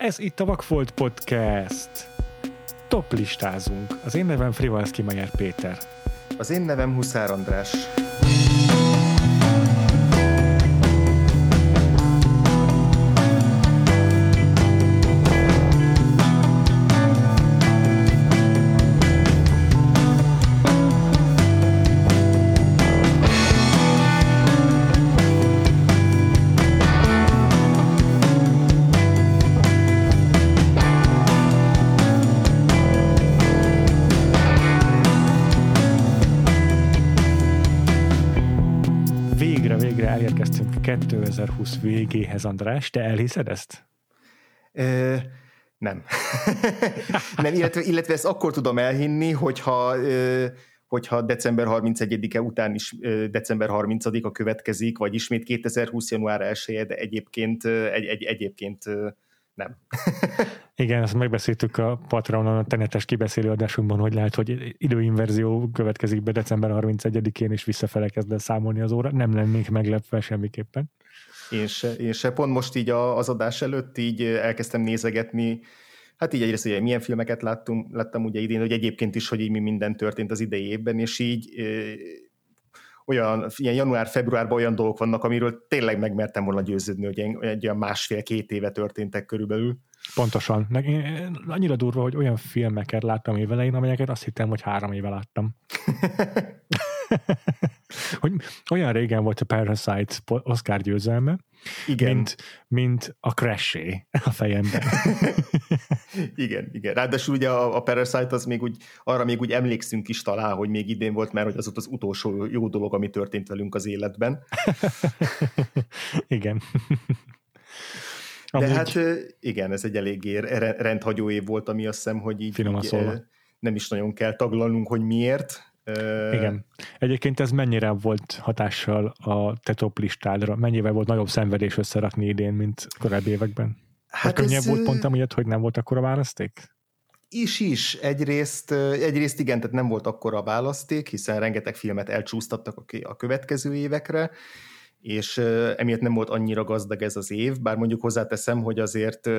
Ez itt a Vakfolt Podcast. Top listázunk. Az én nevem Frivalszki Mayer Péter. Az én nevem Huszár András. 2020 végéhez, András. Te elhiszed ezt? Ö, nem. nem, illetve, illetve ezt akkor tudom elhinni, hogyha ö, hogyha december 31-e után is december 30-a következik, vagy ismét 2020. január 1 de egyébként, egy, egy, egyébként nem. Igen, ezt megbeszéltük a Patreonon a tenetes kibeszélő adásunkban, hogy lehet, hogy időinverzió következik be december 31-én, és visszafele kezd el számolni az óra. Nem lennénk meglepve semmiképpen. Én se, én se. Pont most így az adás előtt így elkezdtem nézegetni, hát így egyrészt, hogy milyen filmeket láttunk, láttam ugye idén, hogy egyébként is, hogy így mi minden történt az idei évben, és így olyan, ilyen január-februárban olyan dolgok vannak, amiről tényleg megmertem volna győződni, hogy egy olyan másfél-két éve történtek körülbelül. Pontosan. Annyira durva, hogy olyan filmeket láttam évelején, amelyeket azt hittem, hogy három éve láttam. hogy olyan régen volt a Parasite Oscar győzelme, igen. Mint, mint a crash a fejemben. igen, igen. Ráadásul ugye a, a Parasite az még úgy, arra még úgy emlékszünk is talán, hogy még idén volt, mert hogy az ott az utolsó jó dolog, ami történt velünk az életben. igen. De Amúgy... hát igen, ez egy eléggé rendhagyó év volt, ami azt hiszem, hogy így, így nem is nagyon kell taglalnunk, hogy miért, igen. Egyébként ez mennyire volt hatással a te top listádra? Mennyivel volt nagyobb szenvedés összerakni idén, mint korábbi években? Hát könnyebb ez... volt pont amiatt, hogy nem volt akkora választék? Is is. Egyrészt, egyrészt igen, tehát nem volt akkora választék, hiszen rengeteg filmet elcsúsztattak a következő évekre, és emiatt nem volt annyira gazdag ez az év, bár mondjuk hozzáteszem, hogy azért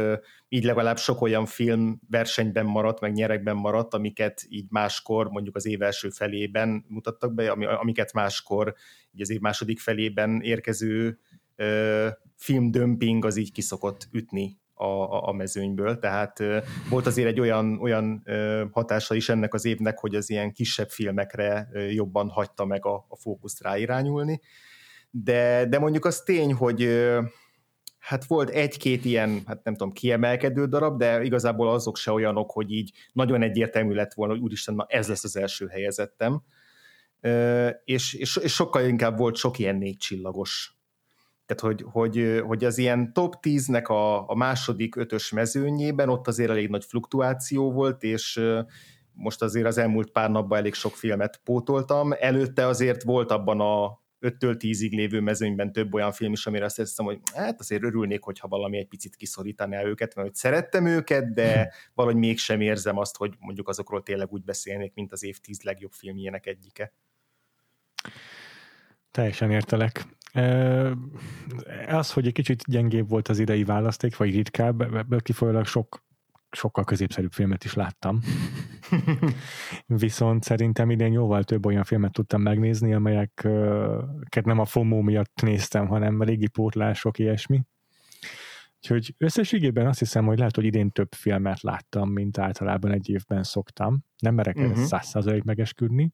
így legalább sok olyan film versenyben maradt, meg nyerekben maradt, amiket így máskor, mondjuk az év első felében mutattak be, amiket máskor így az év második felében érkező filmdömping az így kiszokott ütni a, a, mezőnyből, tehát volt azért egy olyan, olyan hatása is ennek az évnek, hogy az ilyen kisebb filmekre jobban hagyta meg a, a fókuszt ráirányulni, de, de mondjuk az tény, hogy hát volt egy-két ilyen, hát nem tudom, kiemelkedő darab, de igazából azok se olyanok, hogy így nagyon egyértelmű lett volna, hogy úristen, na ez lesz az első helyezettem. És, és, és sokkal inkább volt sok ilyen négy csillagos. Tehát, hogy, hogy, hogy az ilyen top 10-nek a, a második ötös mezőnyében ott azért elég nagy fluktuáció volt, és most azért az elmúlt pár napban elég sok filmet pótoltam. Előtte azért volt abban a 5-től 10-ig lévő mezőnyben több olyan film is, amire azt hiszem, hogy hát azért örülnék, hogyha valami egy picit kiszorítaná őket, mert hogy szerettem őket, de valahogy mégsem érzem azt, hogy mondjuk azokról tényleg úgy beszélnék, mint az év 10 legjobb filmjének egyike. Teljesen értelek. Az, hogy egy kicsit gyengébb volt az idei választék, vagy ritkább, ebből kifolyólag sok sokkal középszerűbb filmet is láttam. Viszont szerintem idén jóval több olyan filmet tudtam megnézni, amelyeket nem a FOMO miatt néztem, hanem régi pótlások, ilyesmi. Úgyhogy összességében azt hiszem, hogy lehet, hogy idén több filmet láttam, mint általában egy évben szoktam. Nem merek uh-huh. száz százalék megesküdni,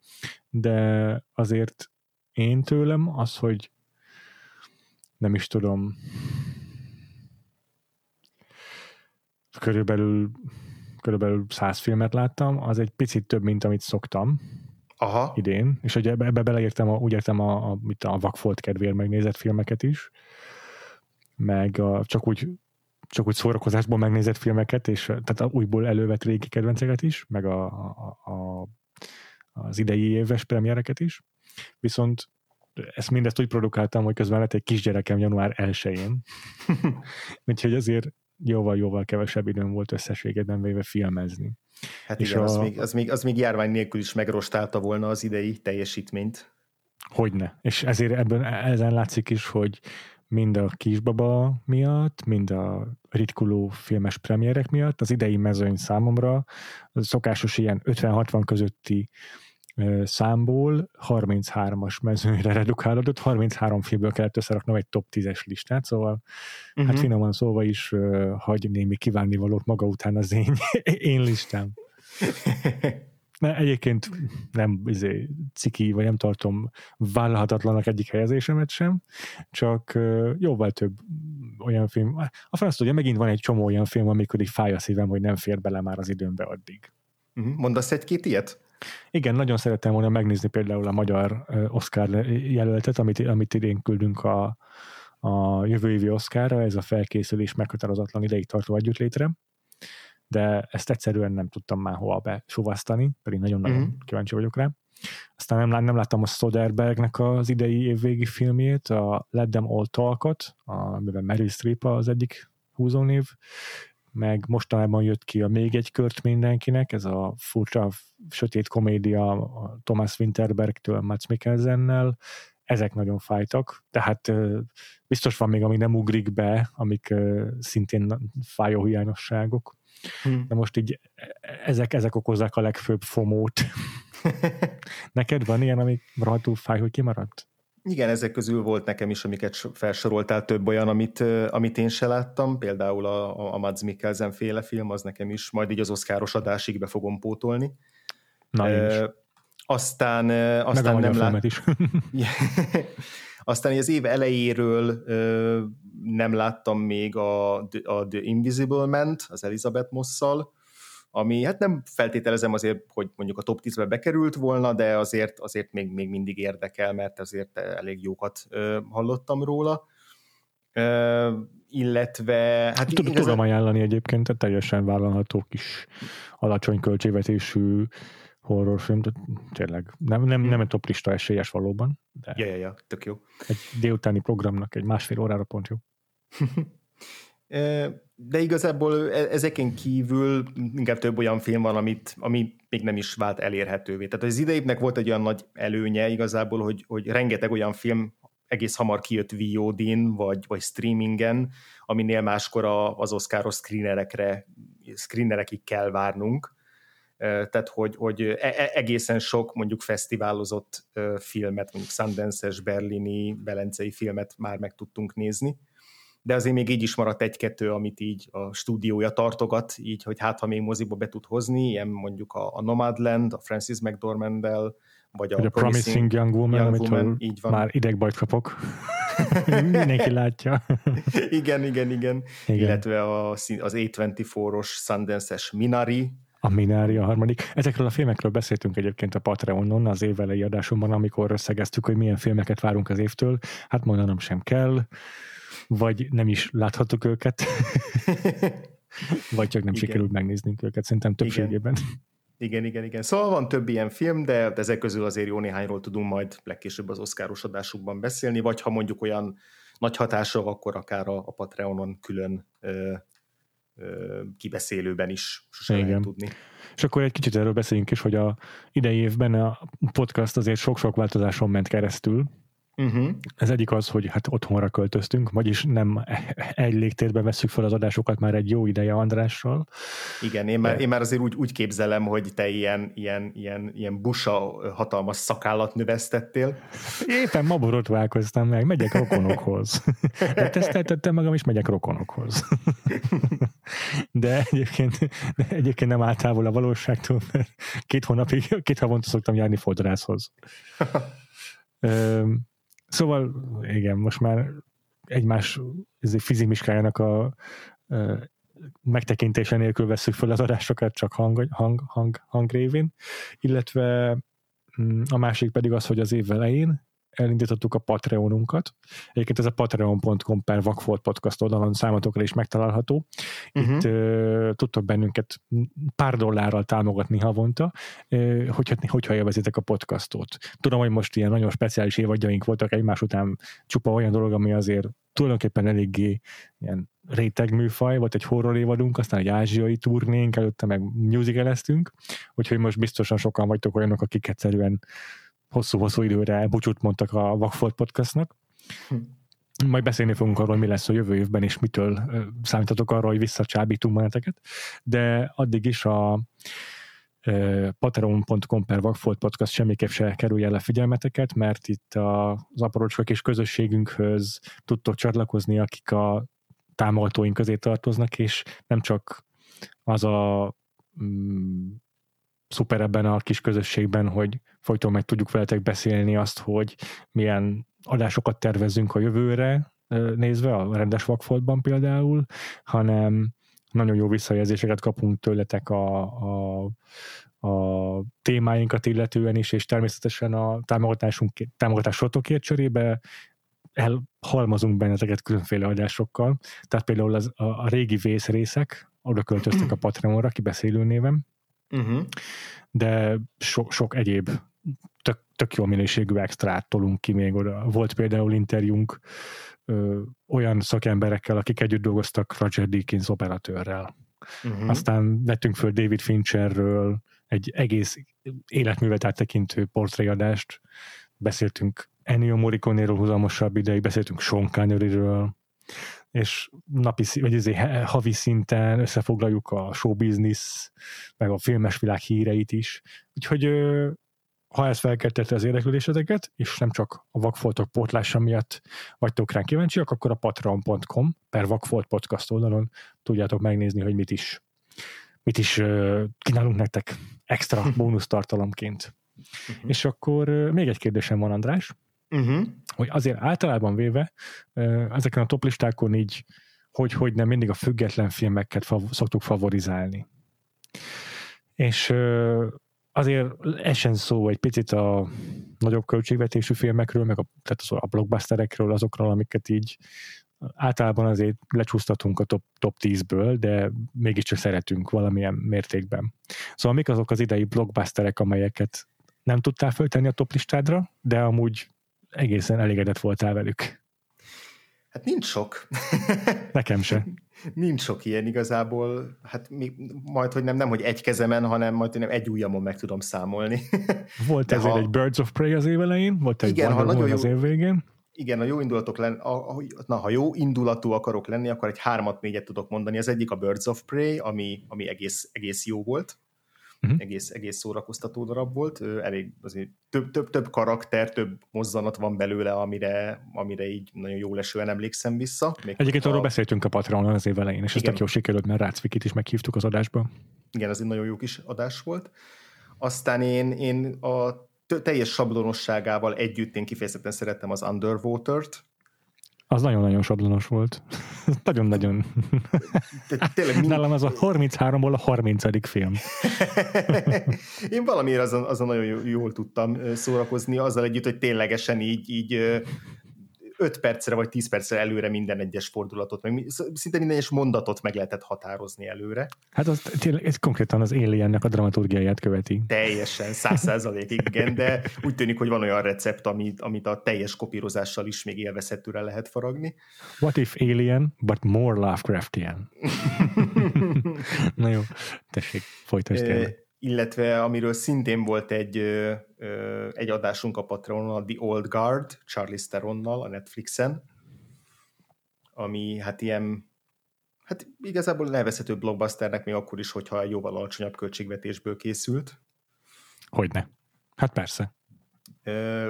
de azért én tőlem az, hogy nem is tudom, körülbelül, körülbelül száz filmet láttam, az egy picit több, mint amit szoktam Aha. idén, és hogy ebbe, beleértem, a, úgy értem a, a, mit a vakfolt kedvéért megnézett filmeket is, meg a, csak úgy csak úgy szórakozásból megnézett filmeket, és tehát újból elővett régi kedvenceket is, meg a, a, a, az idei éves premiereket is. Viszont ezt mindezt úgy produkáltam, hogy közben lett egy kisgyerekem január 1-én. Úgyhogy azért jóval-jóval kevesebb időm volt összességében véve filmezni. Hát és igen, a... az, még, az, még, az még járvány nélkül is megrostálta volna az idei teljesítményt. Hogyne. És ezért ebben ezen látszik is, hogy mind a kisbaba miatt, mind a ritkuló filmes premierek miatt. Az idei mezőny számomra szokásos ilyen 50-60 közötti számból 33-as mezőnyre redukálódott, 33 filmből kellett összeraknom egy top 10-es listát, szóval uh-huh. hát mhm. finoman szólva is uh, hagy némi kívánnivalót maga után az én, én listám. Ne, egyébként nem izé, ciki, vagy nem tartom vállalhatatlanak egyik helyezésemet sem, csak uh, jóval több olyan film. A franc tudja, megint van egy csomó olyan film, amikor így fáj a szívem, hogy nem fér bele már az időmbe addig. Uh-huh. Mondasz egy-két ilyet? Igen, nagyon szerettem volna megnézni például a magyar Oscar jelöltet, amit, amit idén küldünk a, a jövő évi Oscarra, ez a felkészülés meghatározatlan ideig tartó együttlétre, de ezt egyszerűen nem tudtam már hova besuvasztani, pedig nagyon-nagyon mm-hmm. kíváncsi vagyok rá. Aztán nem, nem láttam a Soderbergnek az idei évvégi filmjét, a Let Them All Talk-ot, amiben Meryl Streep az egyik húzónév, meg mostanában jött ki a Még egy kört mindenkinek, ez a furcsa sötét komédia Thomas Winterbergtől Mats Mikkelsennel, ezek nagyon fájtak, tehát biztos van még, ami nem ugrik be, amik szintén fájó hiányosságok. Hmm. De most így ezek, ezek okozzák a legfőbb fomót. Neked van ilyen, ami rohadtul fáj, hogy kimaradt? Igen, ezek közül volt nekem is, amiket felsoroltál, több olyan, amit, amit én se láttam, például a, a Mads Mikkelsen féle film, az nekem is, majd így az oszkáros adásig be fogom pótolni. Na, e, aztán, aztán nem lát... is. aztán az év elejéről nem láttam még a, a The Invisible man az Elizabeth Mosszal, ami hát nem feltételezem azért, hogy mondjuk a top 10-be bekerült volna, de azért, azért még, még mindig érdekel, mert azért elég jókat ö, hallottam róla. Ö, illetve... Hát Tudom, igazán... tudom ajánlani egyébként, tehát teljesen vállalható kis alacsony költségvetésű horrorfilm, tényleg nem, nem, nem egy toplista esélyes valóban. De ja, ja, ja, tök jó. Egy délutáni programnak egy másfél órára pont jó. de igazából e, ezeken kívül inkább több olyan film van, amit, ami még nem is vált elérhetővé. Tehát az idejének volt egy olyan nagy előnye igazából, hogy, hogy rengeteg olyan film egész hamar kijött VOD-n, vagy, vagy streamingen, aminél máskor az oszkáros screenerekre, screenerekig kell várnunk. Tehát, hogy, hogy e, e, egészen sok mondjuk fesztiválozott filmet, mondjuk Sundance-es, berlini, velencei filmet már meg tudtunk nézni de azért még így is maradt egy-kettő, amit így a stúdiója tartogat, így, hogy hát ha még moziba be tud hozni, ilyen mondjuk a, a Nomadland, a Francis mcdormand vagy a, a Promising Young Woman, Young Woman így van. már idegbajt kapok. Mindenki látja. igen, igen, igen, igen. Illetve a, az A24-os Sundance-es Minari, a Minari a harmadik. Ezekről a filmekről beszéltünk egyébként a Patreonon az évelei adásunkban, amikor összegeztük, hogy milyen filmeket várunk az évtől. Hát mondanom sem kell vagy nem is láthatok őket, vagy csak nem igen. sikerült megnéznünk őket, szerintem többségében. Igen. Igen, igen, igen. Szóval van több ilyen film, de ezek közül azért jó néhányról tudunk majd legkésőbb az oszkáros adásukban beszélni, vagy ha mondjuk olyan nagy hatása, akkor akár a, a Patreonon külön ö, ö, kibeszélőben is sosem lehet tudni. És akkor egy kicsit erről beszéljünk is, hogy a idei évben a podcast azért sok-sok változáson ment keresztül, Uh-huh. Ez egyik az, hogy hát otthonra költöztünk, vagyis nem egy légtérben veszük fel az adásokat már egy jó ideje Andrással. Igen, én már, én már azért úgy, úgy képzelem, hogy te ilyen, ilyen, ilyen, ilyen busa hatalmas szakállat növesztettél. Éppen ma borotválkoztam meg, megyek rokonokhoz. De teszteltettem magam, és megyek rokonokhoz. De egyébként, de egyébként nem távol a valóságtól, mert két hónapig, két havonta szoktam járni fodrászhoz. Szóval igen, most már egymás fizimiskájának a, a megtekintése nélkül veszük fel az adásokat, csak hang, hang, hang, hang révén, illetve mm, a másik pedig az, hogy az év elején elindítottuk a Patreonunkat. Egyébként ez a patreon.com per Vakfolt podcast oldalon számotokra is megtalálható. Uh-huh. Itt uh, tudtok bennünket pár dollárral támogatni havonta, uh, hogyha, hogyha élvezitek a podcastot. Tudom, hogy most ilyen nagyon speciális évadjaink voltak egymás után csupa olyan dolog, ami azért tulajdonképpen eléggé ilyen réteg műfaj, volt egy horror évadunk, aztán egy ázsiai turnénk, előtte meg musicaleztünk, úgyhogy most biztosan sokan vagytok olyanok, akik egyszerűen hosszú-hosszú időre búcsút mondtak a Vagfolt podcastnak. Hm. majd beszélni fogunk arról, mi lesz a jövő évben, és mitől számítatok arra, hogy visszacsábítunk meneteket, de addig is a patreon.com per Vagfolt Podcast semmiképp se kerülj el a figyelmeteket, mert itt az aparocska kis közösségünkhöz tudtok csatlakozni, akik a támogatóink közé tartoznak, és nem csak az a mm, szuper ebben a kis közösségben, hogy folyton meg tudjuk veletek beszélni azt, hogy milyen adásokat tervezünk a jövőre nézve, a rendes vakfoltban például, hanem nagyon jó visszajelzéseket kapunk tőletek a, a, a témáinkat illetően is, és természetesen a támogatásunk, támogatásotokért cserébe elhalmazunk benneteket különféle adásokkal. Tehát például az, a, a régi vészrészek, oda költöztek a Patreonra, kibeszélő névem, uh-huh. de so, sok egyéb tök, tök jó minőségű extrát tolunk ki még oda. Volt például interjúnk ö, olyan szakemberekkel, akik együtt dolgoztak Roger Deakins operatőrrel. Uh-huh. Aztán vettünk föl David Fincherről egy egész életművet áttekintő portréadást, beszéltünk Ennio Morricone-ről húzamosabb ideig, beszéltünk Sean Connery-ről, és napi, vagy ezért havi szinten összefoglaljuk a show business, meg a filmes világ híreit is. Úgyhogy ha ez felkeltette az érdeklődéseteket, és nem csak a vakfoltok pótlása miatt vagytok rá kíváncsiak, akkor a patreon.com per vakfolt podcast oldalon tudjátok megnézni, hogy mit is, mit is kínálunk nektek extra bónusz tartalomként. Uh-huh. És akkor még egy kérdésem van, András, uh-huh. hogy azért általában véve ezeken a toplistákon így hogy, hogy nem mindig a független filmeket fav- szoktuk favorizálni. És azért esen szó egy picit a nagyobb költségvetésű filmekről, meg a, tehát a blockbusterekről, azokról, amiket így általában azért lecsúsztatunk a top, top 10-ből, de mégiscsak szeretünk valamilyen mértékben. Szóval mik azok az idei blockbusterek, amelyeket nem tudtál föltenni a top listádra, de amúgy egészen elégedett voltál velük? Hát nincs sok. Nekem se. nincs sok ilyen igazából, hát mi, majd, hogy nem, nem, hogy egy kezemen, hanem majd, hogy nem egy ujjamon meg tudom számolni. Volt De ezért ha, egy Birds of Prey az év elején, volt egy igen, ha nagyon jó, az év végén. Igen, a jó indulatok lenni, a, na, ha jó indulatú akarok lenni, akkor egy hármat, négyet tudok mondani. Az egyik a Birds of Prey, ami, ami egész, egész jó volt uh-huh. egész, egész szórakoztató darab volt, elég azért több, több, több karakter, több mozzanat van belőle, amire, amire így nagyon jól esően emlékszem vissza. Még Egyébként a... arról beszéltünk a Patreonon az év elején, és ez tök jó sikerült, mert Rácvikit is meghívtuk az adásba. Igen, az egy nagyon jó kis adás volt. Aztán én, én a teljes sablonosságával együtt én kifejezetten szerettem az Underwater-t, az nagyon-nagyon sablonos volt. Nagyon-nagyon. Mind... Nálam az a 33-ból a 30. film. Én valamiért azon, azon nagyon jól tudtam szórakozni, azzal együtt, hogy ténylegesen így, így 5 percre vagy 10 percre előre minden egyes fordulatot, meg szinte minden egyes mondatot meg lehetett határozni előre. Hát az, tényleg, ez konkrétan az Aliennek a dramaturgiáját követi. Teljesen, száz százalékig, igen, de úgy tűnik, hogy van olyan recept, amit, amit a teljes kopírozással is még élvezhetőre lehet faragni. What if Alien, but more Lovecraftian? Na jó, tessék, folytasd illetve amiről szintén volt egy, egy adásunk a Patreonon, a The Old Guard, Charlie Steronnal a Netflixen, ami hát ilyen, hát igazából nevezhető blockbusternek még akkor is, hogyha jóval alacsonyabb költségvetésből készült. Hogyne. Hát persze.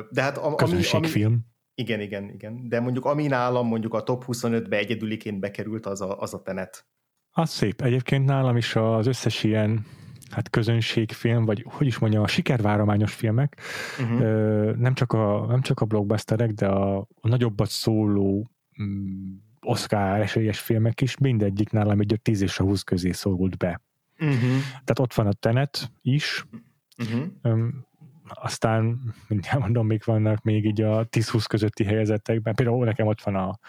De hát a, ami, ami, igen, igen, igen. De mondjuk ami nálam mondjuk a top 25-be egyedüliként bekerült, az a, az a tenet. Az szép. Egyébként nálam is az összes ilyen hát közönségfilm, vagy hogy is mondjam, a sikervárományos filmek, uh-huh. nem, csak a, nem csak a blockbusterek, de a, a nagyobbat szóló mm, Oscar esélyes filmek is, mindegyik nálam egy 10 és a 20 közé szorult be. Uh-huh. Tehát ott van a Tenet is, uh-huh. um, aztán mindjárt mondom, még vannak még így a 10-20 közötti helyezettekben. Például nekem ott van a,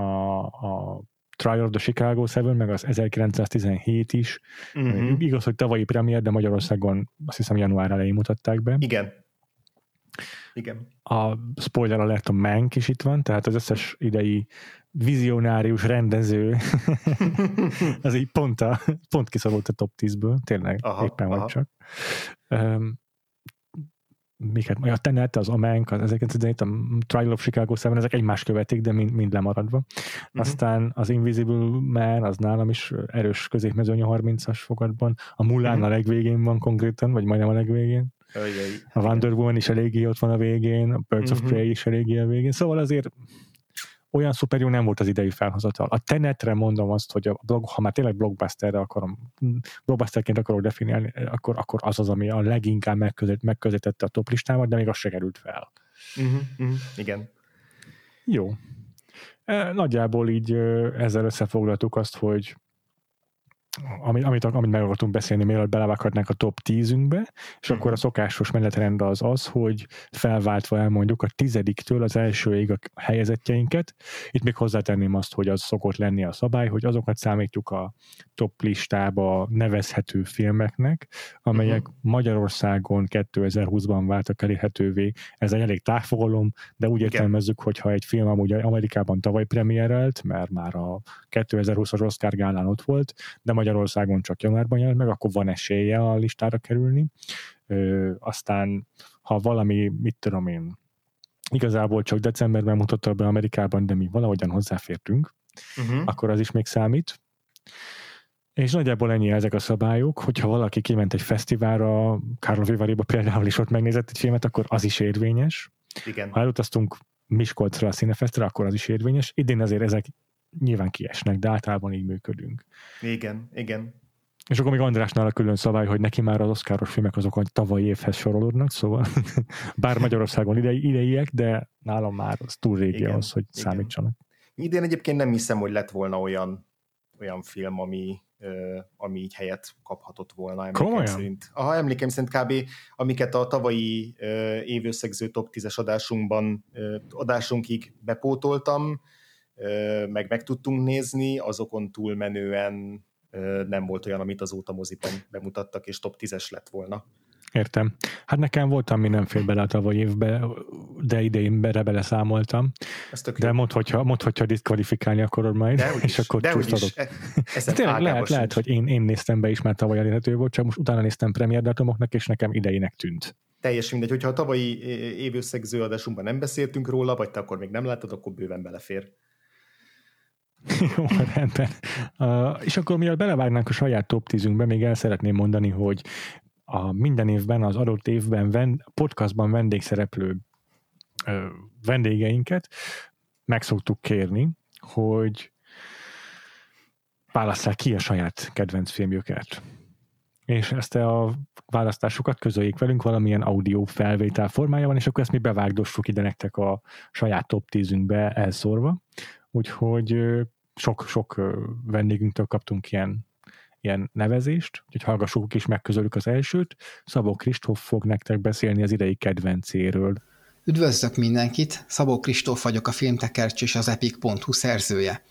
a, a Trial of the Chicago 7, meg az 1917 is. Uh-huh. Igaz, hogy tavalyi premier, de Magyarországon azt hiszem január elején mutatták be. Igen. Igen. A spoiler alert a Mank is itt van, tehát az összes idei vizionárius rendező az így pont, a, pont kiszorult a top 10-ből, tényleg aha, éppen aha. vagy csak. Um, miket, a Tenet, az Amank, az 1917, a Trial of Chicago 7, ezek egymást követik, de mind, mind lemaradva. Uh-huh. Aztán az Invisible Man, az nálam is erős középmezőny a 30-as fogadban. A Mulan uh-huh. a legvégén van konkrétan, vagy majdnem a legvégén. A Wonder Woman is eléggé ott van a végén, a Birds uh-huh. of Prey is eléggé a végén, szóval azért olyan szuperjó nem volt az idei felhozatal. A Tenetre mondom azt, hogy a blog, ha már tényleg blockbusterre akarom, blockbusterként akarok definiálni, akkor, akkor az az, ami a leginkább megközött, megközelítette a top listámat, de még az se került fel. Uh-huh, uh-huh, igen. Jó. E, nagyjából így ezzel összefoglaltuk azt, hogy amit, amit, amit meg akartunk beszélni, mielőtt belevághatnánk a top 10-ünkbe, és mm. akkor a szokásos menetrend az az, hogy felváltva elmondjuk a tizediktől az elsőig a helyezetjeinket. Itt még hozzátenném azt, hogy az szokott lenni a szabály, hogy azokat számítjuk a top listába nevezhető filmeknek, amelyek uh-huh. Magyarországon 2020-ban váltak elérhetővé. Ez egy elég távfogalom, de úgy értelmezzük, hogy ha egy film amúgy Amerikában tavaly premierelt, mert már a 2020-as Oscar gálán ott volt, de Magyarországon csak januárban jelent meg, akkor van esélye a listára kerülni. Ö, aztán, ha valami, mit tudom én, igazából csak decemberben mutatta be Amerikában, de mi valahogyan hozzáfértünk, uh-huh. akkor az is még számít. És nagyjából ennyi ezek a szabályok, hogyha valaki kiment egy fesztiválra, Karlovy Vivariba például is ott megnézett egy filmet, akkor az is érvényes. Igen. Ha elutaztunk Miskolcra a színefesztre, akkor az is érvényes. Idén azért ezek nyilván kiesnek, de általában így működünk. Igen, igen. És akkor még Andrásnál a külön szabály, hogy neki már az oszkáros filmek azok a tavalyi évhez sorolódnak, szóval bár Magyarországon idei, ideiek, de nálam már az túl régi igen, az, hogy igen. számítsanak. Idén egyébként nem hiszem, hogy lett volna olyan, olyan film, ami, ami így helyet kaphatott volna emlékeim Komolyan? szerint. Aha, emlékeim szerint kb. amiket a tavalyi évösszegző top 10-es adásunkban adásunkig bepótoltam, meg meg tudtunk nézni, azokon túlmenően nem volt olyan, amit azóta moziban bemutattak, és top 10-es lett volna. Értem. Hát nekem voltam, fél bele a tavaly évbe, de idején bele beleszámoltam. De mondd, hogyha, mondd, hogyha diszkvalifikálni akarod majd, de és is, akkor de csúsztadok. E, Tényleg lehet, lehet, hogy én, én néztem be is, mert tavaly elérhető volt, csak most utána néztem premier datumoknak, és nekem idejének tűnt. Teljesen mindegy, hogyha a tavalyi évösszegző adásunkban nem beszéltünk róla, vagy te akkor még nem láttad, akkor bőven belefér. Jó, rendben. Uh, és akkor miatt belevágnánk a saját top 10 még el szeretném mondani, hogy a minden évben, az adott évben ven, podcastban vendégszereplő uh, vendégeinket meg szoktuk kérni, hogy válasszák ki a saját kedvenc filmjüket. És ezt a választásukat közöljék velünk valamilyen audio felvétel formájában, és akkor ezt mi bevágdossuk ide nektek a saját top 10-ünkbe elszórva úgyhogy sok-sok vendégünktől kaptunk ilyen, ilyen nevezést, úgyhogy hallgassuk is meg közülük az elsőt. Szabó Kristóf fog nektek beszélni az idei kedvencéről. Üdvözlök mindenkit, Szabó Kristóf vagyok a Filmtekercs és az Epic.hu szerzője.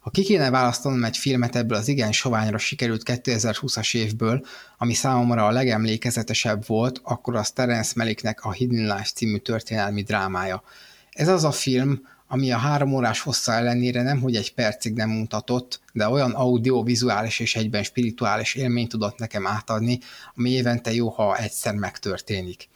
Ha ki kéne választanom egy filmet ebből az igen soványra sikerült 2020-as évből, ami számomra a legemlékezetesebb volt, akkor az Terence Malicknek a Hidden Life című történelmi drámája. Ez az a film, ami a három órás hossza ellenére nem, hogy egy percig nem mutatott, de olyan audiovizuális és egyben spirituális élményt tudott nekem átadni, ami évente jó, ha egyszer megtörténik.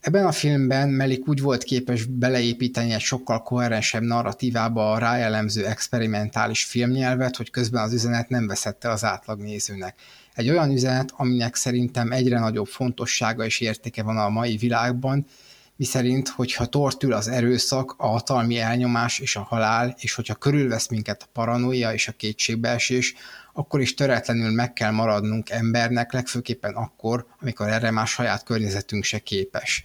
Ebben a filmben Melik úgy volt képes beleépíteni egy sokkal koherensebb narratívába a rájellemző experimentális filmnyelvet, hogy közben az üzenet nem veszette az átlagnézőnek. Egy olyan üzenet, aminek szerintem egyre nagyobb fontossága és értéke van a mai világban, miszerint, hogyha tortül az erőszak, a hatalmi elnyomás és a halál, és hogyha körülvesz minket a paranoia és a kétségbeesés, akkor is töretlenül meg kell maradnunk embernek, legfőképpen akkor, amikor erre már saját környezetünk se képes.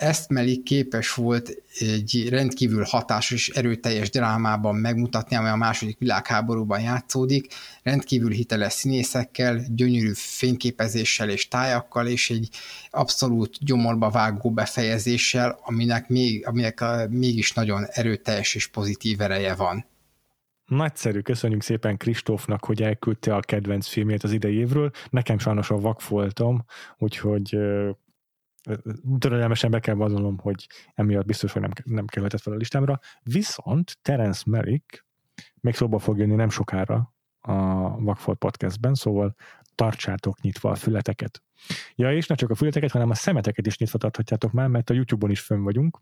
Ezt Melik képes volt egy rendkívül hatásos és erőteljes drámában megmutatni, amely a második világháborúban játszódik, rendkívül hiteles színészekkel, gyönyörű fényképezéssel és tájakkal, és egy abszolút gyomorba vágó befejezéssel, aminek, még, aminek mégis nagyon erőteljes és pozitív ereje van. Nagyszerű, köszönjük szépen Kristófnak, hogy elküldte a kedvenc filmét az idei évről. Nekem sajnos a vak voltam, úgyhogy törölelmesen be kell vallanom, hogy emiatt biztos, hogy nem, nem kerülhetett fel a listámra. Viszont Terence Merrick még szóba fog jönni nem sokára a Vagfolt podcastben, szóval tartsátok nyitva a fületeket. Ja, és ne csak a fületeket, hanem a szemeteket is nyitva tarthatjátok már, mert a YouTube-on is fönn vagyunk.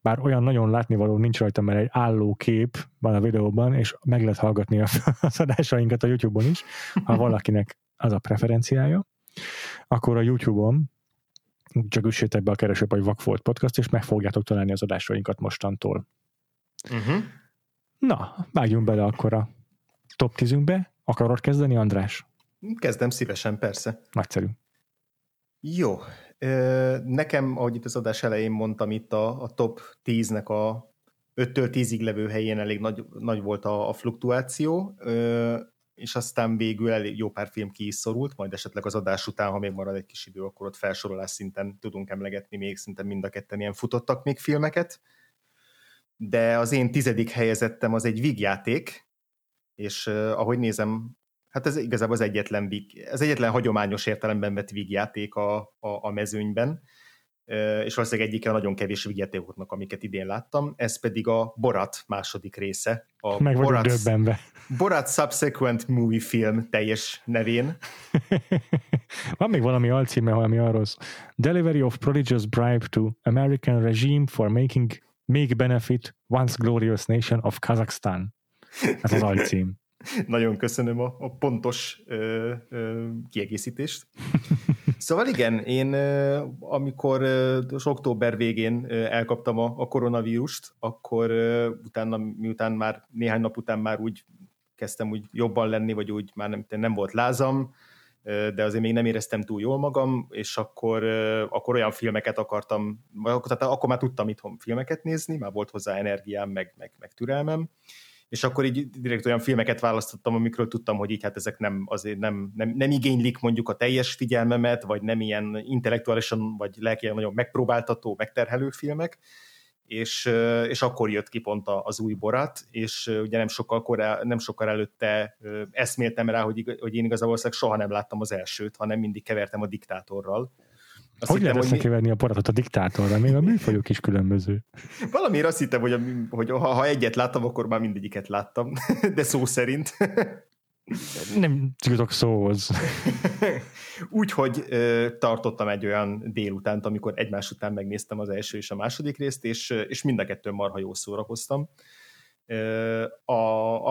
Bár olyan nagyon látnivaló nincs rajta, mert egy álló kép van a videóban, és meg lehet hallgatni a adásainkat a YouTube-on is, ha valakinek az a preferenciája. Akkor a YouTube-on csak üssétek be a keresőbe, hogy Vakfolt Podcast, és meg fogjátok találni az adásainkat mostantól. Uh-huh. Na, vágjunk bele akkor a top 10-ünkbe. Akarod kezdeni, András? Kezdem szívesen, persze. Nagyszerű. Jó. Nekem, ahogy itt az adás elején mondtam, itt a, a top 10-nek a 5-től 10-ig levő helyén elég nagy, nagy volt a, a fluktuáció, és aztán végül elég jó pár film ki is szorult, majd esetleg az adás után, ha még marad egy kis idő, akkor ott felsorolás szinten tudunk emlegetni még szinte mind a ketten ilyen futottak még filmeket. De az én tizedik helyezettem az egy vígjáték, és uh, ahogy nézem, hát ez igazából az egyetlen, ez egyetlen hagyományos értelemben vett vígjáték a, a, a mezőnyben, és valószínűleg egyike a nagyon kevés vígjátékoknak, amiket idén láttam, ez pedig a Borat második része. A Meg Borat, döbbenve. Borat Subsequent Movie Film teljes nevén. Van még valami alcíme, ami arról Delivery of prodigious bribe to American regime for making make benefit once glorious nation of Kazakhstan. Ez az alcím. Nagyon köszönöm a, a pontos ö, ö, kiegészítést. Szóval igen, én amikor október végén elkaptam a, koronavírust, akkor utána, miután már néhány nap után már úgy kezdtem úgy jobban lenni, vagy úgy már nem, nem volt lázam, de azért még nem éreztem túl jól magam, és akkor, akkor olyan filmeket akartam, tehát akkor már tudtam itthon filmeket nézni, már volt hozzá energiám, meg, meg, meg türelmem, és akkor így direkt olyan filmeket választottam, amikről tudtam, hogy így hát ezek nem, azért nem, nem, nem igénylik mondjuk a teljes figyelmemet, vagy nem ilyen intellektuálisan, vagy lelkileg nagyon megpróbáltató, megterhelő filmek, és, és akkor jött ki pont az új borat, és ugye nem sokkal, korá, nem sokkal előtte eszméltem rá, hogy, hogy én igazából soha nem láttam az elsőt, hanem mindig kevertem a diktátorral, azt hogy lehet összekeverni a paratot a diktátorra? Még a műfajok is különböző. Valamiért azt hittem, hogy, a, hogy ha, ha egyet láttam, akkor már mindegyiket láttam, de szó szerint. Nem jutok szóhoz. Úgyhogy tartottam egy olyan délutánt, amikor egymás után megnéztem az első és a második részt, és, és mind a kettőn marha jól szórakoztam. A,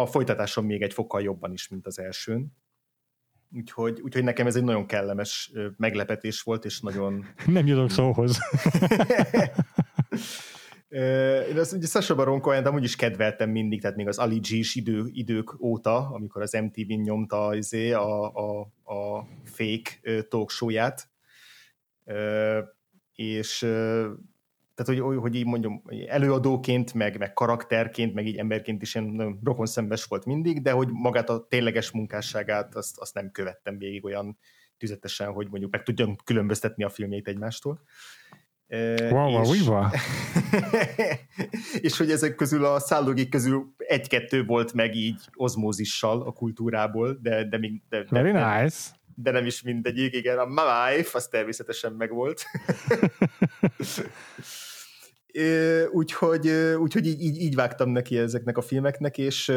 a folytatásom még egy fokkal jobban is, mint az elsőn. Úgyhogy, úgyhogy nekem ez egy nagyon kellemes meglepetés volt, és nagyon... Nem jutok szóhoz. Én azt ugye Sasha Baron Cohen, amúgy is kedveltem mindig, tehát még az Ali G idő, idők óta, amikor az MTV-n nyomta izé a, a, a fake talk show-ját, és tehát hogy, hogy így mondjam, előadóként, meg, meg karakterként, meg így emberként is ilyen rokon szembes volt mindig, de hogy magát a tényleges munkásságát azt, azt nem követtem végig olyan tüzetesen, hogy mondjuk meg tudjam különböztetni a filmjeit egymástól. Wow, és, wow, és hogy ezek közül a szállógik közül egy-kettő volt meg így ozmózissal a kultúrából, de, de, még, de, de, Very nice. De nem is mindegyik, igen, a My Life, az természetesen megvolt. úgyhogy, úgyhogy így, így, így vágtam neki ezeknek a filmeknek, és,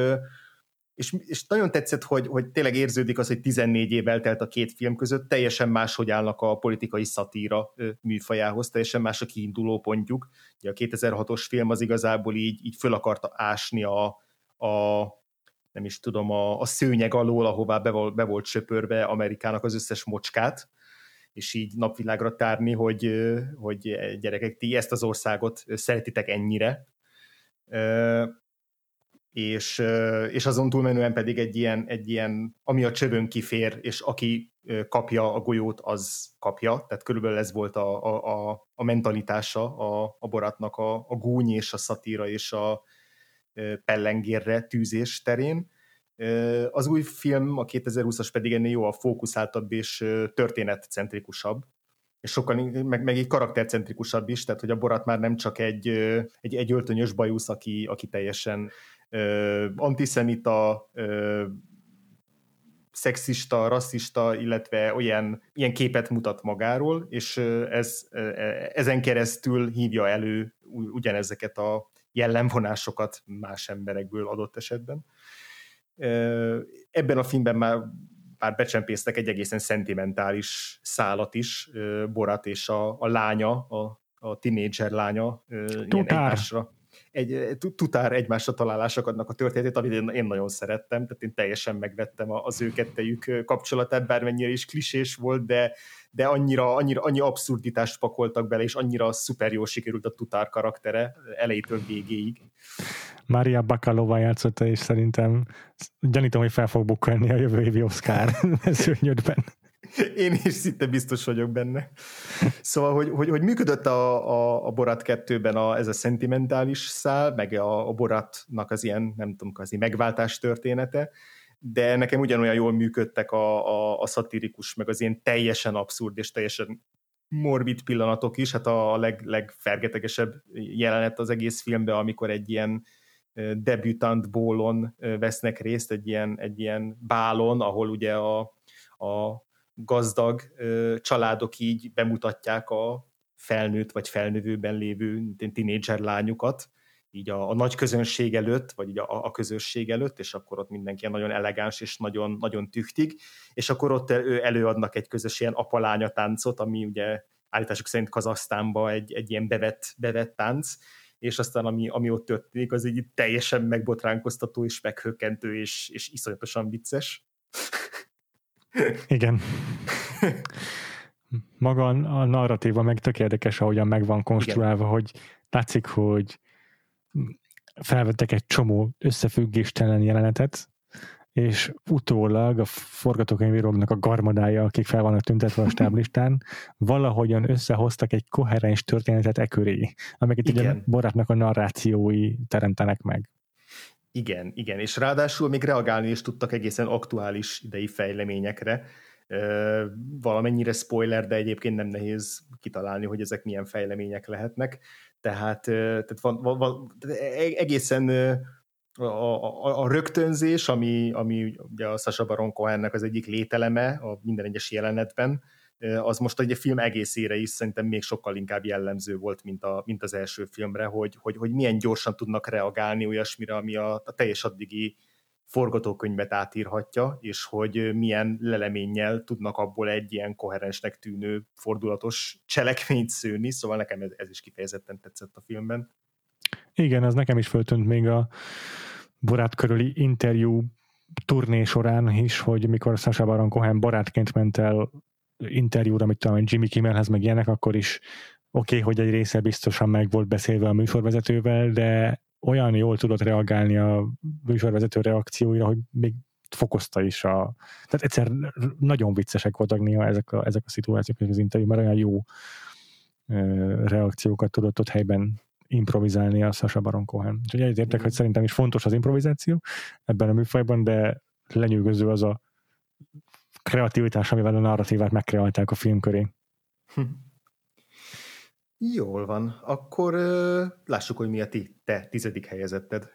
és, és nagyon tetszett, hogy, hogy tényleg érződik az, hogy 14 év eltelt a két film között, teljesen máshogy állnak a politikai szatíra műfajához, teljesen más a kiinduló pontjuk. Ugye a 2006-os film az igazából így, így föl akarta ásni a, a nem is tudom, a, a szőnyeg alól, ahová be, be volt söpörve Amerikának az összes mocskát, és így napvilágra tárni, hogy, hogy gyerekek, ti ezt az országot szeretitek ennyire, és, és azon túlmenően pedig egy ilyen, egy ilyen, ami a csövön kifér, és aki kapja a golyót, az kapja, tehát körülbelül ez volt a, a, a mentalitása a, a Boratnak a, a gúny és a szatíra és a pellengérre tűzés terén, az új film, a 2020-as pedig ennél a fókuszáltabb és történetcentrikusabb, és sokkal meg, meg egy karaktercentrikusabb is, tehát hogy a Borat már nem csak egy, egy, egy öltönyös bajusz, aki, aki teljesen uh, antiszemita, uh, szexista, rasszista, illetve olyan ilyen képet mutat magáról, és ez, ezen keresztül hívja elő ugyanezeket a jellemvonásokat más emberekből adott esetben. Ebben a filmben már bár becsempésztek egy egészen szentimentális szálat is, Borat és a, a lánya, a, a tinédzser lánya egymásra egy tutár egymásra találások adnak a történetét, amit én, én nagyon szerettem, tehát én teljesen megvettem az ő kettejük kapcsolatát, bármennyire is klisés volt, de, de annyira, annyira, annyi abszurditást pakoltak bele, és annyira szuper jól sikerült a tutár karaktere elejétől végéig. Mária Bakalova játszotta, és szerintem gyanítom, hogy fel fog bukkanni a jövő évi Oscar mezőnyödben. Én is szinte biztos vagyok benne. Szóval, hogy, hogy, hogy működött a, a, a Borat 2-ben a, ez a szentimentális szál, meg a, a Boratnak az ilyen, nem tudom, az megváltás története, de nekem ugyanolyan jól működtek a, a, a szatirikus, meg az ilyen teljesen abszurd és teljesen morbid pillanatok is, hát a leg, legfergetegesebb jelenet az egész filmben, amikor egy ilyen debütant bólon vesznek részt, egy ilyen, egy ilyen bálon, ahol ugye a, a gazdag családok így bemutatják a felnőtt vagy felnövőben lévő tinédzser lányukat, így a, a nagy közönség előtt, vagy így a, a közösség előtt, és akkor ott mindenki nagyon elegáns és nagyon, nagyon tüchtig, és akkor ott ő előadnak egy közös ilyen apalánya táncot, ami ugye állítások szerint Kazasztánban egy, egy ilyen bevett, bevett tánc, és aztán ami, ami ott történik, az így teljesen megbotránkoztató és meghökkentő és, és iszonyatosan vicces. Igen. Maga a narratíva meg tök érdekes, ahogyan meg van konstruálva, Igen. hogy látszik, hogy felvettek egy csomó összefüggéstelen jelenetet, és utólag a forgatókönyvíróknak a garmadája, akik fel vannak tüntetve a stáblistán, valahogyan összehoztak egy koherens történetet e köré, amiket ugye Borátnak a narrációi teremtenek meg. Igen, igen, és ráadásul még reagálni is tudtak egészen aktuális idei fejleményekre. Valamennyire spoiler, de egyébként nem nehéz kitalálni, hogy ezek milyen fejlemények lehetnek. Tehát, tehát van, van, van e-, egészen a, a, a rögtönzés, ami, ami ugye a Sasha Baron Cohennek az egyik lételeme a minden egyes jelenetben, az most egy film egészére is szerintem még sokkal inkább jellemző volt, mint, a, mint az első filmre, hogy, hogy, hogy milyen gyorsan tudnak reagálni olyasmire, ami a, a teljes addigi forgatókönyvet átírhatja, és hogy milyen leleménnyel tudnak abból egy ilyen koherensnek tűnő fordulatos cselekményt szőni, szóval nekem ez, ez is kifejezetten tetszett a filmben. Igen, ez nekem is föltűnt még a Borát körüli interjú turné során is, hogy mikor Sasha Baron Cohen barátként ment el interjúra, amit tudom, Jimmy Kimmelhez meg ilyenek, akkor is oké, okay, hogy egy része biztosan meg volt beszélve a műsorvezetővel, de olyan jól tudott reagálni a műsorvezető reakcióira, hogy még fokozta is a... Tehát egyszer nagyon viccesek voltak néha ezek a, ezek a szituációk az interjú, mert olyan jó reakciókat tudott ott helyben improvizálni a Sasha Baron Cohen. Úgyhogy egyetértek, hogy szerintem is fontos az improvizáció ebben a műfajban, de lenyűgöző az a kreativitás, amivel a narratívát megkreálták a film köré. Hm. Jól van. Akkor uh, lássuk, hogy mi a ti, te tizedik helyezetted.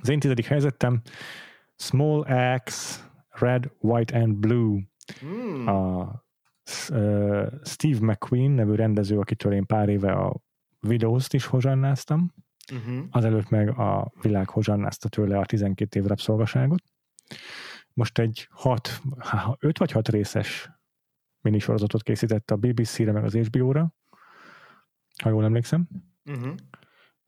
Az én tizedik helyezettem Small Axe, Red, White and Blue. Hmm. A uh, Steve McQueen nevű rendező, akitől én pár éve a videózt is hozsannáztam, uh-huh. azelőtt meg a világ hozsannázta tőle a 12 év rabszolgaságot most egy hat, öt vagy hat részes minisorozatot készített a BBC-re, meg az HBO-ra, ha jól emlékszem. Uh-huh.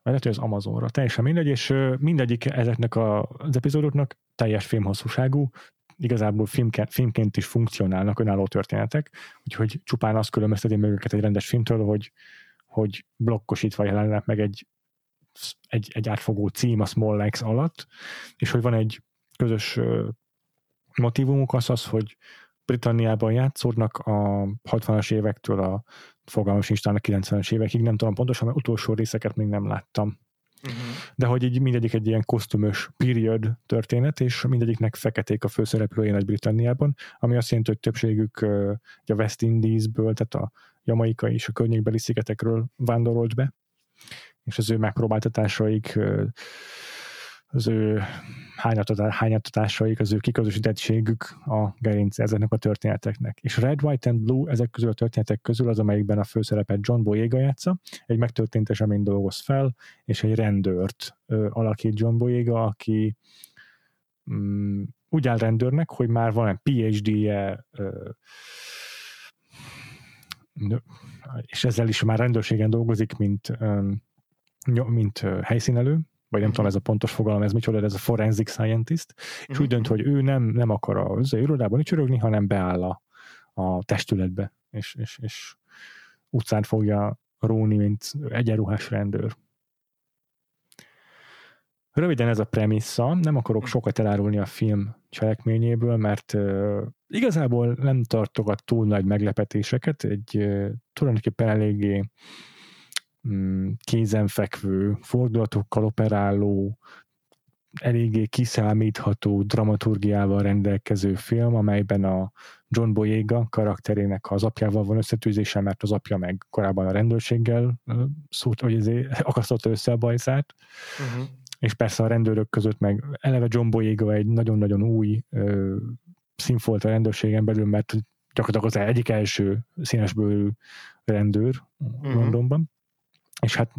Lehet, hogy az Amazonra. Teljesen mindegy, és mindegyik ezeknek az epizódoknak teljes filmhosszúságú, igazából filmként, filmként is funkcionálnak önálló történetek, úgyhogy csupán azt különbözteti meg őket egy rendes filmtől, hogy, hogy blokkosítva jelennek meg egy, egy, egy átfogó cím a Small Legs alatt, és hogy van egy közös motivumuk az az, hogy Britanniában játszódnak a 60-as évektől a fogalmas nincs a 90-es évekig, nem tudom pontosan, mert utolsó részeket még nem láttam. Uh-huh. De hogy így mindegyik egy ilyen kosztümös period történet, és mindegyiknek feketék a főszereplője Nagy-Britanniában, ami azt jelenti, hogy többségük uh, a West Indiesből, tehát a Jamaika és a környékbeli szigetekről vándorolt be, és az ő megpróbáltatásaik uh, az ő hányatatásaik, az ő kiközösítettségük a gerince ezeknek a történeteknek. És Red, White and Blue ezek közül a történetek közül az, amelyikben a főszerepet John Boyega játsza, egy megtörtént esemény dolgoz fel, és egy rendőrt ö, alakít John Boyega, aki mm, úgy áll rendőrnek, hogy már van egy PhD-je, és ezzel is már rendőrségen dolgozik, mint, mint helyszínelő, vagy nem uh-huh. tudom ez a pontos fogalom, ez micsoda, ez a forensic scientist, és úgy dönt, hogy ő nem, nem akar az irodában csörögni, hanem beáll a, a testületbe, és, és, és utcán fogja róni, mint egyenruhás rendőr. Röviden ez a premissza, nem akarok sokat elárulni a film cselekményéből, mert uh, igazából nem tartogat túl nagy meglepetéseket, egy uh, tulajdonképpen eléggé kézenfekvő, fordulatokkal operáló, eléggé kiszámítható dramaturgiával rendelkező film, amelyben a John Boyega karakterének az apjával van összetűzése, mert az apja meg korábban a rendőrséggel szólt, hogy akasztotta össze a bajszát. Uh-huh és persze a rendőrök között meg eleve John Boyega egy nagyon-nagyon új ö, színfolt a rendőrségen belül, mert gyakorlatilag az egyik első színesbőrű rendőr uh-huh. Londonban, és hát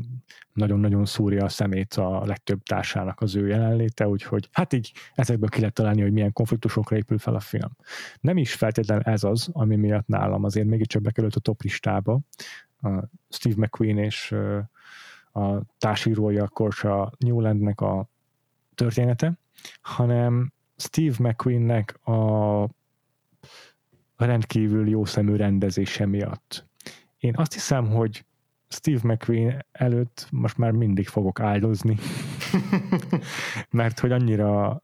nagyon-nagyon szúrja a szemét a legtöbb társának az ő jelenléte, úgyhogy hát így ezekből ki lehet találni, hogy milyen konfliktusokra épül fel a film. Nem is feltétlenül ez az, ami miatt nálam azért mégiscsak bekerült a top listába. A Steve McQueen és a társírója Korsa Newlandnek a története, hanem Steve McQueennek a rendkívül jó szemű rendezése miatt. Én azt hiszem, hogy Steve McQueen előtt most már mindig fogok áldozni, mert hogy annyira,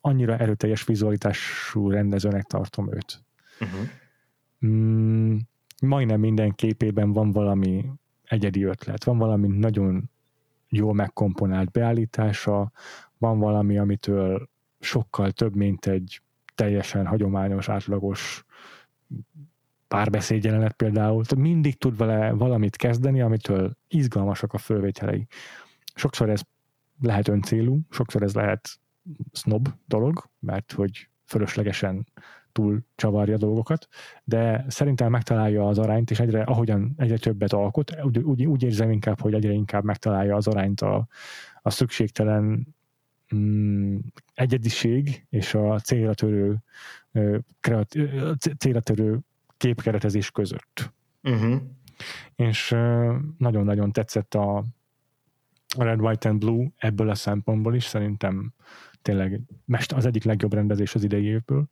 annyira erőteljes vizualitású rendezőnek tartom őt. Uh-huh. Mm, majdnem minden képében van valami egyedi ötlet, van valami nagyon jól megkomponált beállítása, van valami, amitől sokkal több, mint egy teljesen hagyományos, átlagos párbeszédjelenet például. Tehát mindig tud vele valamit kezdeni, amitől izgalmasak a fölvételei. Sokszor ez lehet öncélú, sokszor ez lehet snob dolog, mert hogy fölöslegesen túl csavarja dolgokat, de szerintem megtalálja az arányt, és egyre, ahogyan egyre többet alkot, úgy, úgy, úgy érzem inkább, hogy egyre inkább megtalálja az arányt a, a szükségtelen mm, egyediség és a célra törő, kreat, célra törő képkeretezés között. Uh-huh. És nagyon-nagyon tetszett a Red, White and Blue ebből a szempontból is, szerintem tényleg az egyik legjobb rendezés az idei évből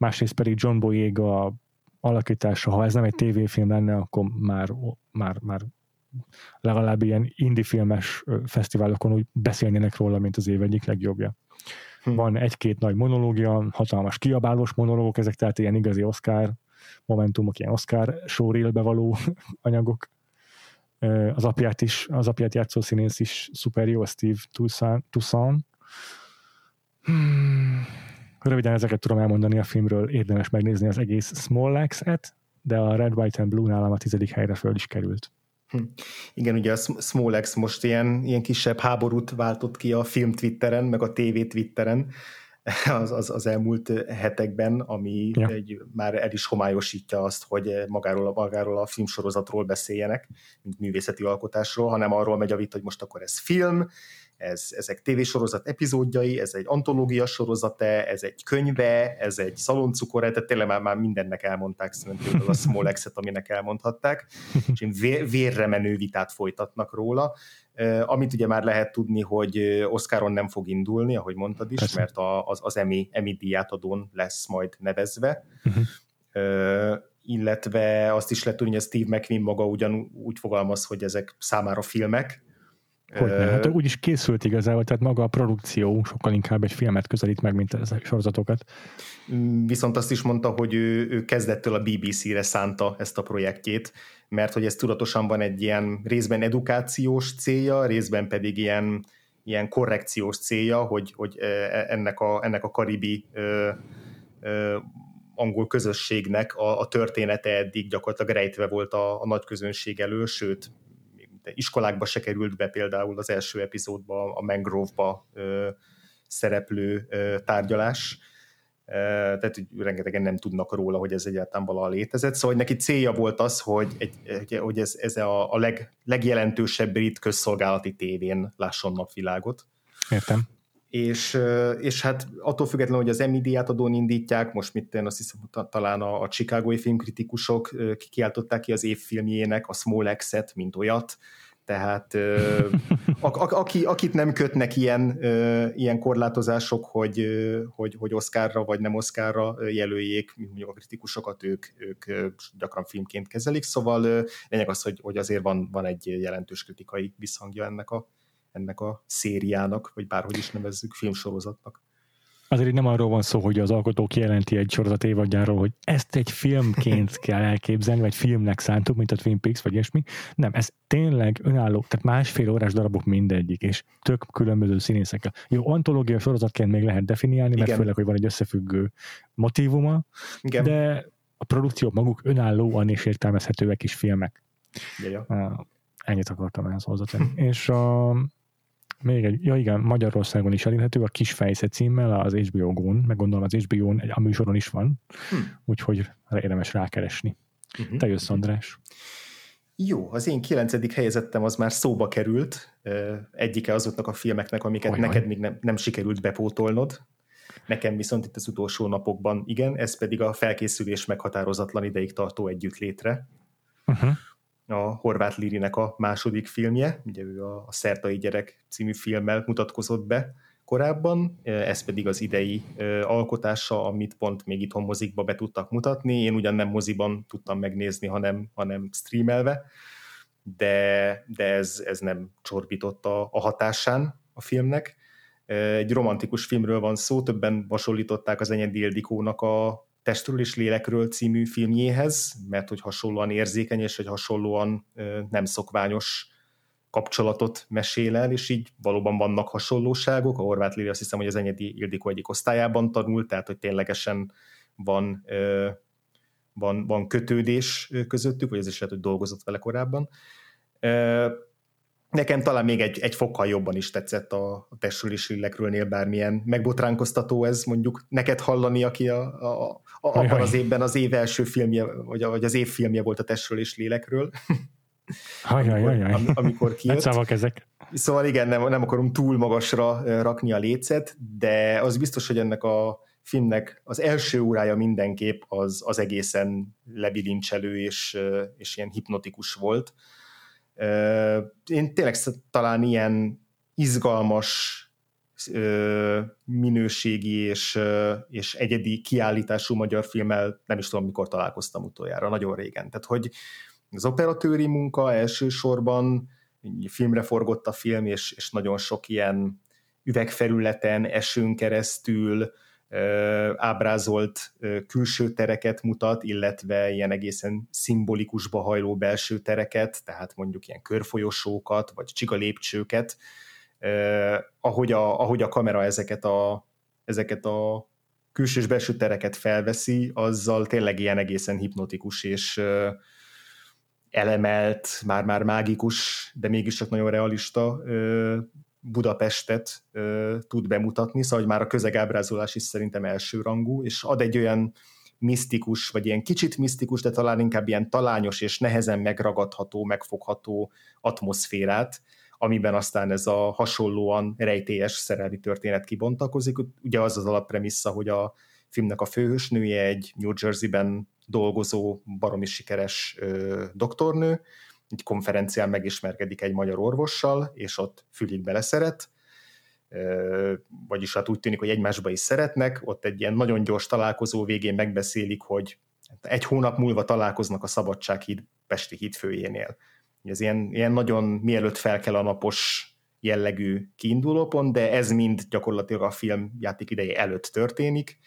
másrészt pedig John Boyega alakítása, ha ez nem egy tévéfilm lenne, akkor már, már, már legalább ilyen indie filmes fesztiválokon úgy beszélnének róla, mint az év egyik legjobbja. Hm. Van egy-két nagy monológia, hatalmas kiabálós monológok, ezek tehát ilyen igazi Oscar momentumok, ilyen Oscar showreelbe való anyagok. Az apját is, az apját játszó színész is szuper jó, Steve Toussaint. Hmm Röviden ezeket tudom elmondani a filmről, érdemes megnézni az egész Smolex-et, de a Red, White and Blue nálam a tizedik helyre föl is került. Hm. Igen, ugye a Smolex most ilyen, ilyen kisebb háborút váltott ki a film Twitteren, meg a TV Twitteren az, az, az elmúlt hetekben, ami ja. egy, már el is homályosítja azt, hogy magáról a, magáról a filmsorozatról beszéljenek, mint művészeti alkotásról, hanem arról megy a vita, hogy most akkor ez film, ez, ezek tévésorozat epizódjai, ez egy antológia sorozata, ez egy könyve, ez egy szaloncukor, tehát tényleg már, már mindennek elmondták szerintem a Smolex-et, aminek elmondhatták, és vér, vérre menő vitát folytatnak róla, amit ugye már lehet tudni, hogy Oscaron nem fog indulni, ahogy mondtad is, Persze. mert az, az Emmy, Emmy díjátadón lesz majd nevezve, uh-huh. illetve azt is lehet tudni, hogy a Steve McQueen maga ugyan úgy fogalmaz, hogy ezek számára filmek, Hogyne, hát úgy is készült igazából, tehát maga a produkció sokkal inkább egy filmet közelít meg, mint ezek sorozatokat. Mm, viszont azt is mondta, hogy ő, ő kezdettől a BBC-re szánta ezt a projektjét, mert hogy ez tudatosan van egy ilyen részben edukációs célja, részben pedig ilyen, ilyen korrekciós célja, hogy, hogy e, ennek, a, ennek a karibi ö, ö, angol közösségnek a, a története eddig gyakorlatilag rejtve volt a, a nagy közönség elől, sőt, iskolákba se került be például az első epizódba a Mangrove-ba szereplő tárgyalás, tehát hogy rengetegen nem tudnak róla, hogy ez egyáltalán valaha létezett, szóval neki célja volt az, hogy, egy, hogy ez, ez a, a leg, legjelentősebb brit közszolgálati tévén lásson napvilágot. Értem. És, és hát attól függetlenül, hogy az díját adón indítják, most mit én azt hiszem, talán a, a Chicagói filmkritikusok kiáltották ki az évfilmjének a Small X-et, mint olyat, tehát a, a, aki, akit nem kötnek ilyen, ilyen korlátozások, hogy, hogy, hogy Oscarra vagy nem Oscarra jelöljék, mondjuk a kritikusokat, ők, ők gyakran filmként kezelik, szóval lényeg az, hogy, hogy azért van, van egy jelentős kritikai visszhangja ennek a, ennek a szériának, vagy bárhogy is nevezzük, filmsorozatnak. Azért itt nem arról van szó, hogy az alkotó kijelenti egy sorozat évadjáról, hogy ezt egy filmként kell elképzelni, vagy filmnek szántuk, mint a Twin Peaks, vagy ilyesmi. Nem, ez tényleg önálló, tehát másfél órás darabok mindegyik, és tök különböző színészekkel. Jó, antológia sorozatként még lehet definiálni, mert Igen. főleg, hogy van egy összefüggő motivuma, Igen. de a produkciók maguk önállóan és értelmezhetőek is filmek. Ja, ja. Ennyit akartam ehhez hozzátenni. és a, még egy, ja igen, Magyarországon is elérhető, a Kisfejsze címmel az HBO Go-n, meg gondolom az HBO-n, a műsoron is van, hm. úgyhogy érdemes rákeresni. Uh-huh. Te jössz, András. Jó, az én kilencedik helyezettem az már szóba került, egyike azoknak a filmeknek, amiket Olyan. neked még nem, nem sikerült bepótolnod. Nekem viszont itt az utolsó napokban igen, ez pedig a felkészülés meghatározatlan ideig tartó együttlétre. Uh-huh a Horváth Lirinek a második filmje, ugye ő a, a Szertai gyerek című filmmel mutatkozott be korábban, ez pedig az idei alkotása, amit pont még itthon mozikba be tudtak mutatni. Én ugyan nem moziban tudtam megnézni, hanem, hanem streamelve, de, de ez, ez nem csorbított a, a hatásán a filmnek. Egy romantikus filmről van szó, többen hasonlították az Enyedi Ildikónak a Testről és Lélekről című filmjéhez, mert hogy hasonlóan érzékeny és hogy hasonlóan nem szokványos kapcsolatot mesél el, és így valóban vannak hasonlóságok. A Horváth Lili azt hiszem, hogy az Enyedi Ildikó egyik osztályában tanult, tehát hogy ténylegesen van, van, van kötődés közöttük, vagy ez is lehet, hogy dolgozott vele korábban. Nekem talán még egy, egy fokkal jobban is tetszett a, a testről és lélekről bármilyen megbotránkoztató ez mondjuk neked hallani, aki a, a, a, abban az évben az év első filmje, vagy, vagy az év filmje volt a testről és lélekről. Ajaj, ajaj. Am, amikor kijött. Hát ezek. Szóval igen, nem, nem akarom túl magasra rakni a lécet, de az biztos, hogy ennek a filmnek az első órája mindenképp az, az egészen lebilincselő és, és ilyen hipnotikus volt én tényleg talán ilyen izgalmas minőségi és, és egyedi kiállítású magyar filmmel nem is tudom, mikor találkoztam utoljára, nagyon régen. Tehát, hogy az operatőri munka elsősorban filmre forgott a film, és, és nagyon sok ilyen üvegfelületen, esőn keresztül, ábrázolt külső tereket mutat, illetve ilyen egészen szimbolikusba hajló belső tereket, tehát mondjuk ilyen körfolyosókat, vagy csiga lépcsőket, ahogy a, ahogy a kamera ezeket a, ezeket a külső és belső tereket felveszi, azzal tényleg ilyen egészen hipnotikus és elemelt, már-már mágikus, de mégis csak nagyon realista Budapestet ö, tud bemutatni, szóval hogy már a közegábrázolás is szerintem elsőrangú, és ad egy olyan misztikus, vagy ilyen kicsit misztikus, de talán inkább ilyen talányos és nehezen megragadható, megfogható atmoszférát, amiben aztán ez a hasonlóan rejtélyes szerelmi történet kibontakozik. Ugye az az alappremissza, hogy a filmnek a főhősnője egy New Jersey-ben dolgozó, baromi sikeres ö, doktornő, egy konferencián megismerkedik egy magyar orvossal, és ott fülig beleszeret, vagyis hát úgy tűnik, hogy egymásba is szeretnek, ott egy ilyen nagyon gyors találkozó végén megbeszélik, hogy egy hónap múlva találkoznak a Szabadsághíd Pesti hídfőjénél. Ez ilyen, ilyen nagyon mielőtt fel kell a napos jellegű kiindulópont, de ez mind gyakorlatilag a film játék ideje előtt történik,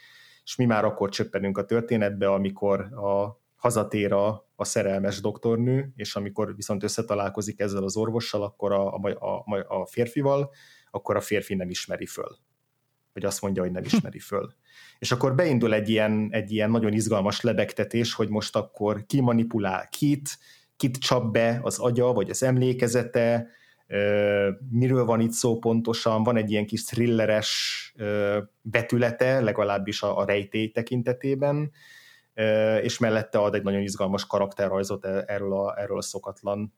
és mi már akkor csöppenünk a történetbe, amikor a hazatér a, a szerelmes doktornő, és amikor viszont összetalálkozik ezzel az orvossal, akkor a, a, a, a férfival, akkor a férfi nem ismeri föl. Vagy azt mondja, hogy nem ismeri föl. És akkor beindul egy ilyen, egy ilyen nagyon izgalmas lebegtetés, hogy most akkor ki manipulál kit, kit csap be az agya, vagy az emlékezete, miről van itt szó pontosan, van egy ilyen kis thrilleres betülete, legalábbis a, a rejtély tekintetében, és mellette ad egy nagyon izgalmas karakterrajzot e, erről a, erről a szokatlan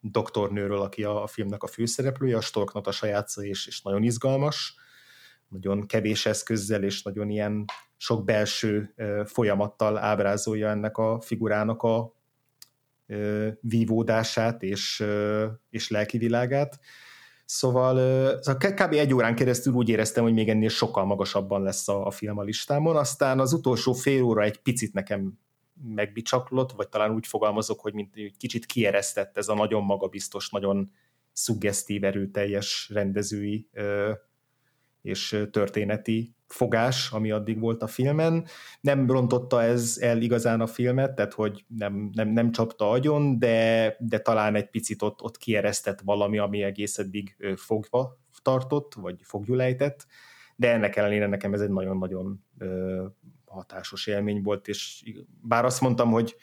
doktornőről, aki a, a filmnek a főszereplője, a Stork Natasha játsza, és, és nagyon izgalmas, nagyon kevés eszközzel, és nagyon ilyen sok belső folyamattal ábrázolja ennek a figurának a vívódását és, és lelki világát. Szóval, szóval kb. egy órán keresztül úgy éreztem, hogy még ennél sokkal magasabban lesz a, a film a listámon, aztán az utolsó fél óra egy picit nekem megbicsaklott, vagy talán úgy fogalmazok, hogy mint egy kicsit kieresztett ez a nagyon magabiztos, nagyon szuggesztív, erőteljes rendezői és történeti fogás, ami addig volt a filmen. Nem rontotta ez el igazán a filmet, tehát hogy nem, nem, nem csapta agyon, de, de talán egy picit ott, ott kieresztett valami, ami egész eddig fogva tartott, vagy fogjulejtett, de ennek ellenére nekem ez egy nagyon-nagyon hatásos élmény volt, és bár azt mondtam, hogy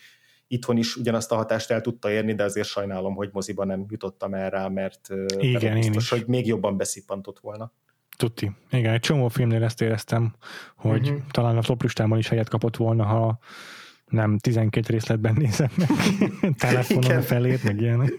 itthon is ugyanazt a hatást el tudta érni, de azért sajnálom, hogy moziban nem jutottam el rá, mert, Igen, biztos, hogy még jobban beszippantott volna. Tuti. Igen, egy csomó filmnél ezt éreztem, hogy uh-huh. talán a top is helyet kapott volna, ha nem 12 részletben nézem meg telefonon a felét, meg ilyen.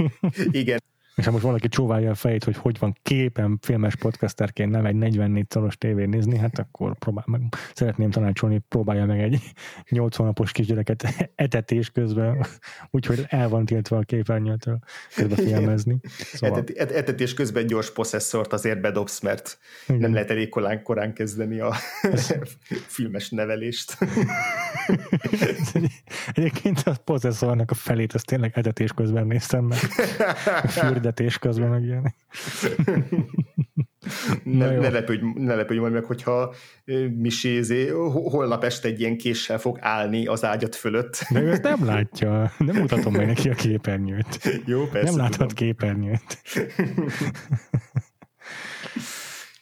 Igen, és ha most valaki csóválja a fejét, hogy hogy van képen filmes podcasterként nem egy 44 szoros tévén nézni, hát akkor próbál, meg, szeretném tanácsolni, próbálja meg egy 80 napos kisgyereket etetés közben, úgyhogy el van tiltva a képernyőtől közben filmezni. Szóval... Etet, et, etetés közben gyors posszesszort azért bedobsz, mert Igen. nem lehet elég korán, korán kezdeni a filmes nevelést. Egyébként a posszesszornak a felét, azt tényleg etetés közben néztem meg. Hirdetés közben meg ilyen. ne, ne, lepődj, ne lepődj majd meg, hogyha Misézé holnap este egy ilyen késsel fog állni az ágyat fölött. De ő ezt nem látja. Nem mutatom meg neki a képernyőt. Jó, persze. Nem láthat tudom. képernyőt.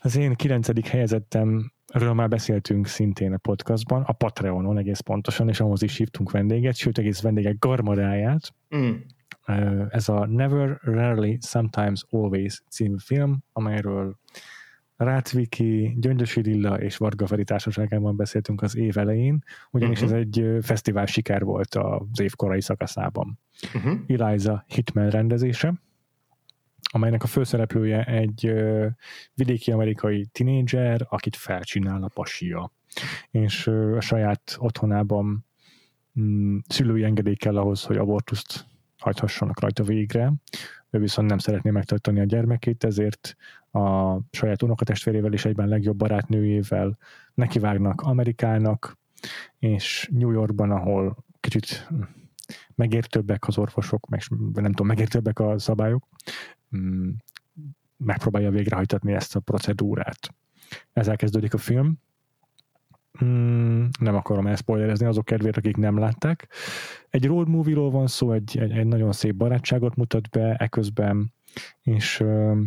Az én kilencedik helyezettem Erről már beszéltünk szintén a podcastban, a Patreonon egész pontosan, és ahhoz is hívtunk vendéget, sőt egész vendégek garmadáját. Mm. Ez a Never, Rarely, Sometimes, Always című film, amelyről Rácviki, Gyöngyösi Lilla és Varga Feri társaságában beszéltünk az év elején, ugyanis uh-huh. ez egy fesztivál siker volt az év korai szakaszában. Uh-huh. Eliza Hitman rendezése, amelynek a főszereplője egy vidéki amerikai tinédzser, akit felcsinál a pasia. És a saját otthonában mm, szülői engedély kell ahhoz, hogy abortuszt hajthassanak rajta végre. Ő viszont nem szeretné megtartani a gyermekét, ezért a saját unokatestvérével és egyben legjobb barátnőjével nekivágnak Amerikának, és New Yorkban, ahol kicsit megértőbbek az orvosok, meg nem tudom, megértőbbek a szabályok, mm, megpróbálja végrehajtatni ezt a procedúrát. Ezzel kezdődik a film, Mm, nem akarom elszpoilerezni azok kedvéért, akik nem látták. Egy road movie-ról van szó, egy, egy, egy nagyon szép barátságot mutat be eközben, és ö,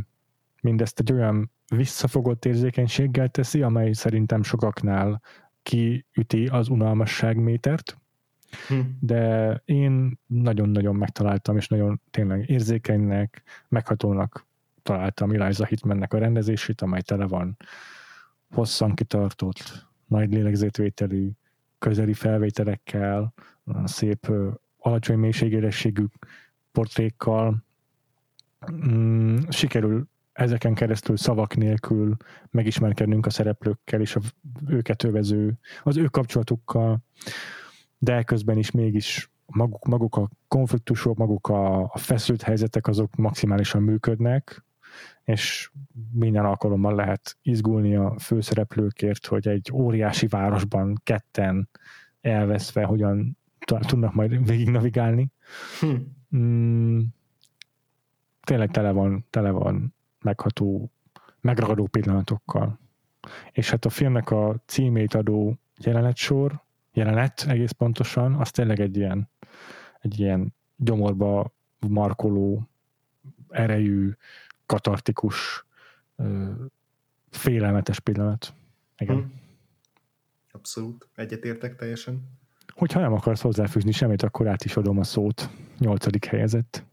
mindezt egy olyan visszafogott érzékenységgel teszi, amely szerintem sokaknál kiüti az unalmasságmétert, hm. de én nagyon-nagyon megtaláltam, és nagyon tényleg érzékenynek, meghatónak találtam Eliza Hitmannek a rendezését, amely tele van hosszan kitartott, nagy lélegzetvételű, közeli felvételekkel, szép alacsony mélységérességű portrékkal. Mm, sikerül ezeken keresztül szavak nélkül megismerkednünk a szereplőkkel és a őket övező, az ő kapcsolatukkal, de közben is mégis maguk, maguk a konfliktusok, maguk a, a feszült helyzetek azok maximálisan működnek, és minden alkalommal lehet izgulni a főszereplőkért, hogy egy óriási városban ketten elveszve hogyan tudnak majd végig navigálni. Hm. Mm, tényleg tele van, tele van megható, megragadó pillanatokkal. És hát a filmnek a címét adó jelenet-sor, jelenet egész pontosan, az tényleg egy ilyen, egy ilyen gyomorba markoló, erejű, katartikus, félelmetes pillanat. Igen. Hmm. Abszolút, egyetértek teljesen. Hogyha nem akarsz hozzáfűzni semmit, akkor át is adom a szót. Nyolcadik helyezett.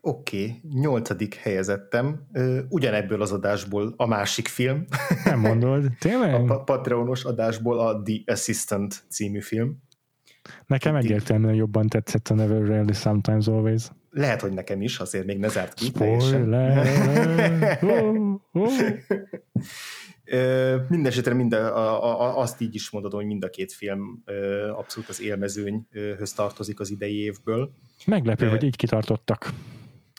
Oké, okay, nyolcadik helyezettem, ugyanebből az adásból a másik film. Nem mondod, tényleg? A Patreonos adásból a The Assistant című film. Nekem egyértelműen jobban tetszett a Never Rarely Sometimes Always. Lehet, hogy nekem is, azért még ne zárt ki. Oh. Mindenesetre mind a, a, a, azt így is mondod, hogy mind a két film abszolút az élmezőnyhöz tartozik az idei évből. Meglepő, hogy így kitartottak.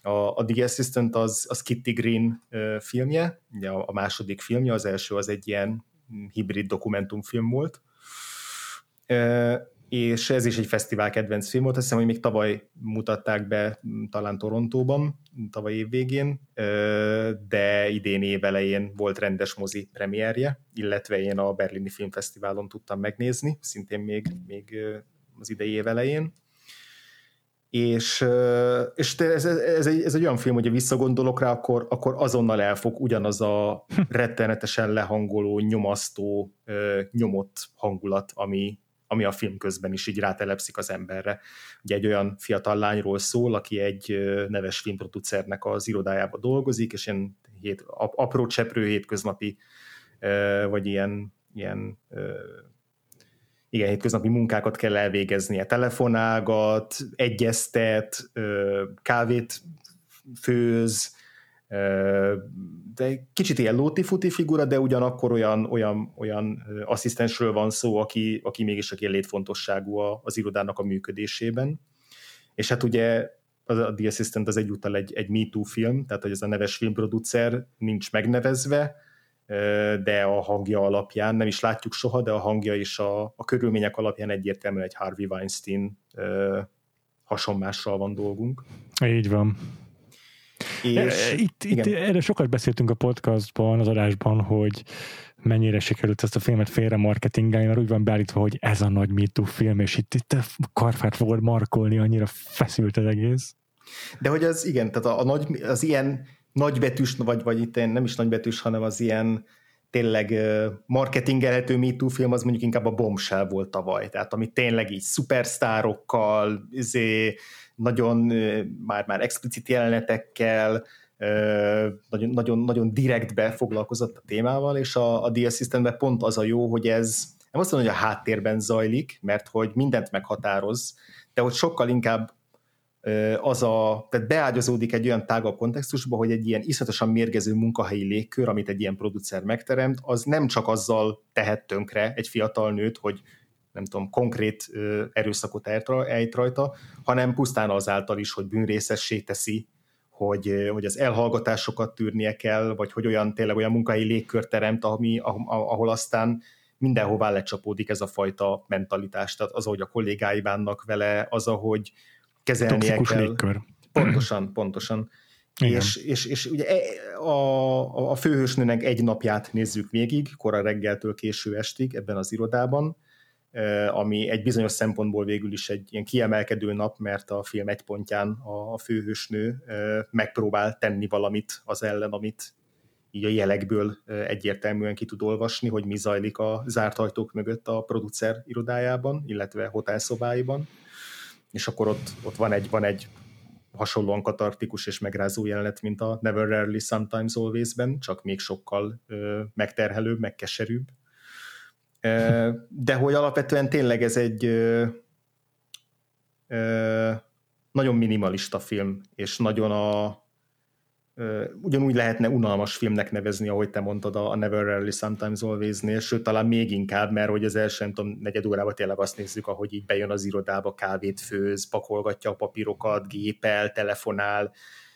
A, a The Assistant az, az Kitty Green filmje, ugye a, a második filmje, az első az egy ilyen hibrid dokumentumfilm volt és ez is egy fesztivál kedvenc film volt, azt hiszem, hogy még tavaly mutatták be talán Torontóban, tavaly év végén, de idén év elején volt rendes mozi premierje, illetve én a Berlini Filmfesztiválon tudtam megnézni, szintén még, még az idei év elején. És, és ez, ez, egy, ez egy olyan film, hogy visszagondolok rá, akkor, akkor azonnal elfog ugyanaz a rettenetesen lehangoló, nyomasztó, nyomott hangulat, ami, ami a film közben is így rátelepszik az emberre. Ugye egy olyan fiatal lányról szól, aki egy neves filmproducernek az irodájába dolgozik, és ilyen hét, apró cseprő hétköznapi, vagy ilyen, ilyen igen, hétköznapi munkákat kell elvégeznie. Telefonálgat, egyeztet, kávét főz, de kicsit ilyen lóti-futi figura, de ugyanakkor olyan, olyan, olyan asszisztensről van szó, aki, aki mégis ilyen létfontosságú az irodának a működésében. És hát ugye az, a The Assistant az egyúttal egy, egy Me Too film, tehát hogy ez a neves filmproducer nincs megnevezve, de a hangja alapján, nem is látjuk soha, de a hangja és a, a körülmények alapján egyértelműen egy Harvey Weinstein hasonmással van dolgunk. Így van. És, itt, itt erre sokat beszéltünk a podcastban, az adásban, hogy mennyire sikerült ezt a filmet félre marketingelni, mert úgy van beállítva, hogy ez a nagy MeToo film, és itt, itt karfát fogod markolni, annyira feszült az egész. De hogy az igen, tehát a, a nagy, az ilyen nagybetűs, vagy, vagy itt nem is nagybetűs, hanem az ilyen tényleg marketingelhető MeToo film, az mondjuk inkább a Bombshell volt tavaly, tehát ami tényleg így szupersztárokkal, izé, nagyon már, már explicit jelenetekkel, nagyon, nagyon, nagyon direktbe foglalkozott a témával, és a, a The Assistantben pont az a jó, hogy ez nem azt mondom, hogy a háttérben zajlik, mert hogy mindent meghatároz, de hogy sokkal inkább az a, tehát beágyazódik egy olyan tágabb kontextusba, hogy egy ilyen iszatosan mérgező munkahelyi légkör, amit egy ilyen producer megteremt, az nem csak azzal tehet tönkre egy fiatal nőt, hogy nem tudom, konkrét erőszakot ejt rajta, hanem pusztán azáltal is, hogy bűnrészessé teszi, hogy, hogy az elhallgatásokat tűrnie kell, vagy hogy olyan tényleg olyan munkai légkör teremt, ami, ahol aztán mindenhová lecsapódik ez a fajta mentalitás, tehát az, ahogy a kollégái bánnak vele, az, ahogy kezelnie Toxikus kell. légkör. Pontosan, pontosan. És, és, és ugye e, a, a főhősnőnek egy napját nézzük végig, kora reggeltől késő estig ebben az irodában, ami egy bizonyos szempontból végül is egy ilyen kiemelkedő nap, mert a film egy pontján a főhősnő megpróbál tenni valamit az ellen, amit így a jelekből egyértelműen ki tud olvasni, hogy mi zajlik a zárt ajtók mögött a producer irodájában, illetve hotelszobáiban. És akkor ott, ott van, egy, van egy hasonlóan katartikus és megrázó jelenet, mint a Never Rarely Sometimes Always-ben, csak még sokkal ö, megterhelőbb, megkeserűbb de hogy alapvetően tényleg ez egy nagyon minimalista film, és nagyon a ugyanúgy lehetne unalmas filmnek nevezni, ahogy te mondtad a Never Rarely Sometimes Always-nél, sőt talán még inkább, mert hogy az első, nem tudom, negyed órában tényleg azt nézzük, ahogy így bejön az irodába, kávét főz, pakolgatja a papírokat, gépel, telefonál,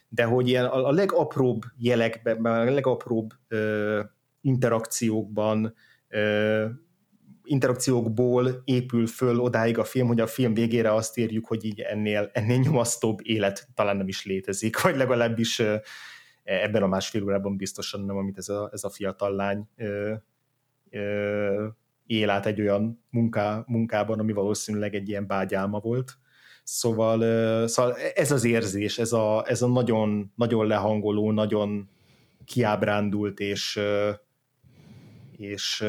de hogy ilyen a legapróbb jelekben, a legapróbb ö, interakciókban ö, interakciókból épül föl odáig a film, hogy a film végére azt írjuk, hogy így ennél, ennél nyomasztóbb élet talán nem is létezik, vagy legalábbis ebben a másfél órában biztosan nem, amit ez a, ez a fiatal lány ö, ö, él át egy olyan munká, munkában, ami valószínűleg egy ilyen bágyálma volt. Szóval, ö, szóval ez az érzés, ez a, ez a nagyon, nagyon lehangoló, nagyon kiábrándult és, és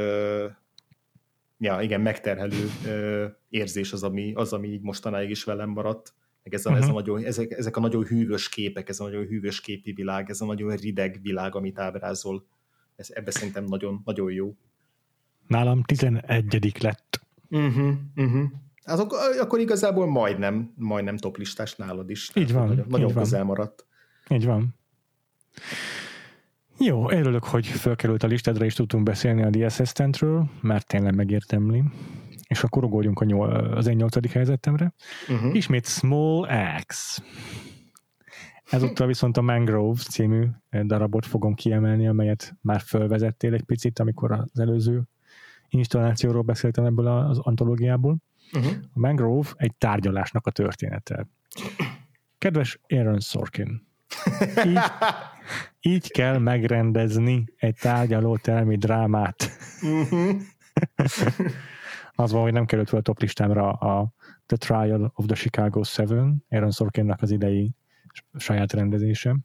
ja, igen, megterhelő ö, érzés az ami, az, ami így mostanáig is velem maradt. Meg ez a, uh-huh. ez a mhm. nagyon, ezek, ezek a nagyon hűvös képek, ez a nagyon hűvös képi világ, ez a nagyon rideg világ, amit ábrázol. Ez, ebbe szerintem nagyon, nagyon jó. Nálam 11 lett. Uh-huh, uh-huh. azok, akkor igazából majdnem, majdnem top listás nálad is. Így van. Nagyon, nagyon így van. közel maradt. Így van. Jó, örülök, hogy felkerült a listádra, és tudtunk beszélni a The Assistant-ről, mert tényleg megértemli. És akkor ugorjunk a nyol, az én nyolcadik helyzetemre. Uh-huh. Ismét Small Axe. Ezúttal viszont a Mangrove című darabot fogom kiemelni, amelyet már fölvezettél egy picit, amikor az előző installációról beszéltem ebből az antológiából. Uh-huh. A Mangrove egy tárgyalásnak a története. Kedves Aaron Sorkin, így, így kell megrendezni egy tárgyalótermi drámát. Uh-huh. Az van, hogy nem került fel a top listámra a The Trial of the Chicago Seven, Aaron Sorkinnak az idei saját rendezése,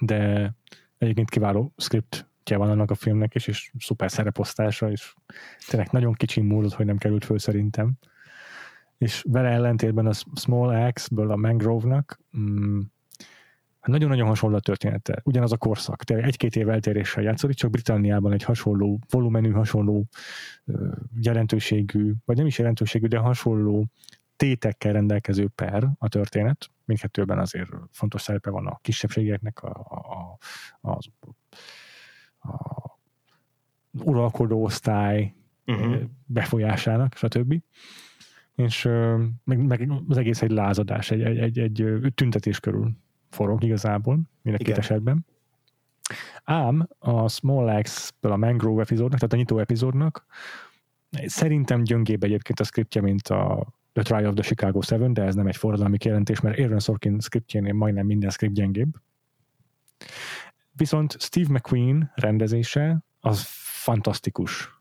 de egyébként kiváló scriptje van annak a filmnek is, és szuper szereposztása, és tényleg nagyon kicsi múlott, hogy nem került föl szerintem. És vele ellentétben a Small Axe-ből a Mangrove-nak mm, nagyon-nagyon hasonló a története. Ugyanaz a korszak. Tényleg egy-két év eltéréssel játszódik, csak Britanniában egy hasonló volumenű, hasonló jelentőségű, vagy nem is jelentőségű, de hasonló tétekkel rendelkező per a történet. Mindkettőben azért fontos szerepe van a kisebbségeknek, a, a, a, az, a uralkodó osztály Uh-huh. befolyásának, stb. És meg, meg az egész egy lázadás, egy, egy, egy, egy tüntetés körül forog igazából, mind a két esetben. Ám a Small Axe-ből a Mangrove epizódnak, tehát a nyitó epizódnak szerintem gyöngébb egyébként a scriptje, mint a The Trial of the Chicago Seven, de ez nem egy forradalmi kijelentés, mert Aaron Sorkin scriptjénél majdnem minden script gyengébb. Viszont Steve McQueen rendezése az fantasztikus.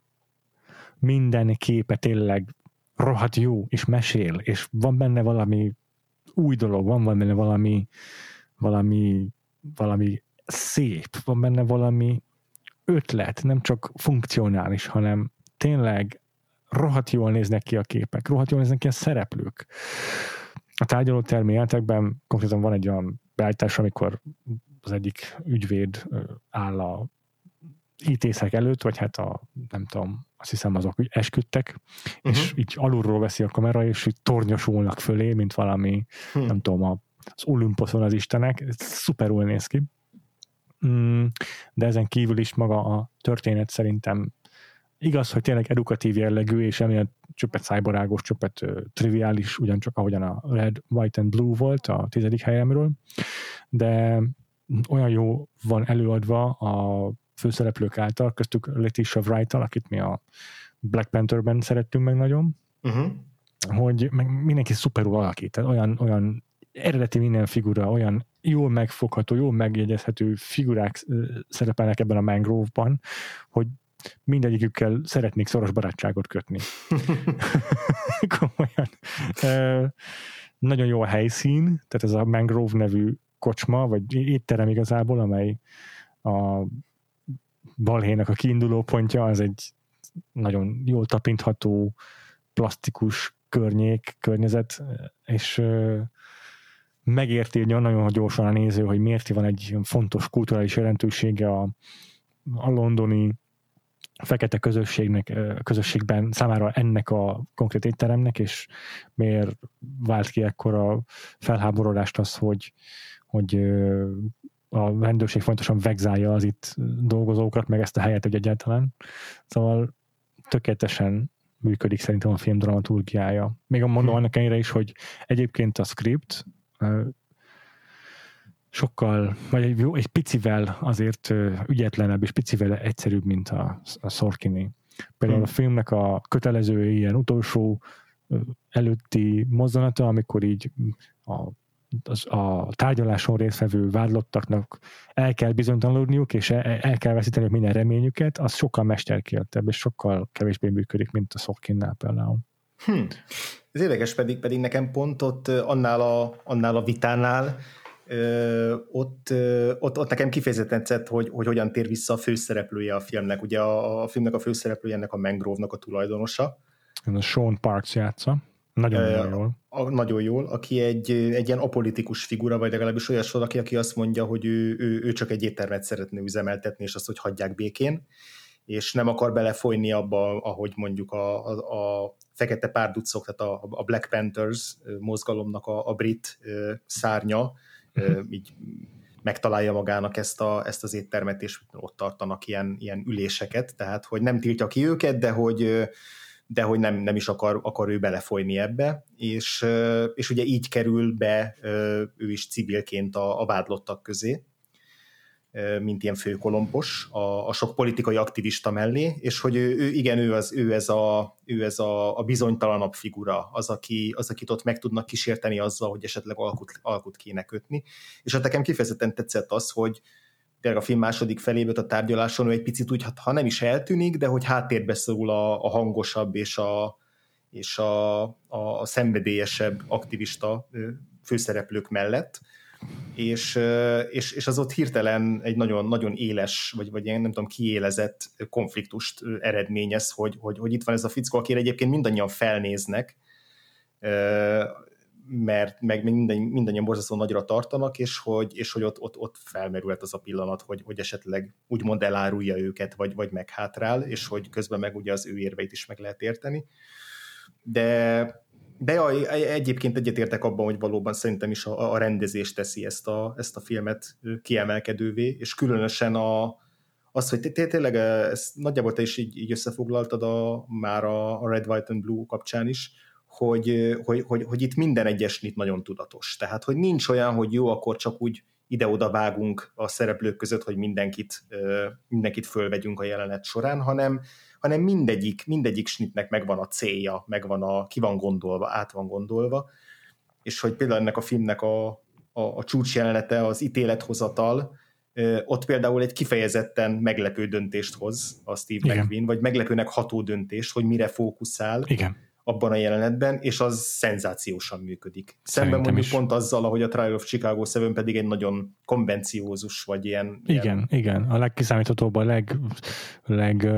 Minden képe tényleg rohadt jó, és mesél, és van benne valami új dolog, van benne valami valami, valami szép, van benne valami ötlet, nem csak funkcionális, hanem tényleg rohadt jól néznek ki a képek, rohadt jól néznek ki a szereplők. A tárgyaló terméletekben konkrétan van egy olyan beállítás, amikor az egyik ügyvéd áll a ítészek előtt, vagy hát a, nem tudom, azt hiszem azok úgy esküdtek, uh-huh. és így alulról veszi a kamera, és így tornyosulnak fölé, mint valami, Hm. nem tudom, a, az Olymposzon az istenek, szuperul néz ki. Mm, de ezen kívül is maga a történet szerintem igaz, hogy tényleg edukatív jellegű, és emiatt csöppet szájbarágos, csöppet ö, triviális, ugyancsak ahogyan a Red, White and Blue volt a tizedik helyemről, de olyan jó van előadva a főszereplők által, köztük Letitia wright akit mi a Black Pantherben szerettünk meg nagyon, Uh-huh. hogy meg mindenki szuperul alakít, tehát olyan, olyan eredeti minden figura, olyan jól megfogható, jól megjegyezhető figurák szerepelnek ebben a Mangrove-ban, hogy mindegyikükkel szeretnék szoros barátságot kötni. Komolyan. Ö, nagyon jó a helyszín, tehát ez a Mangrove nevű kocsma, vagy étterem igazából, amely a balhénak a kiinduló pontja, az egy nagyon jól tapintható, plastikus környék, környezet, és megérti nagyon, gyorsan a néző, hogy miért van egy fontos kulturális jelentősége a, a londoni fekete közösségnek, közösségben számára ennek a konkrét étteremnek, és miért vált ki ekkora felháborodást az, hogy, hogy a rendőrség fontosan vegzálja az itt dolgozókat, meg ezt a helyet, hogy egyáltalán. Szóval tökéletesen működik szerintem a film dramaturgiája. Még mondom Hm. annak ellenére is, hogy egyébként a script sokkal, vagy egy, jó, egy picivel azért ügyetlenebb és picivel egyszerűbb, mint a, a Sorkini. Például Hm. a filmnek a kötelező ilyen utolsó előtti mozzanata, amikor így a az, a tárgyaláson résztvevő vádlottaknak el kell bizonytalanodniuk, és el, el kell veszíteniük minden reményüket, az sokkal mesterkéltebb, és sokkal kevésbé működik, mint a Sorkinnál például. Hm. Ez érdekes, pedig, pedig nekem pont ott annál a, annál a vitánál ö, ott, ö, ott, ott nekem kifejezetten tetszett, hogy, hogy hogyan tér vissza a főszereplője a filmnek. Ugye a, a filmnek a főszereplője ennek a Mangrove-nak a tulajdonosa. Ez a Sean Parks játsza. Nagyon-nagyon Ö, jól. A, nagyon jól, aki egy, egy ilyen apolitikus figura, vagy legalábbis olyas valaki, aki azt mondja, hogy ő, ő, ő csak egy éttermet szeretne üzemeltetni, és azt, hogy hagyják békén és nem akar belefolyni abba, ahogy mondjuk a, a, a fekete párducok, tehát a, a Black Panthers mozgalomnak a, a brit szárnya, uh-huh. így megtalálja magának ezt, a, ezt az éttermet, és ott tartanak ilyen, ilyen üléseket, tehát hogy nem tiltja ki őket, de hogy, de hogy nem, nem is akar, akar ő belefolyni ebbe, és, és ugye így kerül be ő is civilként a, a vádlottak közé, mint ilyen főkolompos a, a sok politikai aktivista mellé, és hogy ő, ő igen, ő, az, ő ez, a, ő ez a, a bizonytalanabb figura, az, aki, az, akit ott meg tudnak kísérteni azzal, hogy esetleg alkut, alkut kéne kötni. És hát nekem kifejezetten tetszett az, hogy tényleg a film második feléből a tárgyaláson ő egy picit úgy, hát, ha nem is eltűnik, de hogy háttérbe szól a, a hangosabb és a, és a, a, a szenvedélyesebb aktivista főszereplők mellett, és, és, és az ott hirtelen egy nagyon, nagyon éles, vagy, vagy ilyen nem tudom, kiélezett konfliktust eredményez, hogy, hogy, hogy itt van ez a fickó, akire egyébként mindannyian felnéznek, mert meg mindannyian borzasztó nagyra tartanak, és hogy, és hogy ott, ott, ott felmerült az a pillanat, hogy, hogy esetleg úgymond elárulja őket, vagy, vagy meghátrál, és hogy közben meg ugye az ő érveit is meg lehet érteni. De, de ja, egyébként egyetértek abban, hogy valóban szerintem is a, a rendezés teszi ezt a, ezt a filmet kiemelkedővé, és különösen a, az, hogy tényleg ezt nagyjából te is így, így összefoglaltad a, már a, Red, White and Blue kapcsán is, hogy, hogy, hogy, hogy itt minden egyes nyit nagyon tudatos. Tehát, hogy nincs olyan, hogy jó, akkor csak úgy ide-oda vágunk a szereplők között, hogy mindenkit, mindenkit fölvegyünk a jelenet során, hanem, hanem mindegyik, mindegyik snitnek megvan a célja, megvan a, ki van gondolva, át van gondolva, és hogy például ennek a filmnek a, a, a csúcsjelenete, az ítélethozatal, ott például egy kifejezetten meglepő döntést hoz a Steve Igen. McQueen, vagy meglepőnek ható döntést, hogy mire fókuszál. Igen abban a jelenetben, és az szenzációsan működik. Szemben mondjuk is. pont azzal, ahogy a Trial of Chicago 7 pedig egy nagyon konvenciózus, vagy ilyen... Igen, ilyen... igen, a legkiszámíthatóbb, a leg, leg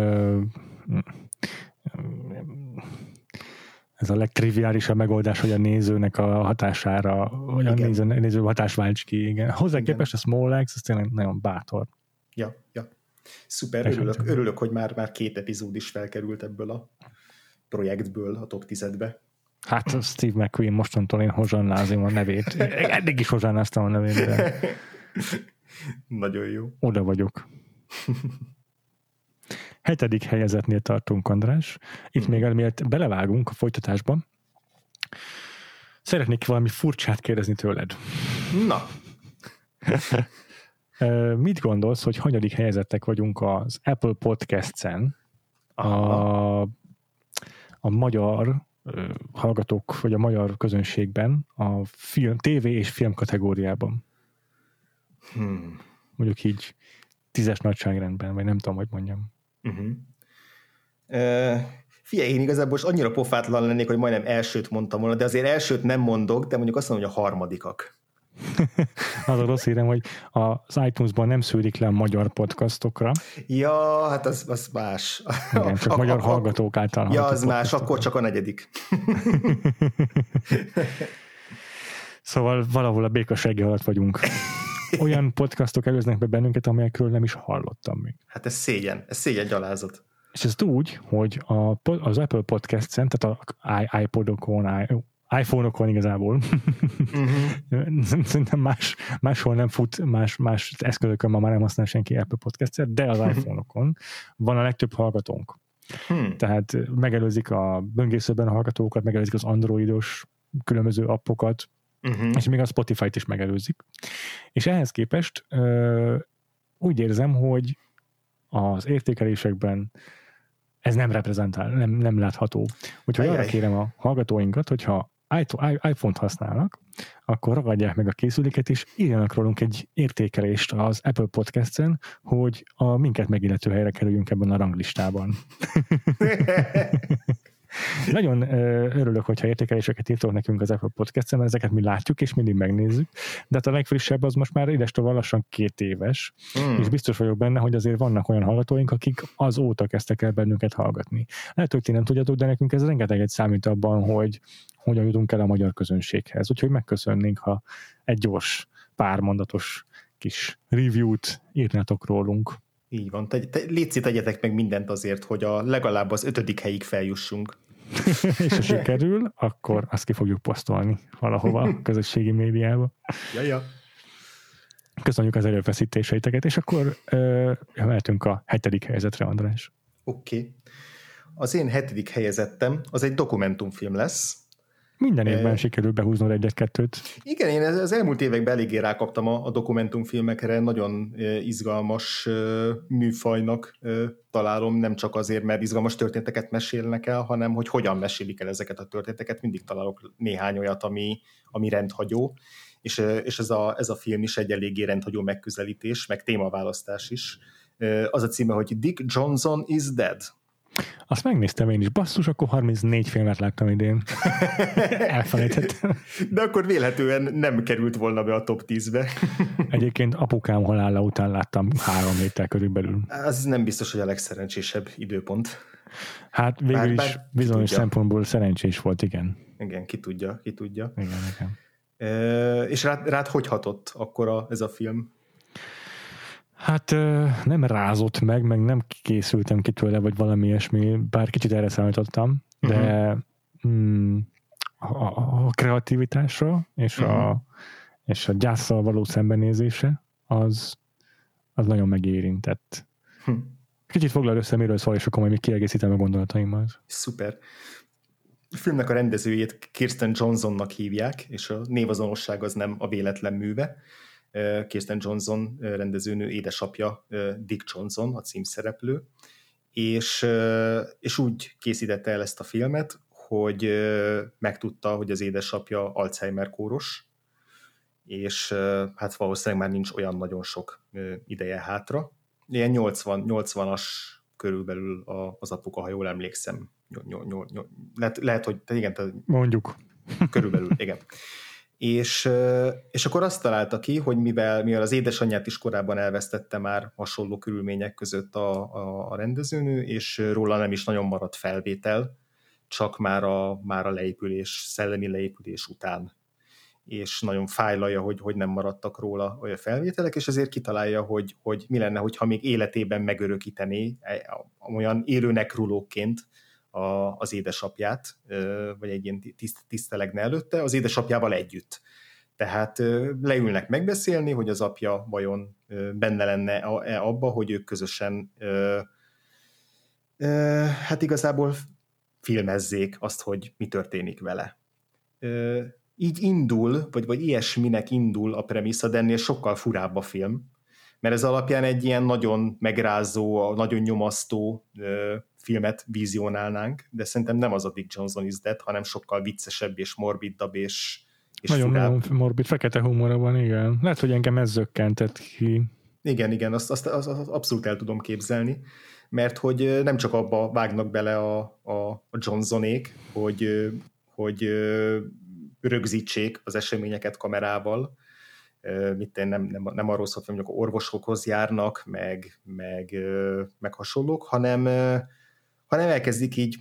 ez a legtriviálisabb megoldás, hogy a nézőnek a hatására, vagy igen. a néző, néző hatás válts ki. Igen. Hozzá igen. képest a Small X, az tényleg nagyon bátor. Ja, ja. Szuper, örülök, örülök, hogy már, már két epizód is felkerült ebből a projektből a top 10-be. Hát Steve McQueen mostantól én hozsannázom a nevét. Eddig is hozsannáztam a nevét, de... Nagyon jó. Oda vagyok. Hetedik helyezetnél tartunk, András. Itt még elmélet belevágunk a folytatásba. Szeretnék valami furcsát kérdezni tőled. Na. Mit gondolsz, hogy hanyadik helyezettek vagyunk az Apple Podcast-en? A a magyar hallgatók, vagy a magyar közönségben a film, TV és film kategóriában. Hmm. Mondjuk így tízes nagyságrendben, vagy nem tudom, hogy mondjam. Uh-huh. Uh, figyelj, én igazából most annyira pofátlan lennék, hogy majdnem elsőt mondtam volna, de azért elsőt nem mondok, de mondjuk azt mondom, hogy a harmadikak. az a rossz hírem, hogy az iTunes-ban nem szűrik le a magyar podcastokra. Ja, hát az, az más. Igen, csak a, magyar a, hallgatók által. Ja, az más, akkor csak a negyedik. szóval valahol a békassági alatt vagyunk. Olyan podcastok előznek be bennünket, amelyekről nem is hallottam még. Hát ez szégyen, ez szégyen gyalázat. És ezt úgy, hogy a, az Apple Podcast-en, tehát a iPodokon, iPhone-okon igazából. Uh-huh. Szerintem más, máshol nem fut, más, más eszközökön ma már nem használ senki Apple Podcast-et, de az iPhone-okon van a legtöbb hallgatónk. Hmm. Tehát megelőzik a böngészőben a hallgatókat, megelőzik az androidos különböző appokat, uh-huh. és még a Spotify-t is megelőzik. És ehhez képest ö, úgy érzem, hogy az értékelésekben ez nem reprezentál, nem, nem látható. Úgyhogy Ajaj. arra kérem a hallgatóinkat, hogyha iPhone-t használnak, akkor ragadják meg a készüléket, és írjanak rólunk egy értékelést az Apple Podcast-en, hogy a minket megillető helyre kerüljünk ebben a ranglistában. Nagyon örülök, hogyha értékeléseket írtok nekünk az Apple Podcast-en, mert ezeket mi látjuk, és mindig megnézzük, de hát a legfrissebb az most már idestől lassan két éves, mm. és biztos vagyok benne, hogy azért vannak olyan hallgatóink, akik azóta kezdtek el bennünket hallgatni. Lehet, hogy ti nem tudjátok, de nekünk ez rengeteget számít abban, hogy hogyan jutunk el a magyar közönséghez. Úgyhogy megköszönnénk, ha egy gyors, pármondatos kis review-t írnátok rólunk. Így van. Te, te, létszi, tegyetek meg mindent azért, hogy a legalább az ötödik helyig feljussunk. és ha sikerül, akkor azt ki fogjuk posztolni valahova a közösségi médiába. Ja, ja. Köszönjük az erőfeszítéseiteket, és akkor ö, mehetünk a hetedik helyzetre, András. Oké. Okay. Az én hetedik helyezettem az egy dokumentumfilm lesz, minden évben e... sikerül behúznod egyet-kettőt. Igen, én az elmúlt években eléggé rákaptam a, a dokumentumfilmekre, nagyon izgalmas műfajnak találom, nem csak azért, mert izgalmas történeteket mesélnek el, hanem hogy hogyan mesélik el ezeket a történeteket, mindig találok néhány olyat, ami, ami rendhagyó, és, és ez, a, ez a film is egy eléggé rendhagyó megközelítés, meg témaválasztás is. Az a címe, hogy Dick Johnson is Dead azt megnéztem én is. Basszus, akkor 34 filmet láttam idén. Elfelejtettem. De akkor vélhetően nem került volna be a top 10-be. Egyébként apukám halála után láttam három héttel körülbelül. Az nem biztos, hogy a legszerencsésebb időpont. Hát végül bár, is bár bizonyos tudja. szempontból szerencsés volt, igen. Igen, ki tudja, ki tudja. Igen, igen. E, és rád, rád hogy hatott akkor a, ez a film? Hát nem rázott meg, meg nem készültem ki tőle, vagy valami ilyesmi, bár kicsit erre számítottam, de uh-huh. mm, a, a kreativitásra és, uh-huh. a, mhm. és a gyászsal való szembenézése az, az nagyon megérintett. Uh-huh. Kicsit foglal össze, miről szól, és akkor majd még kiegészítem a gondolataimmal. Szuper. A filmnek a rendezőjét Kirsten Johnsonnak hívják, és a névazonosság az nem a véletlen műve. Kirsten Johnson rendezőnő édesapja Dick Johnson, a címszereplő, és, és úgy készítette el ezt a filmet, hogy megtudta, hogy az édesapja Alzheimer kóros, és hát valószínűleg már nincs olyan nagyon sok ideje hátra. Ilyen 80, 80-as körülbelül az apuka, ha jól emlékszem. Lehet, lehet hogy igen. Te, Mondjuk. Körülbelül, igen és, és akkor azt találta ki, hogy mivel, mivel az édesanyját is korábban elvesztette már hasonló körülmények között a, a, a rendezőnő, és róla nem is nagyon maradt felvétel, csak már a, már a leépülés, szellemi leépülés után. És nagyon fájlalja, hogy, hogy nem maradtak róla olyan felvételek, és ezért kitalálja, hogy, hogy mi lenne, hogyha még életében megörökítené e, olyan élőnek rulóként a, az édesapját, vagy egy ilyen tiszt, tisztelegne előtte, az édesapjával együtt. Tehát leülnek megbeszélni, hogy az apja vajon benne lenne abba, hogy ők közösen hát igazából filmezzék azt, hogy mi történik vele. Így indul, vagy, vagy ilyesminek indul a premissza, de ennél sokkal furább a film, mert ez alapján egy ilyen nagyon megrázó, nagyon nyomasztó filmet vizionálnánk, de szerintem nem az a Dick Johnson is Dead, hanem sokkal viccesebb és morbidabb és, és Nagyon furább. morbid, fekete humora van, igen. Lehet, hogy engem ez zökkentett ki. Igen, igen, azt, azt, azt, azt abszolút el tudom képzelni, mert hogy nem csak abba vágnak bele a, a, a Johnsonék, hogy, hogy rögzítsék az eseményeket kamerával, mit én nem, nem, nem arról szólt, hogy mondjuk orvosokhoz járnak, meg, meg, meg hasonlók, hanem hanem elkezdik így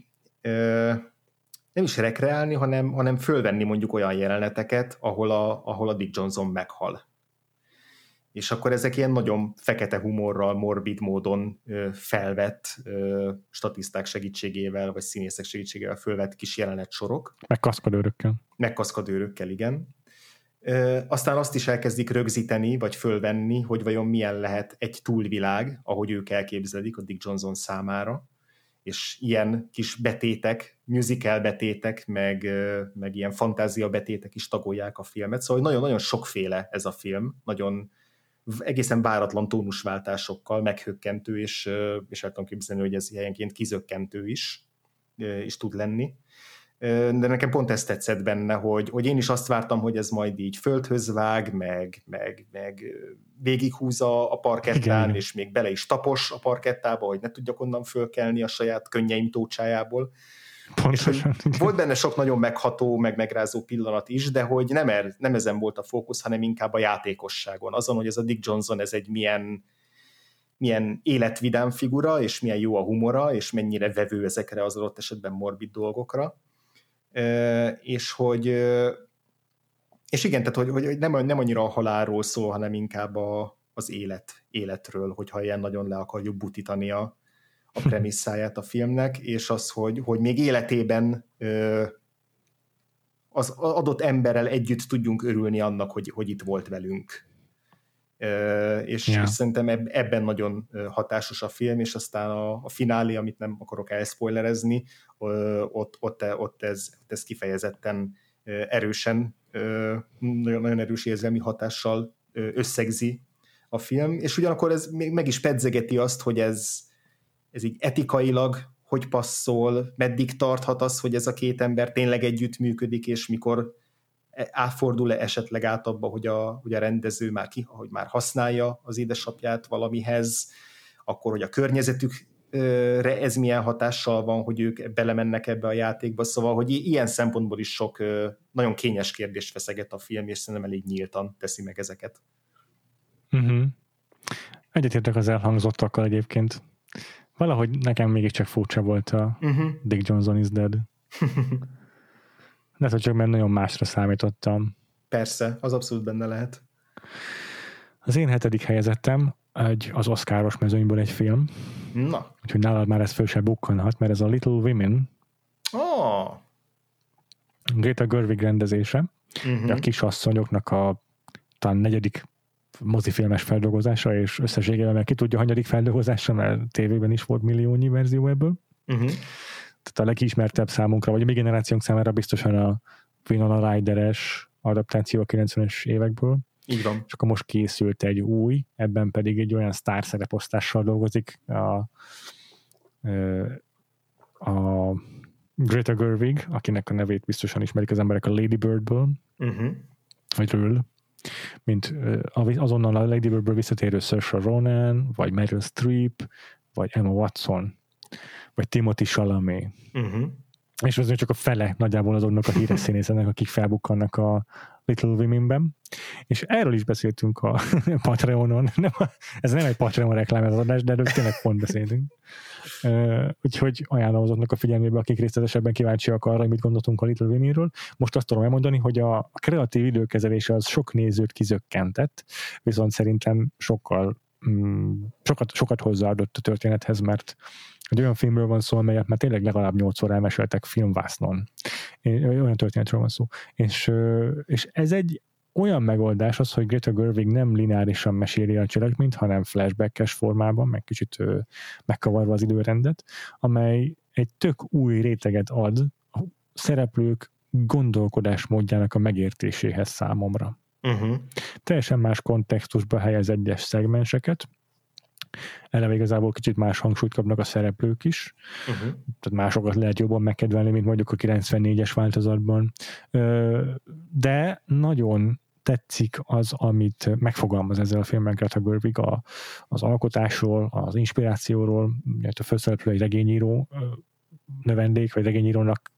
nem is rekreálni, hanem, hanem fölvenni mondjuk olyan jeleneteket, ahol a, ahol a Dick Johnson meghal. És akkor ezek ilyen nagyon fekete humorral, morbid módon felvett statiszták segítségével, vagy színészek segítségével fölvett kis jelenet sorok. Meg kaszkadőrökkel. Meg kaszkadőrökkel, igen. Aztán azt is elkezdik rögzíteni, vagy fölvenni, hogy vajon milyen lehet egy túlvilág, ahogy ők elképzelik a Dick Johnson számára és ilyen kis betétek, musical betétek, meg, meg ilyen fantázia betétek is tagolják a filmet, szóval nagyon-nagyon sokféle ez a film, nagyon egészen váratlan tónusváltásokkal, meghökkentő, és, és el tudom képzelni, hogy ez helyenként kizökkentő is, is tud lenni de nekem pont ezt tetszett benne, hogy, hogy én is azt vártam, hogy ez majd így földhöz vág, meg, meg, meg végighúzza a parkettán, Igen. és még bele is tapos a parkettába, hogy ne tudjak onnan fölkelni a saját könnyeim tócsájából. Pontosan. És, volt benne sok nagyon megható, meg megrázó pillanat is, de hogy nem, er, nem ezen volt a fókusz, hanem inkább a játékosságon. Azon, hogy ez a Dick Johnson, ez egy milyen, milyen életvidám figura, és milyen jó a humora, és mennyire vevő ezekre az adott esetben morbid dolgokra és hogy és igen, tehát hogy, hogy nem, nem annyira a halálról szól, hanem inkább a, az élet, életről, hogyha ilyen nagyon le akarjuk butítani a, a premisszáját a filmnek, és az, hogy, hogy még életében az adott emberrel együtt tudjunk örülni annak, hogy, hogy itt volt velünk. És, yeah. és szerintem ebben nagyon hatásos a film, és aztán a, a finálé, amit nem akarok elspoilerezni, ott, ott, ott, ez, ott ez kifejezetten erősen, nagyon, nagyon erős érzelmi hatással összegzi a film, és ugyanakkor ez még meg is pedzegeti azt, hogy ez, ez így etikailag hogy passzol, meddig tarthat az, hogy ez a két ember tényleg együtt működik, és mikor átfordul-e esetleg át abba, hogy a, hogy a rendező már ki, hogy már használja az édesapját valamihez, akkor, hogy a környezetükre ez milyen hatással van, hogy ők belemennek ebbe a játékba, szóval, hogy ilyen szempontból is sok nagyon kényes kérdést feszeget a film, és szerintem elég nyíltan teszi meg ezeket. Uh-huh. Egyetértek az elhangzottakkal egyébként. Valahogy nekem mégiscsak furcsa volt a uh-huh. Dick Johnson is dead. De hogy csak mert nagyon másra számítottam. Persze, az abszolút benne lehet. Az én hetedik helyezettem egy, az oszkáros mezőnyből egy film. Na. Úgyhogy nálad már ez föl se bukkanhat, mert ez a Little Women. Oh. Greta Gerwig rendezése. Uh-huh. A kisasszonyoknak a talán negyedik mozifilmes feldolgozása, és összességében meg ki tudja, hanyadik feldolgozása, mert tévében is volt milliónyi verzió ebből. Uh-huh. Tehát a legismertebb számunkra, vagy a mi generációnk számára biztosan a Winona Ryder-es adaptáció a 90-es évekből. Így van. És akkor most készült egy új, ebben pedig egy olyan sztár szereposztással dolgozik a, a Greta Gerwig, akinek a nevét biztosan ismerik az emberek a Lady Birdből, uh-huh. vagy ről, mint azonnal a Lady Birdből visszatérő Saoirse Ronan, vagy Meryl Streep, vagy Emma Watson, vagy Timothy Chalamet. Uh-huh. És az csak a fele nagyjából azoknak a híres színészenek, akik felbukkannak a Little Women-ben. És erről is beszéltünk a Patreonon. Nem, ez nem egy Patreon reklám ez adás, de erről tényleg pont beszéltünk. Úgyhogy ajánlom azoknak a figyelmébe, akik részletesebben kíváncsiak arra, mit gondoltunk a Little Women-ről. Most azt tudom elmondani, hogy a, kreatív időkezelés az sok nézőt kizökkentett, viszont szerintem sokkal mm, sokat, sokat hozzáadott a történethez, mert egy olyan filmről van szó, amelyet már tényleg legalább nyolcszor elmeséltek filmvásznon. Olyan történetről van szó. És, és ez egy olyan megoldás az, hogy Greta Gerwig nem lineárisan meséli a cselekményt, hanem flashbackes formában, meg kicsit megkavarva az időrendet, amely egy tök új réteget ad a szereplők gondolkodásmódjának a megértéséhez számomra. Uh-huh. Teljesen más kontextusba helyez egyes szegmenseket, eleve igazából kicsit más hangsúlyt kapnak a szereplők is, uh-huh. tehát másokat lehet jobban megkedvelni, mint mondjuk a 94-es változatban, de nagyon tetszik az, amit megfogalmaz ezzel a filmben Greta Gerwig a, az alkotásról, az inspirációról, a főszereplő egy regényíró növendék, vagy regényírónak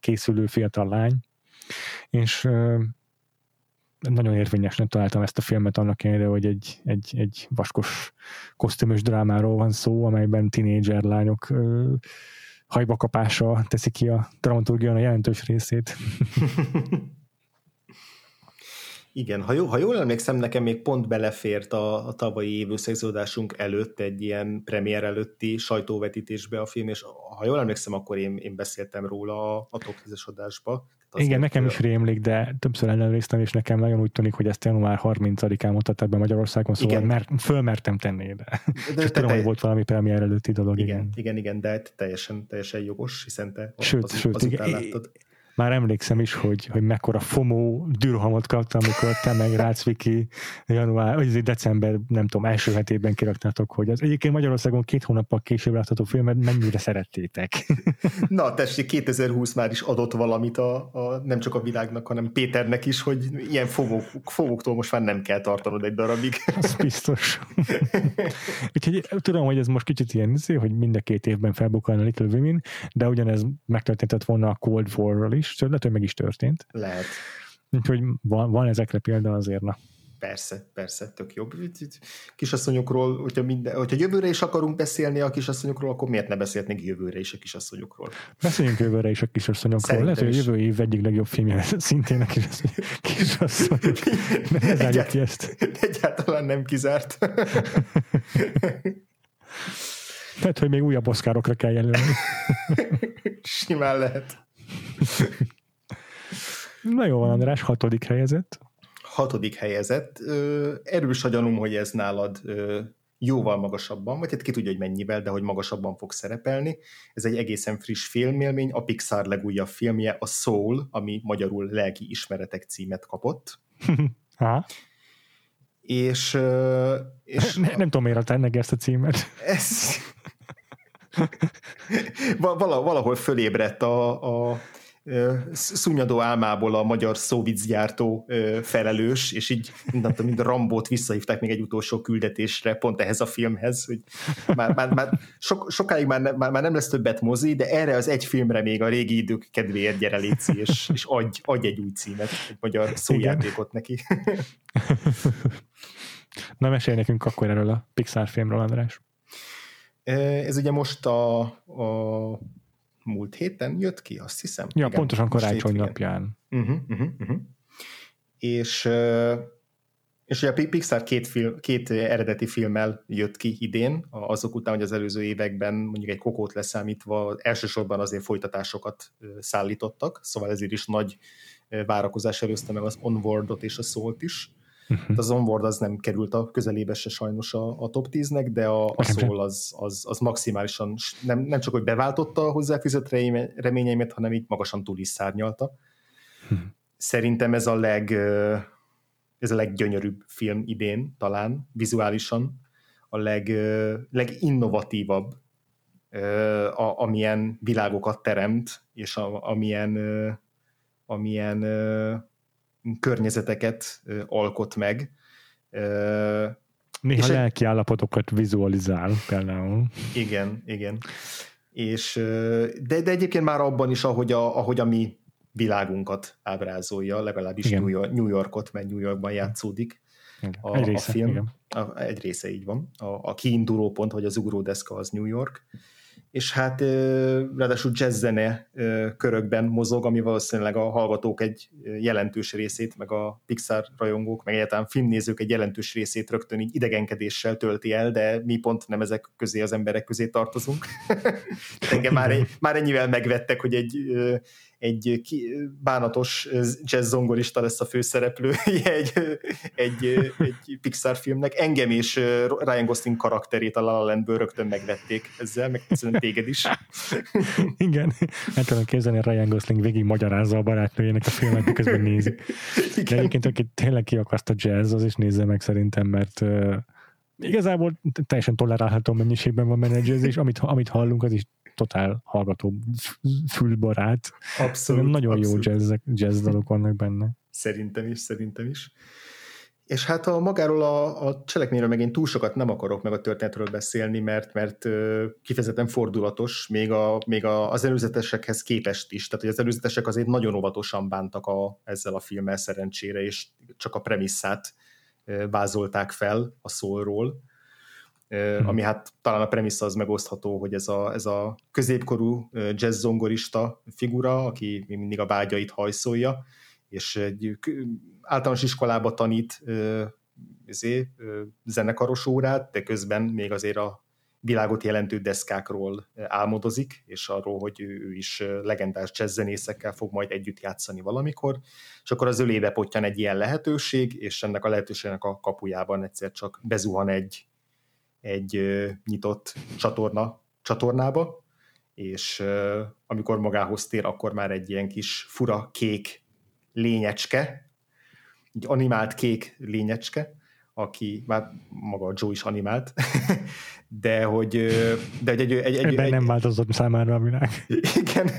készülő fiatal lány, és nagyon érvényesnek találtam ezt a filmet annak ellenére, hogy egy, egy, egy vaskos kosztümös drámáról van szó, amelyben tinédzser lányok ö, hajbakapása teszi ki a dramaturgián jelentős részét. Igen, ha, jó, ha jól emlékszem, nekem még pont belefért a, a tavalyi évőszegződásunk előtt egy ilyen premier előtti sajtóvetítésbe a film, és ha jól emlékszem, akkor én, én beszéltem róla a, a top 10 adásba. Igen, nekem is rémlik, de többször ellenőriztem, és nekem nagyon úgy tűnik, hogy ezt január 30-án mutatták be Magyarországon, szóval igen. Mer, fölmertem tenni, de, de csak tudom, hogy volt valami premier előtti dolog. Igen, igen, igen, igen de teljesen, teljesen jogos, hiszen te sőt, az, sőt, igen, láttad már emlékszem is, hogy, hogy mekkora FOMO dürhamot kaptam, amikor te meg Rácz Viki január, vagy december, nem tudom, első hetében kiraktátok, hogy az egyébként Magyarországon két hónappal később látható filmet mennyire szerettétek. Na, tessék, 2020 már is adott valamit a, a nem csak a világnak, hanem Péternek is, hogy ilyen fogók, fogóktól most már nem kell tartanod egy darabig. Az biztos. Úgyhogy tudom, hogy ez most kicsit ilyen, izé, hogy mind a két évben felbukkan a Little Women, de ugyanez megtörténtett volna a Cold War-ról is, is, lehet, hogy meg is történt. Lehet. Úgyhogy van, van ezekre példa azért, na. Persze, persze, tök jobb. Kisasszonyokról, hogyha, minden, hogyha jövőre is akarunk beszélni a kisasszonyokról, akkor miért ne beszélhetnénk jövőre is a kisasszonyokról? Beszéljünk jövőre is a kisasszonyokról. Szerintem Lehet, hogy a jövő év egyik legjobb filmje szintén a kisasszonyok. Egyált, ki ezt. Egyáltalán nem kizárt. Lehet, hogy még újabb oszkárokra kell jelölni. Simán lehet. Na jó van, András, hatodik helyezett hatodik helyezett. Erős a gyanúm, hogy ez nálad jóval magasabban, vagy hát ki tudja, hogy mennyivel, de hogy magasabban fog szerepelni. Ez egy egészen friss filmélmény, a Pixar legújabb filmje, a Soul, ami magyarul lelki ismeretek címet kapott. Ha. És, és ne, nem tudom, miért ennek ezt a címet. Ez... valahol fölébredt a, a szúnyadó álmából a magyar szóvicgyártó felelős, és így mint, mint Rambót visszahívták még egy utolsó küldetésre, pont ehhez a filmhez, hogy már, már, már sok, sokáig már, ne, már, már nem lesz többet mozi, de erre az egy filmre még a régi idők kedvéért gyere léci, és, és adj, adj egy új címet, egy magyar szójátékot neki. Na mesélj nekünk akkor erről a Pixar filmről, András. Ez ugye most a, a múlt héten jött ki, azt hiszem. Ja, igen, pontosan karácsony napján. Uh-huh, uh-huh, uh-huh. És, és ugye a Pixar két, film, két eredeti filmmel jött ki idén, azok után, hogy az előző években mondjuk egy kokót leszámítva elsősorban azért folytatásokat szállítottak, szóval ezért is nagy várakozás előzte meg az Onwardot és a Szólt is. Uh-huh. Az Onward az nem került a közelébe se sajnos a, a top 10-nek, de a, a Soul az, az, az maximálisan nem, nem csak, hogy beváltotta a hozzáfűzött reményeimet, hanem így magasan túl is szárnyalta. Uh-huh. Szerintem ez a leg ez a leggyönyörűbb film idén talán, vizuálisan, a leg, leginnovatívabb, a, amilyen világokat teremt, és a, amilyen, amilyen környezeteket alkot meg. Néha és lelki egy... állapotokat vizualizál például. Igen, igen. És, de, de egyébként már abban is, ahogy a, ahogy a mi világunkat ábrázolja, legalábbis igen. New, York, New Yorkot, mert New Yorkban játszódik a, egy része, a film. Igen. A, egy része így van. A, a kiinduló pont, vagy az ugródeszka az New York és hát ráadásul jazzzene körökben mozog, ami valószínűleg a hallgatók egy jelentős részét, meg a Pixar rajongók, meg egyáltalán filmnézők egy jelentős részét rögtön így idegenkedéssel tölti el, de mi pont nem ezek közé az emberek közé tartozunk. Engem már, már ennyivel megvettek, hogy egy egy bánatos jazz zongorista lesz a főszereplője egy, egy, egy Pixar filmnek. Engem és Ryan Gosling karakterét a La La Landből rögtön megvették ezzel, meg szerintem téged is. Igen, hát tudom képzelni, Ryan Gosling végig magyarázza a barátnőjének a filmet, miközben nézi. Igen. De egyébként, aki tényleg ki a jazz, az is nézze meg szerintem, mert igazából teljesen tolerálható mennyiségben van menedzsezés, amit, amit hallunk, az is totál hallgató fülbarát. Abszolút. Nagyon abszolút. jó jazz, jazz dalok vannak benne. Szerintem is, szerintem is. És hát a magáról a, a cselekményről meg én túl sokat nem akarok meg a történetről beszélni, mert mert kifejezetten fordulatos, még, a, még a, az előzetesekhez képest is. Tehát, hogy az előzetesek azért nagyon óvatosan bántak a, ezzel a filmmel szerencsére, és csak a premisszát vázolták fel a szólról hmm. ami hát talán a premissza az megosztható, hogy ez a, ez a középkorú jazz zongorista figura, aki mindig a vágyait hajszolja, és egy általános iskolába tanít ezé, zenekaros órát, de közben még azért a világot jelentő deszkákról álmodozik, és arról, hogy ő is legendás jazzzenészekkel fog majd együtt játszani valamikor, és akkor az ölébe potyan egy ilyen lehetőség, és ennek a lehetőségnek a kapujában egyszer csak bezuhan egy egy nyitott csatorna, csatornába, és amikor magához tér, akkor már egy ilyen kis fura kék lényecske, egy animált kék lényecske, aki már maga a Joe is animált, de hogy, de egy, egy, egy, egy, egy, nem változott számára a világ. Igen,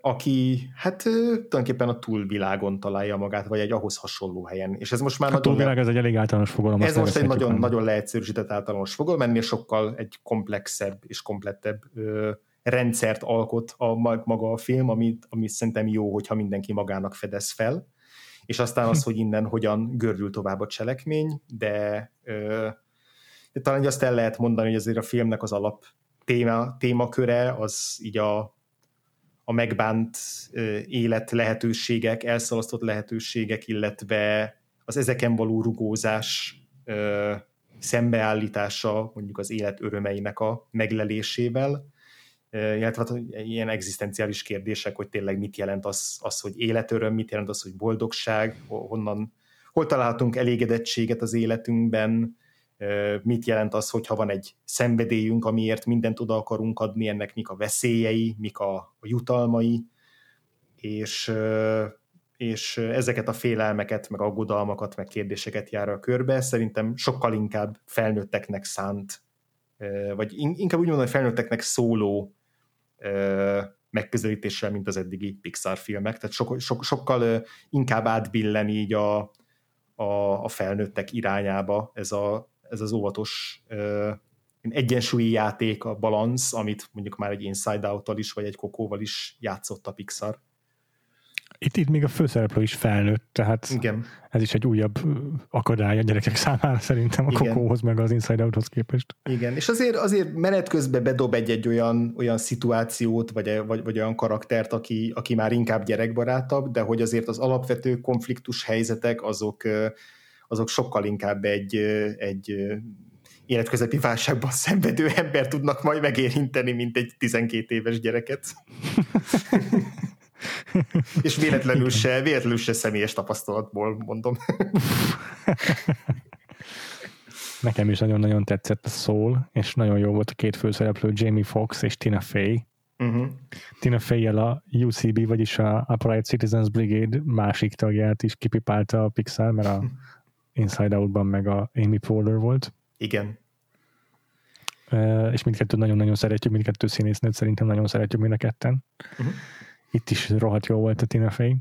aki hát tulajdonképpen a túlvilágon találja magát, vagy egy ahhoz hasonló helyen. És ez most már a hát túlvilág ez egy elég általános fogalom. Ez most egy nagyon, nagyon leegyszerűsített általános fogalom, ennél sokkal egy komplexebb és komplettebb ö, rendszert alkot a maga a film, amit, ami szerintem jó, hogyha mindenki magának fedez fel és aztán az, hogy innen hogyan gördül tovább a cselekmény, de, de talán azt el lehet mondani, hogy azért a filmnek az alap téma, témaköre az így a, a megbánt élet lehetőségek, elszalasztott lehetőségek, illetve az ezeken való rugózás szembeállítása mondjuk az élet örömeinek a meglelésével, illetve hát ilyen egzisztenciális kérdések, hogy tényleg mit jelent az, az, hogy életöröm, mit jelent az, hogy boldogság, honnan, hol találhatunk elégedettséget az életünkben, mit jelent az, hogyha van egy szenvedélyünk, amiért mindent oda akarunk adni, ennek mik a veszélyei, mik a, a jutalmai, és, és ezeket a félelmeket, meg aggodalmakat, meg kérdéseket jár a körbe. Szerintem sokkal inkább felnőtteknek szánt, vagy inkább úgy mondom, hogy felnőtteknek szóló megközelítéssel, mint az eddigi Pixar filmek, tehát so, so, sokkal inkább átbillen így a, a, a felnőttek irányába ez, a, ez az óvatos egyensúlyi játék, a balansz, amit mondjuk már egy Inside Out-tal is, vagy egy Kokóval is játszott a Pixar. Itt, itt még a főszereplő is felnőtt, tehát Igen. ez is egy újabb akadály a gyerekek számára szerintem a Igen. Kokóhoz, meg az Inside Outhoz képest. Igen, és azért, azért menet közben bedob egy-egy olyan, olyan szituációt, vagy, vagy, vagy olyan karaktert, aki, aki már inkább gyerekbarátabb, de hogy azért az alapvető konfliktus helyzetek azok, azok sokkal inkább egy, egy életközepi válságban szenvedő ember tudnak majd megérinteni, mint egy 12 éves gyereket. És véletlenül se, véletlenül se személyes tapasztalatból mondom. Nekem is nagyon-nagyon tetszett a szól, és nagyon jó volt a két főszereplő, Jamie Foxx és Tina Fey. Uh-huh. Tina fey a UCB, vagyis a Upright Citizens Brigade másik tagját is kipipálta a Pixar, mert a Inside Out-ban meg a Amy Poehler volt. Igen. Uh, és mindkettőt nagyon-nagyon szeretjük, mindkettő színésznőt szerintem nagyon szeretjük mind a ketten. Uh-huh. Itt is rohadt jó volt a Tina Fey.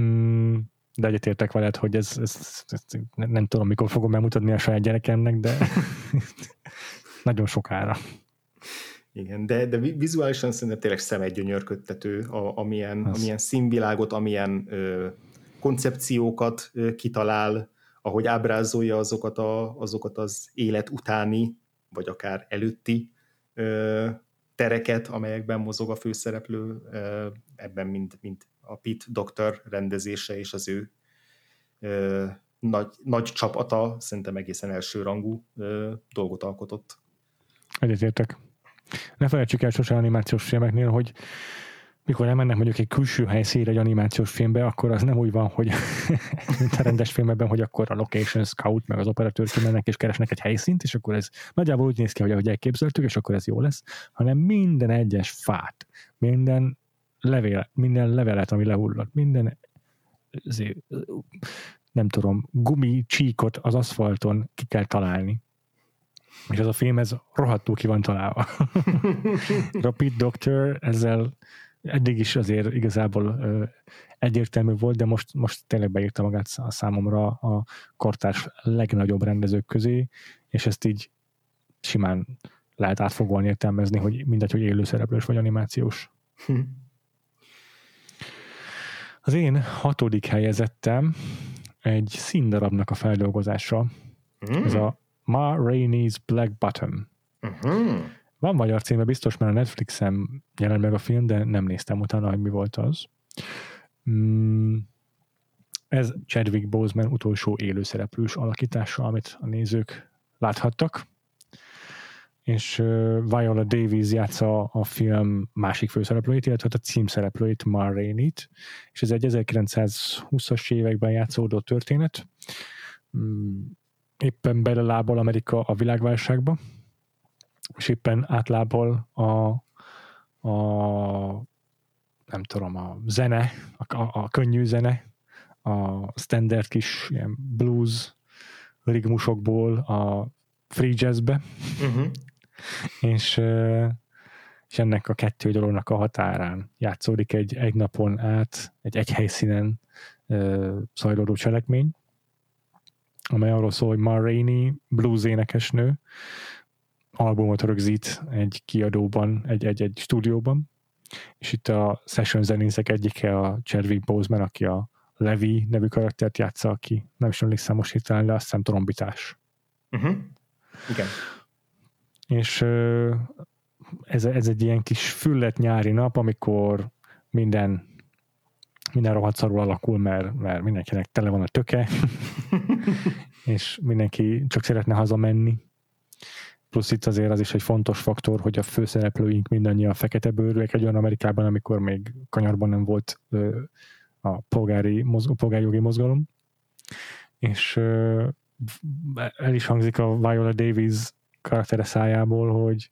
Mm, de egyetértek veled, hogy ez, ez, ez, nem tudom, mikor fogom bemutatni a saját gyerekemnek, de nagyon sokára. Igen, de, de vizuálisan szerintem tényleg szemegygyönyörködtető, a, amilyen, az. amilyen színvilágot, amilyen ö, koncepciókat ö, kitalál, ahogy ábrázolja azokat, a, azokat az élet utáni, vagy akár előtti ö, tereket, amelyekben mozog a főszereplő, ebben mind, mind a Pete Doktor rendezése és az ő nagy, nagy csapata szerintem egészen elsőrangú dolgot alkotott. Egyetértek. Ne felejtsük el sose animációs filmeknél, hogy mikor elmennek mondjuk egy külső helyszínre egy animációs filmbe, akkor az nem úgy van, hogy mint a rendes filmben, hogy akkor a location scout meg az operatőr kimennek és keresnek egy helyszínt, és akkor ez nagyjából úgy néz ki, hogy ahogy elképzeltük, és akkor ez jó lesz, hanem minden egyes fát, minden levél, minden levelet, ami lehullott, minden nem tudom, gumi csíkot az aszfalton ki kell találni. És ez a film, ez rohadtul ki van találva. Rapid Doctor ezzel eddig is azért igazából egyértelmű volt, de most, most tényleg beírta magát a számomra a kortárs legnagyobb rendezők közé, és ezt így simán lehet átfogóan értelmezni, hogy mindegy, hogy élőszereplős vagy animációs. Hm. Az én hatodik helyezettem egy színdarabnak a feldolgozása. Mm. Ez a Ma Rainey's Black Bottom. Uh-huh. Van magyar címe, biztos, mert a Netflixen jelent meg a film, de nem néztem utána, hogy mi volt az. Mm, ez Chadwick Boseman utolsó élőszereplős alakítása, amit a nézők láthattak. És uh, Viola Davis játsza a film másik főszereplőit, illetve a címszereplőit, Ma Rainey-t, és ez egy 1920-as években játszódó történet. Mm, éppen belelábal Amerika a világválságba, és éppen átlából a, a nem tudom, a zene, a, a, a könnyű zene, a standard kis ilyen blues rigmusokból a free jazzbe, uh-huh. és, és ennek a kettő dolognak a határán játszódik egy egy napon át, egy egy helyszínen zajlódó cselekmény, amely arról szól, hogy Ma Rainey blues énekesnő, albumot rögzít egy kiadóban, egy, egy, egy stúdióban, és itt a session zenészek egyike a Chadwick Boseman, aki a Levi nevű karaktert játsza, aki nem is emlékszem most hirtelen, de azt hiszem trombitás. Uh-huh. Igen. És ez, ez egy ilyen kis füllet nyári nap, amikor minden minden rohadt szarul alakul, mert, mert mindenkinek tele van a töke, és mindenki csak szeretne hazamenni. Plusz itt azért az is egy fontos faktor, hogy a főszereplőink mindannyian fekete bőrűek egy olyan Amerikában, amikor még kanyarban nem volt a polgári, mozg, polgári jogi mozgalom. És el is hangzik a Viola Davis karaktere szájából, hogy,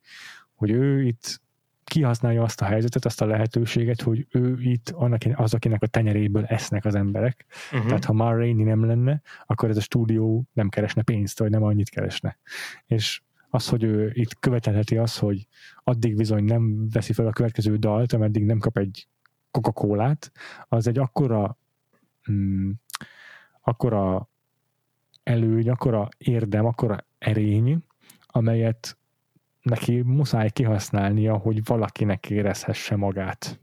hogy ő itt kihasználja azt a helyzetet, azt a lehetőséget, hogy ő itt annak, az, akinek a tenyeréből esznek az emberek. Uh-huh. Tehát ha már Rainey nem lenne, akkor ez a stúdió nem keresne pénzt, vagy nem annyit keresne. És az, hogy ő itt követelheti az, hogy addig bizony nem veszi fel a következő dalt, ameddig nem kap egy Coca-Colát, az egy akkora mm, akkora előny, akkora érdem, akkora erény, amelyet neki muszáj kihasználnia, hogy valakinek érezhesse magát.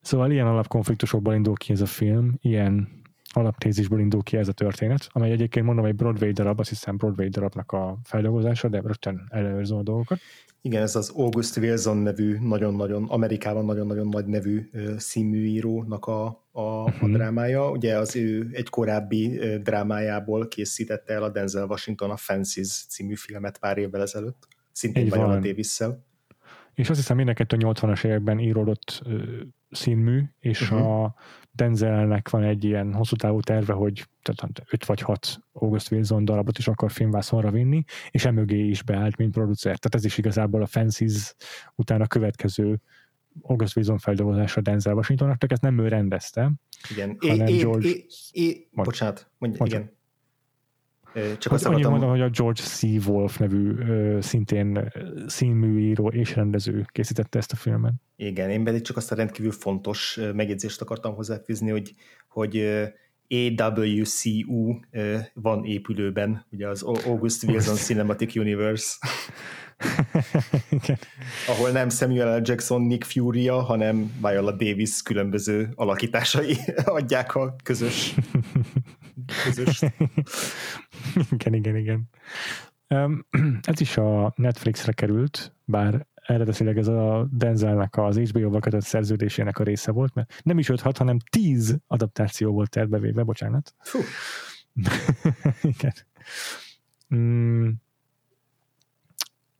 Szóval ilyen alapkonfliktusokból indul ki ez a film, ilyen alaptézisből indul ki ez a történet, amely egyébként mondom egy Broadway darab, azt hiszem Broadway darabnak a feldolgozása, de rögtön előző a dolgokat. Igen, ez az August Wilson nevű, nagyon-nagyon, Amerikában nagyon-nagyon nagy nevű színműírónak a, a, a mhm. drámája. Ugye az ő egy korábbi drámájából készítette el a Denzel Washington a Fences című filmet pár évvel ezelőtt, szintén Viola davis. És azt hiszem mind a 80-as években íródott színmű, és uh-huh. a Denzelnek van egy ilyen hosszú távú terve, hogy tehát 5 vagy 6 August Wilson darabot is akar filmvászonra vinni, és emögé is beállt, mint producer. Tehát ez is igazából a Fences után a következő August Wilson feldolgozása Denzel Washingtonnak, csak ezt nem ő rendezte, igen. hanem é, George... É, é, é, bocsánat, mondj, mondj. igen. Csak azt akartam... mondom, hogy a George C. Wolf nevű szintén színműíró és rendező készítette ezt a filmet. Igen, én pedig csak azt a rendkívül fontos megjegyzést akartam hozzáfűzni, hogy, hogy AWCU van épülőben, ugye az August Wilson Cinematic Universe. Ahol nem Samuel L. Jackson, Nick fury hanem Viola Davis különböző alakításai adják a közös, közös. igen, igen, igen. Ez is a Netflixre került, bár eredetileg ez a Denzelnek az HBO-val kötött szerződésének a része volt, mert nem is 5 hanem 10 adaptáció volt tervevéve, bocsánat. Fú. Igen. Mm.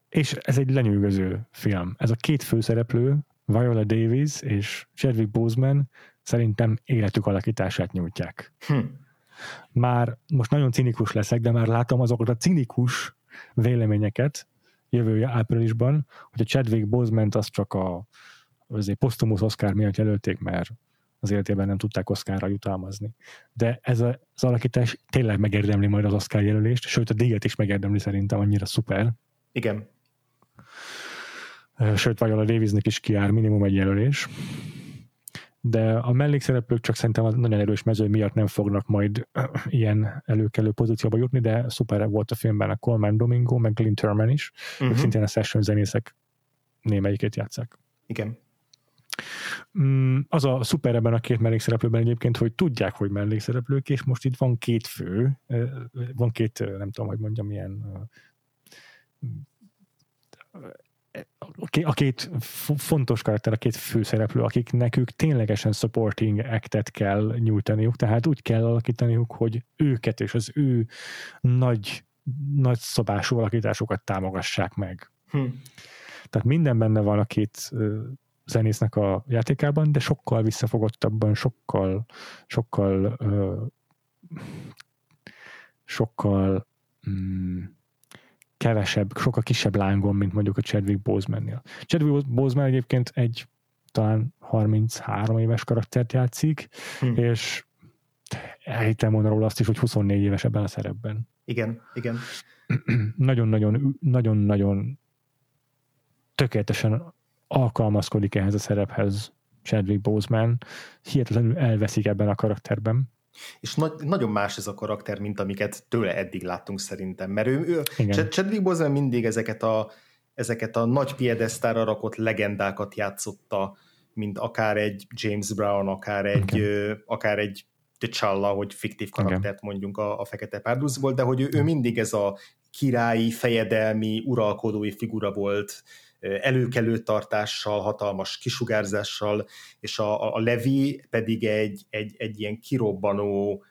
És ez egy lenyűgöző film. Ez a két főszereplő, Viola Davis és Chadwick Boseman szerintem életük alakítását nyújtják. Hm. Már most nagyon cinikus leszek, de már látom azokat a cinikus véleményeket, jövő áprilisban, hogy a Chadwick boseman az csak a azért posztumusz Oscar miatt jelölték, mert az életében nem tudták Oscarra jutalmazni. De ez a, az alakítás tényleg megérdemli majd az Oscar jelölést, sőt a díjat is megérdemli szerintem, annyira szuper. Igen. Sőt, Viola Davisnek is kiár minimum egy jelölés de a mellékszereplők csak szerintem a nagyon erős mező miatt nem fognak majd ilyen előkelő pozícióba jutni, de szuper volt a filmben a Coleman Domingo, meg Glyn Turman is, uh-huh. ők szintén a session zenészek némelyiket játszák. Igen. Mm, az a szuper ebben a két mellékszereplőben egyébként, hogy tudják, hogy mellékszereplők, és most itt van két fő, van két, nem tudom, hogy mondjam, milyen a két fontos karakter, a két főszereplő, akik nekük ténylegesen supporting actet kell nyújtaniuk, tehát úgy kell alakítaniuk, hogy őket és az ő nagy, nagy szobású alakításokat támogassák meg. Hm. Tehát minden benne van a két zenésznek a játékában, de sokkal visszafogottabban, sokkal, sokkal, sokkal mm, kevesebb, sokkal kisebb lángon, mint mondjuk a Chadwick Boseman-nél. Chadwick Boseman egyébként egy talán 33 éves karaktert játszik, hm. és elhittem volna róla azt is, hogy 24 éves ebben a szerepben. Igen, igen. Nagyon-nagyon, nagyon-nagyon tökéletesen alkalmazkodik ehhez a szerephez Chadwick Boseman. Hihetetlenül elveszik ebben a karakterben. És nagy, nagyon más ez a karakter, mint amiket tőle eddig láttunk szerintem, mert ő, ő Chadwick Boseman mindig ezeket a, ezeket a nagy piedesztára rakott legendákat játszotta, mint akár egy James Brown, akár egy, okay. akár egy T'Challa, hogy fiktív karaktert okay. mondjunk a, a Fekete Párducból, de hogy ő, ő mindig ez a királyi, fejedelmi, uralkodói figura volt, előkelő tartással, hatalmas kisugárzással, és a, a Levi pedig egy, egy, egy ilyen kirobbanó,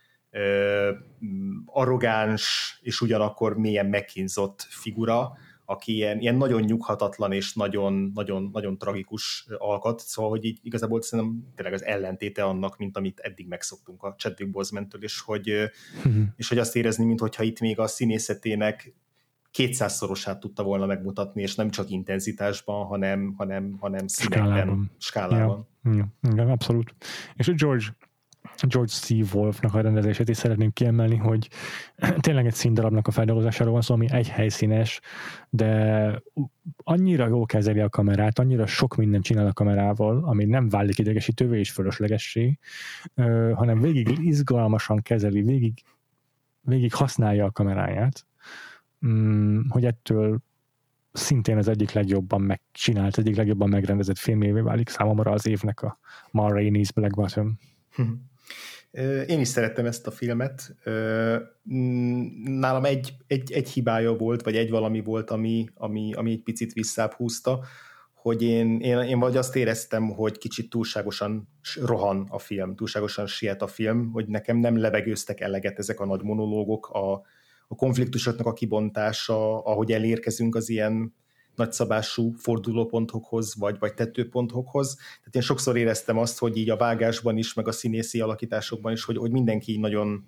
arrogáns, és ugyanakkor mélyen megkínzott figura, aki ilyen, ilyen nagyon nyughatatlan és nagyon, nagyon, nagyon tragikus alkat, szóval, hogy így igazából szerintem tényleg az ellentéte annak, mint amit eddig megszoktunk a Chadwick Boseman-től, és hogy, mm-hmm. és hogy azt érezni, mintha itt még a színészetének kétszázszorosát tudta volna megmutatni, és nem csak intenzitásban, hanem, hanem, hanem színekben, skálában. skálában. Ja, ja, igen, abszolút. És George George C. Wolfnak a rendezését is szeretném kiemelni, hogy tényleg egy színdarabnak a feldolgozásáról van szó, ami egy helyszínes, de annyira jól kezeli a kamerát, annyira sok mindent csinál a kamerával, ami nem válik idegesítővé és fölöslegessé, hanem végig izgalmasan kezeli, végig, végig használja a kameráját, mm, hogy ettől szintén az egyik legjobban megcsinált, egyik legjobban megrendezett filmévé válik számomra az évnek a Ma Rainey's Black Bottom. Hm. Én is szerettem ezt a filmet. Nálam egy, egy, egy hibája volt, vagy egy valami volt, ami, ami, ami egy picit visszább húzta, hogy én, én, én vagy azt éreztem, hogy kicsit túlságosan rohan a film, túlságosan siet a film, hogy nekem nem levegőztek eleget ezek a nagy monológok, a, a konfliktusoknak a kibontása, ahogy elérkezünk az ilyen nagyszabású fordulópontokhoz, vagy, vagy tetőpontokhoz. Tehát én sokszor éreztem azt, hogy így a vágásban is, meg a színészi alakításokban is, hogy, hogy mindenki nagyon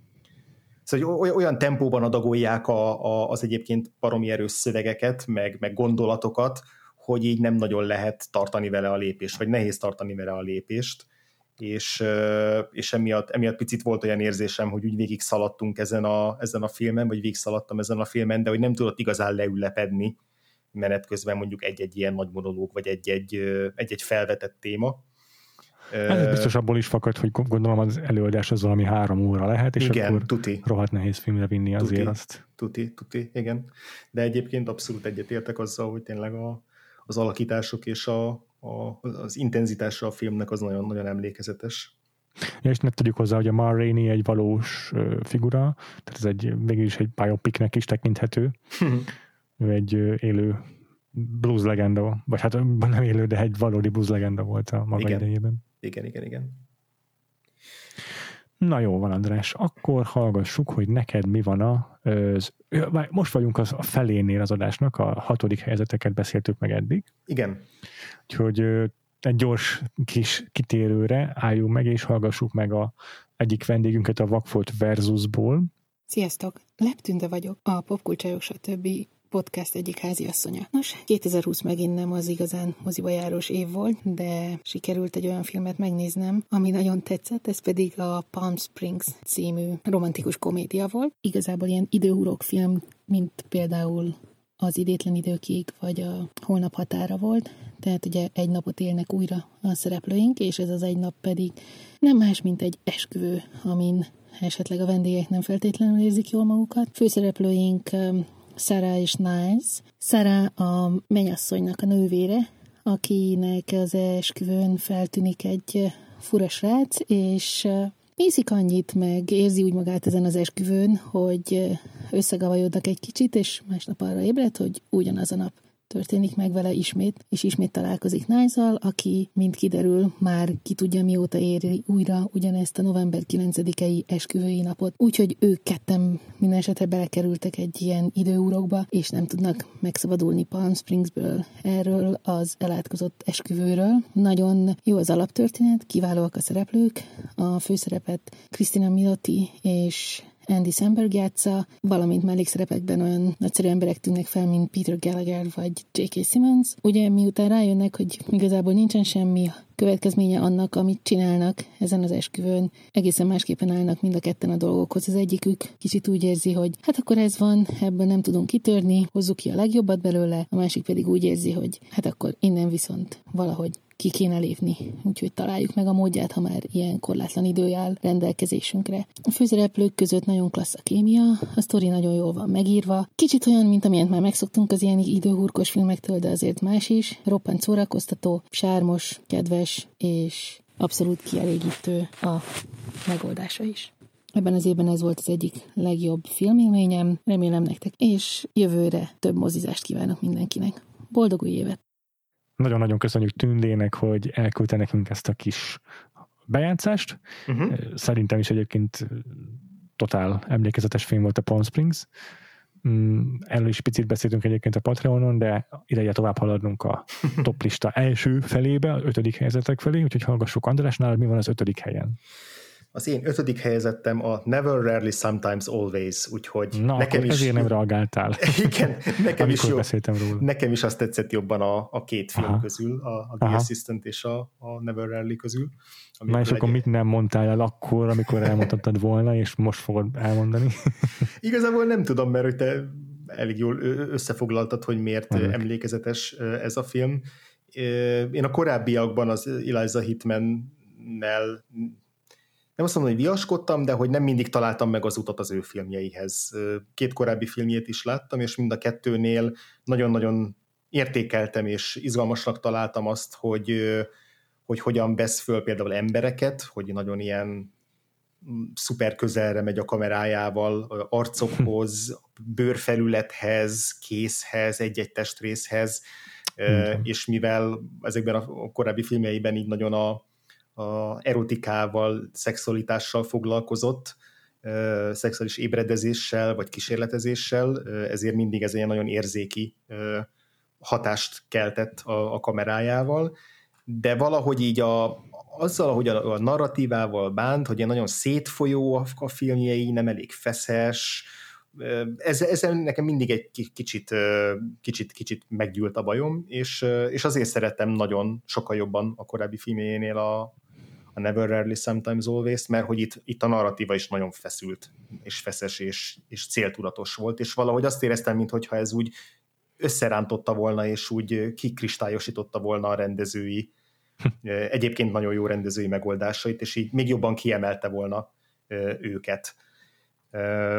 Szóval hogy olyan tempóban adagolják a, a, az egyébként baromi erős szövegeket, meg, meg gondolatokat, hogy így nem nagyon lehet tartani vele a lépést, vagy nehéz tartani vele a lépést, és, és emiatt, emiatt picit volt olyan érzésem, hogy úgy végig szaladtunk ezen a, ezen a filmen, vagy végig szaladtam ezen a filmen, de hogy nem tudott igazán leülepedni, menet közben mondjuk egy-egy ilyen nagy monológ, vagy egy-egy, egy-egy felvetett téma. Ez biztos abból is fakad, hogy gondolom az előadás az valami három óra lehet, és igen, akkor tuti. rohadt nehéz filmre vinni azért tuti, azt. Tuti, tuti, igen. De egyébként abszolút egyetértek azzal, hogy tényleg a, az alakítások és a, a, az intenzitása a filmnek az nagyon-nagyon emlékezetes. Ja, és ne tudjuk hozzá, hogy a Ma Rainey egy valós figura, tehát ez egy, mégis egy biopicnek is tekinthető. Ő egy élő blues legenda, vagy hát nem élő, de egy valódi blues legenda volt a maga igen. idejében. Igen, igen, igen. Na jó van, András, akkor hallgassuk, hogy neked mi van a... Az, most vagyunk az, a felénél az adásnak, a hatodik helyzeteket beszéltük meg eddig. Igen. Úgyhogy egy gyors kis kitérőre álljunk meg, és hallgassuk meg a egyik vendégünket a Vakfolt Versusból. Sziasztok! Leptünde vagyok, a popkulcsajok stb podcast egyik háziasszonya. Nos, 2020 megint nem az igazán moziba járós év volt, de sikerült egy olyan filmet megnéznem, ami nagyon tetszett, ez pedig a Palm Springs című romantikus komédia volt. Igazából ilyen időhurok film, mint például az idétlen időkig, vagy a holnap határa volt, tehát ugye egy napot élnek újra a szereplőink, és ez az egy nap pedig nem más, mint egy esküvő, amin esetleg a vendégek nem feltétlenül érzik jól magukat. Főszereplőink Sarah és Niles. Sarah a menyasszonynak a nővére, akinek az esküvőn feltűnik egy fura srác, és Mészik annyit, meg érzi úgy magát ezen az esküvőn, hogy összegavajodnak egy kicsit, és másnap arra ébred, hogy ugyanaz a nap történik meg vele ismét, és ismét találkozik Nájzal, aki, mint kiderül, már ki tudja mióta éri újra ugyanezt a november 9-i esküvői napot. Úgyhogy ők ketten minden esetre belekerültek egy ilyen időúrokba, és nem tudnak megszabadulni Palm Springsből erről az elátkozott esküvőről. Nagyon jó az alaptörténet, kiválóak a szereplők, a főszerepet Krisztina Milotti és Andy Samberg játsza, valamint mellékszerepekben olyan nagyszerű emberek tűnnek fel, mint Peter Gallagher vagy J.K. Simmons. Ugye miután rájönnek, hogy igazából nincsen semmi következménye annak, amit csinálnak ezen az esküvőn. Egészen másképpen állnak mind a ketten a dolgokhoz. Az egyikük kicsit úgy érzi, hogy hát akkor ez van, ebből nem tudunk kitörni, hozzuk ki a legjobbat belőle, a másik pedig úgy érzi, hogy hát akkor innen viszont valahogy ki kéne lépni. Úgyhogy találjuk meg a módját, ha már ilyen korlátlan idő rendelkezésünkre. A főszereplők között nagyon klassz a kémia, a sztori nagyon jól van megírva. Kicsit olyan, mint amilyent már megszoktunk az ilyen időhurkos filmektől, de azért más is. Roppant szórakoztató, sármos, kedves és abszolút kielégítő a megoldása is. Ebben az évben ez volt az egyik legjobb filmélményem, remélem nektek, és jövőre több mozizást kívánok mindenkinek. Boldog új évet! Nagyon-nagyon köszönjük Tündének, hogy elküldte nekünk ezt a kis bejátszást. Uh-huh. Szerintem is egyébként totál emlékezetes film volt a Palm Springs. Mm, erről is picit beszéltünk egyébként a Patreonon, de ideje tovább haladnunk a top lista első felébe, a ötödik helyzetek felé, úgyhogy hallgassuk Andrásnál, mi van az ötödik helyen. Az én ötödik helyezettem a Never, Rarely, Sometimes, Always, úgyhogy Na, nekem is... ezért nem reagáltál. Igen, nekem is, jó, róla. nekem is azt tetszett jobban a, a két film Aha. közül, a, a The Aha. Assistant és a, a Never, Rarely közül. Na és akkor mit nem mondtál el akkor, amikor elmondtad volna, és most fogod elmondani? Igazából nem tudom, mert hogy te elég jól összefoglaltad, hogy miért Mondjuk. emlékezetes ez a film. Én a korábbiakban az Eliza Hitman-nel nem azt mondom, hogy viaskodtam, de hogy nem mindig találtam meg az utat az ő filmjeihez. Két korábbi filmjét is láttam, és mind a kettőnél nagyon-nagyon értékeltem, és izgalmasnak találtam azt, hogy, hogy hogyan vesz föl például embereket, hogy nagyon ilyen mm, szuper közelre megy a kamerájával, arcokhoz, bőrfelülethez, készhez, egy-egy testrészhez, mm. és mivel ezekben a korábbi filmjeiben így nagyon a, a erotikával, szexualitással foglalkozott, szexuális ébredezéssel vagy kísérletezéssel, ezért mindig ez egy nagyon érzéki hatást keltett a, a kamerájával, de valahogy így a, azzal, hogy a, a narratívával bánt, hogy ilyen nagyon szétfolyó a, a filmjei, nem elég feszes, ez, ez nekem mindig egy kicsit, kicsit, kicsit meggyűlt a bajom, és, és azért szerettem nagyon sokkal jobban a korábbi filmjénél a, a Never Rarely Sometimes Always, mert hogy itt, itt a narratíva is nagyon feszült, és feszes, és, és céltudatos volt, és valahogy azt éreztem, mintha ez úgy összerántotta volna, és úgy kikristályosította volna a rendezői, egyébként nagyon jó rendezői megoldásait, és így még jobban kiemelte volna őket.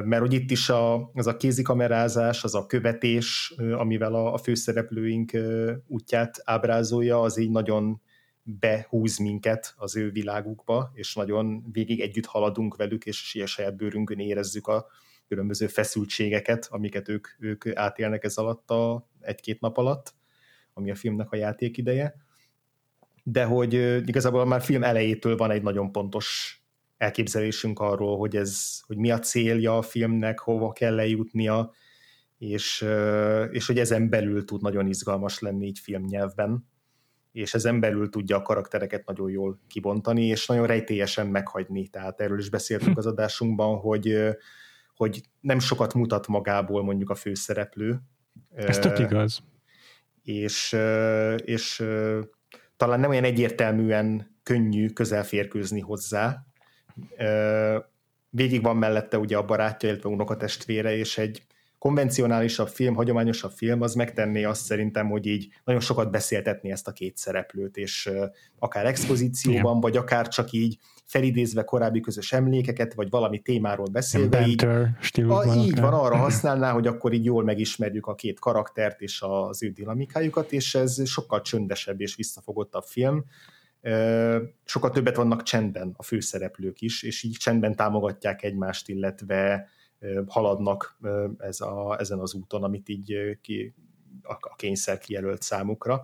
Mert hogy itt is a, az a kézikamerázás, az a követés, amivel a, a főszereplőink útját ábrázolja, az így nagyon behúz minket az ő világukba, és nagyon végig együtt haladunk velük, és ilyen saját bőrünkön érezzük a különböző feszültségeket, amiket ők, ők átélnek ez alatt a egy-két nap alatt, ami a filmnek a játékideje. De hogy igazából már film elejétől van egy nagyon pontos elképzelésünk arról, hogy ez, hogy mi a célja a filmnek, hova kell lejutnia, és, és hogy ezen belül tud nagyon izgalmas lenni így filmnyelvben és ezen belül tudja a karaktereket nagyon jól kibontani, és nagyon rejtélyesen meghagyni. Tehát erről is beszéltünk az adásunkban, hogy, hogy nem sokat mutat magából mondjuk a főszereplő. Ez tök igaz. És, és talán nem olyan egyértelműen könnyű közelférkőzni hozzá. Végig van mellette ugye a barátja, illetve unokatestvére, és egy konvencionálisabb film, hagyományosabb film, az megtenné azt szerintem, hogy így nagyon sokat beszéltetni ezt a két szereplőt, és akár expozícióban, Igen. vagy akár csak így felidézve korábbi közös emlékeket, vagy valami témáról beszélve, így, a, így van, arra használná, hogy akkor így jól megismerjük a két karaktert és az ő dinamikájukat, és ez sokkal csöndesebb és visszafogottabb film, sokkal többet vannak csendben a főszereplők is, és így csendben támogatják egymást, illetve haladnak ez a, ezen az úton, amit így ki, a kényszer kijelölt számukra.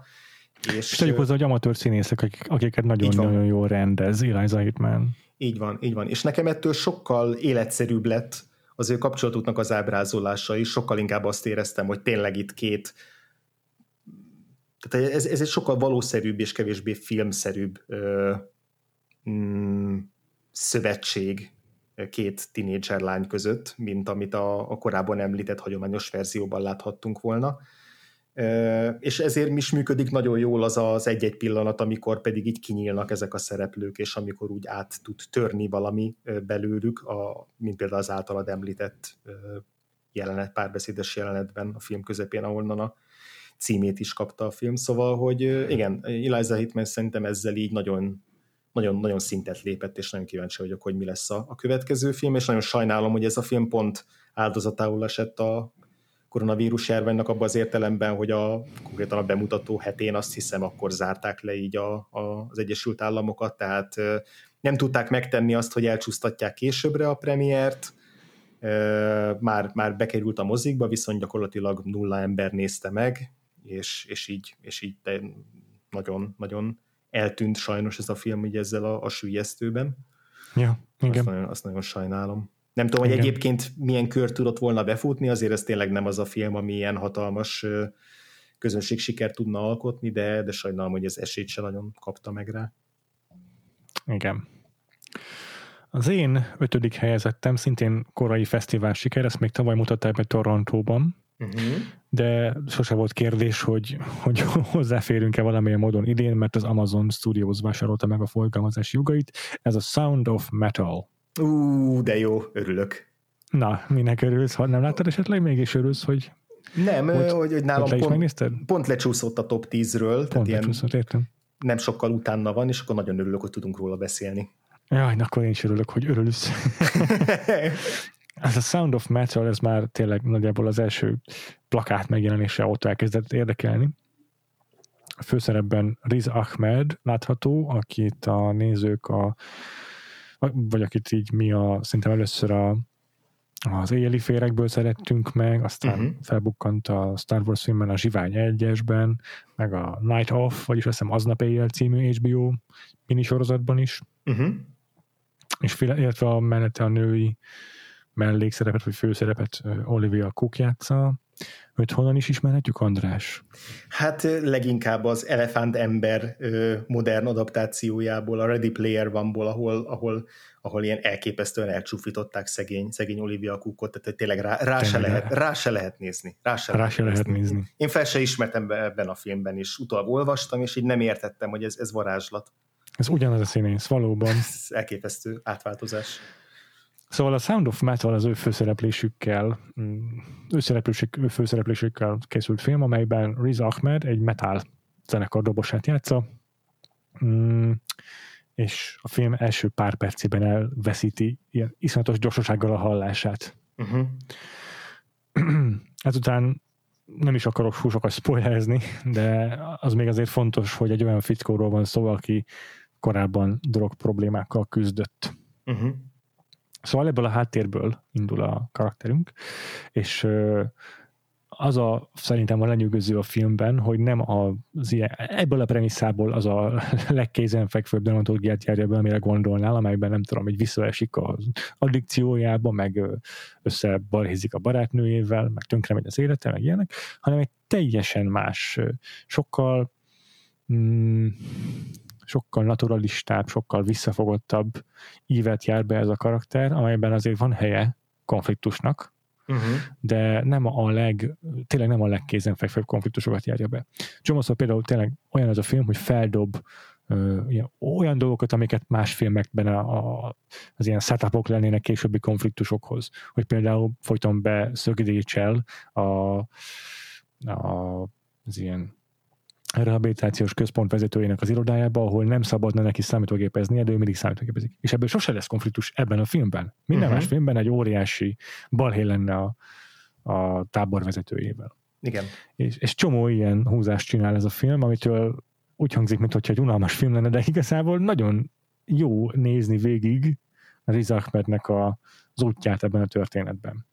És, és tegyük hozzá, hogy amatőr színészek, akik, akiket nagyon-nagyon jól rendez Eliza Hitman. Így van, így van. És nekem ettől sokkal életszerűbb lett az ő kapcsolatuknak az ábrázolása is, sokkal inkább azt éreztem, hogy tényleg itt két tehát ez, ez egy sokkal valószerűbb és kevésbé filmszerűbb ö, mm, szövetség, két tinédzser lány között, mint amit a, a korábban említett hagyományos verzióban láthattunk volna. És ezért is működik nagyon jól az az egy-egy pillanat, amikor pedig így kinyílnak ezek a szereplők, és amikor úgy át tud törni valami belőlük, a, mint például az általad említett jelenet, párbeszédes jelenetben a film közepén, ahonnan a címét is kapta a film, szóval, hogy igen, Eliza Hitman szerintem ezzel így nagyon nagyon-nagyon szintet lépett, és nagyon kíváncsi vagyok, hogy mi lesz a, a következő film, és nagyon sajnálom, hogy ez a film pont áldozatául esett a koronavírus járványnak abban az értelemben, hogy a konkrétan a bemutató hetén azt hiszem akkor zárták le így a, a, az Egyesült Államokat, tehát nem tudták megtenni azt, hogy elcsúsztatják későbbre a premiért, már, már bekerült a mozikba, viszont gyakorlatilag nulla ember nézte meg, és, és így, és így nagyon, nagyon eltűnt sajnos ez a film így ezzel a, a sülyeztőben. Ja, igen. Azt nagyon, azt nagyon sajnálom. Nem tudom, hogy Igen. egyébként milyen kör tudott volna befutni, azért ez tényleg nem az a film, ami ilyen hatalmas közönség sikert tudna alkotni, de, de sajnálom, hogy ez esélyt se nagyon kapta meg rá. Igen. Az én ötödik helyezettem szintén korai fesztivál siker, ezt még tavaly mutatták be Torontóban, uh-huh. de sose volt kérdés, hogy, hogy hozzáférünk-e valamilyen módon idén, mert az Amazon Studios vásárolta meg a forgalmazási jogait. Ez a Sound of Metal. Ú, de jó, örülök. Na, minek örülsz? Ha nem láttad esetleg, mégis örülsz, hogy nem, hogy, hogy, hogy nálam pont, megnézted? pont lecsúszott a top 10-ről. Pont lecsúszott, értem. Nem sokkal utána van, és akkor nagyon örülök, hogy tudunk róla beszélni. Jaj, akkor én is örülök, hogy örülsz. ez a Sound of Metal, ez már tényleg nagyjából az első plakát megjelenése ott elkezdett érdekelni. A főszerepben Riz Ahmed látható, akit a nézők a vagy akit így mi a, szerintem először a, az éjjeli férekből szerettünk meg, aztán uh-huh. felbukkant a Star Wars filmben, a Zsivány egyesben, meg a Night Off, vagyis azt hiszem Aznap éjjel című HBO minisorozatban is. Uh-huh. És illetve a menete a női mellékszerepet, vagy főszerepet Olivia Cook játsza. Őt honnan is ismerhetjük, András? Hát leginkább az Elefánt ember modern adaptációjából, a Ready Player One-ból, ahol, ahol, ahol ilyen elképesztően elcsúfították szegény, szegény Olivia Cookot, tehát tényleg rá, rá, se, lehet, rá se lehet nézni. Rá se, rá lehet, se lehet nézni. nézni. Én fel se ismertem ebben a filmben, és utólag olvastam, és így nem értettem, hogy ez, ez varázslat. Ez ugyanaz a színész, valóban. Ez elképesztő átváltozás. Szóval a Sound of Metal az ő főszereplésükkel, mm, ő, szereplésük, ő főszereplésükkel készült film, amelyben Riz Ahmed egy metal zenekar dobosát játsza, mm, és a film első pár percében elveszíti ilyen iszonyatos gyorsasággal a hallását. Uh-huh. Ezután nem is akarok sokat spoilerezni, de az még azért fontos, hogy egy olyan fickóról van szó, aki korábban drog problémákkal küzdött. Uh-huh. Szóval ebből a háttérből indul a karakterünk, és az a szerintem a lenyűgöző a filmben, hogy nem az ilyen, ebből a premisszából az a legkézenfekvőbb dramaturgiát járja be, amire gondolnál, amelyben nem tudom, hogy visszaesik az addikciójába, meg összebalhézik a barátnőjével, meg tönkre megy az élete, meg ilyenek, hanem egy teljesen más, sokkal mm, sokkal naturalistább, sokkal visszafogottabb ívet jár be ez a karakter, amelyben azért van helye konfliktusnak, uh-huh. de nem a leg, tényleg nem a legkézenfekvőbb konfliktusokat járja be. Jomoszor például tényleg olyan az a film, hogy feldob uh, ilyen, olyan dolgokat, amiket más filmekben a, a, az ilyen setupok lennének későbbi konfliktusokhoz. Hogy például folyton be szögdécsel a, a, az ilyen rehabilitációs központ vezetőjének az irodájába, ahol nem szabadna neki számítógépeznie, de ő mindig számítógépezik. És ebből sose lesz konfliktus ebben a filmben. Minden uh-huh. más filmben egy óriási balhé lenne a, a tábor vezetőjével. Igen. És, és csomó ilyen húzást csinál ez a film, amitől úgy hangzik, mintha egy unalmas film lenne, de igazából nagyon jó nézni végig Riz Ahmednek a, az útját ebben a történetben.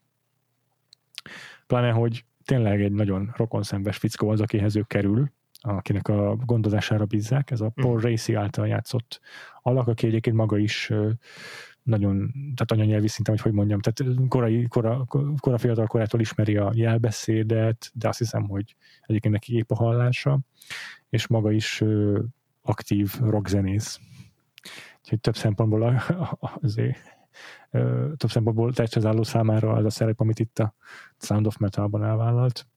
Pláne, hogy tényleg egy nagyon rokonszembes fickó az, akihez ő kerül, akinek a gondozására bízzák, ez a Paul mm. Racy által játszott alak, aki egyébként maga is nagyon, tehát anyanyelvi szinten, hogy hogy mondjam, tehát korai, kora, kora fiatal korától ismeri a jelbeszédet, de azt hiszem, hogy egyébként neki épp a hallása, és maga is aktív rockzenész. Úgyhogy több szempontból azért több szempontból tehetségzálló számára az a szerep, amit itt a Sound of Metal-ban elvállalt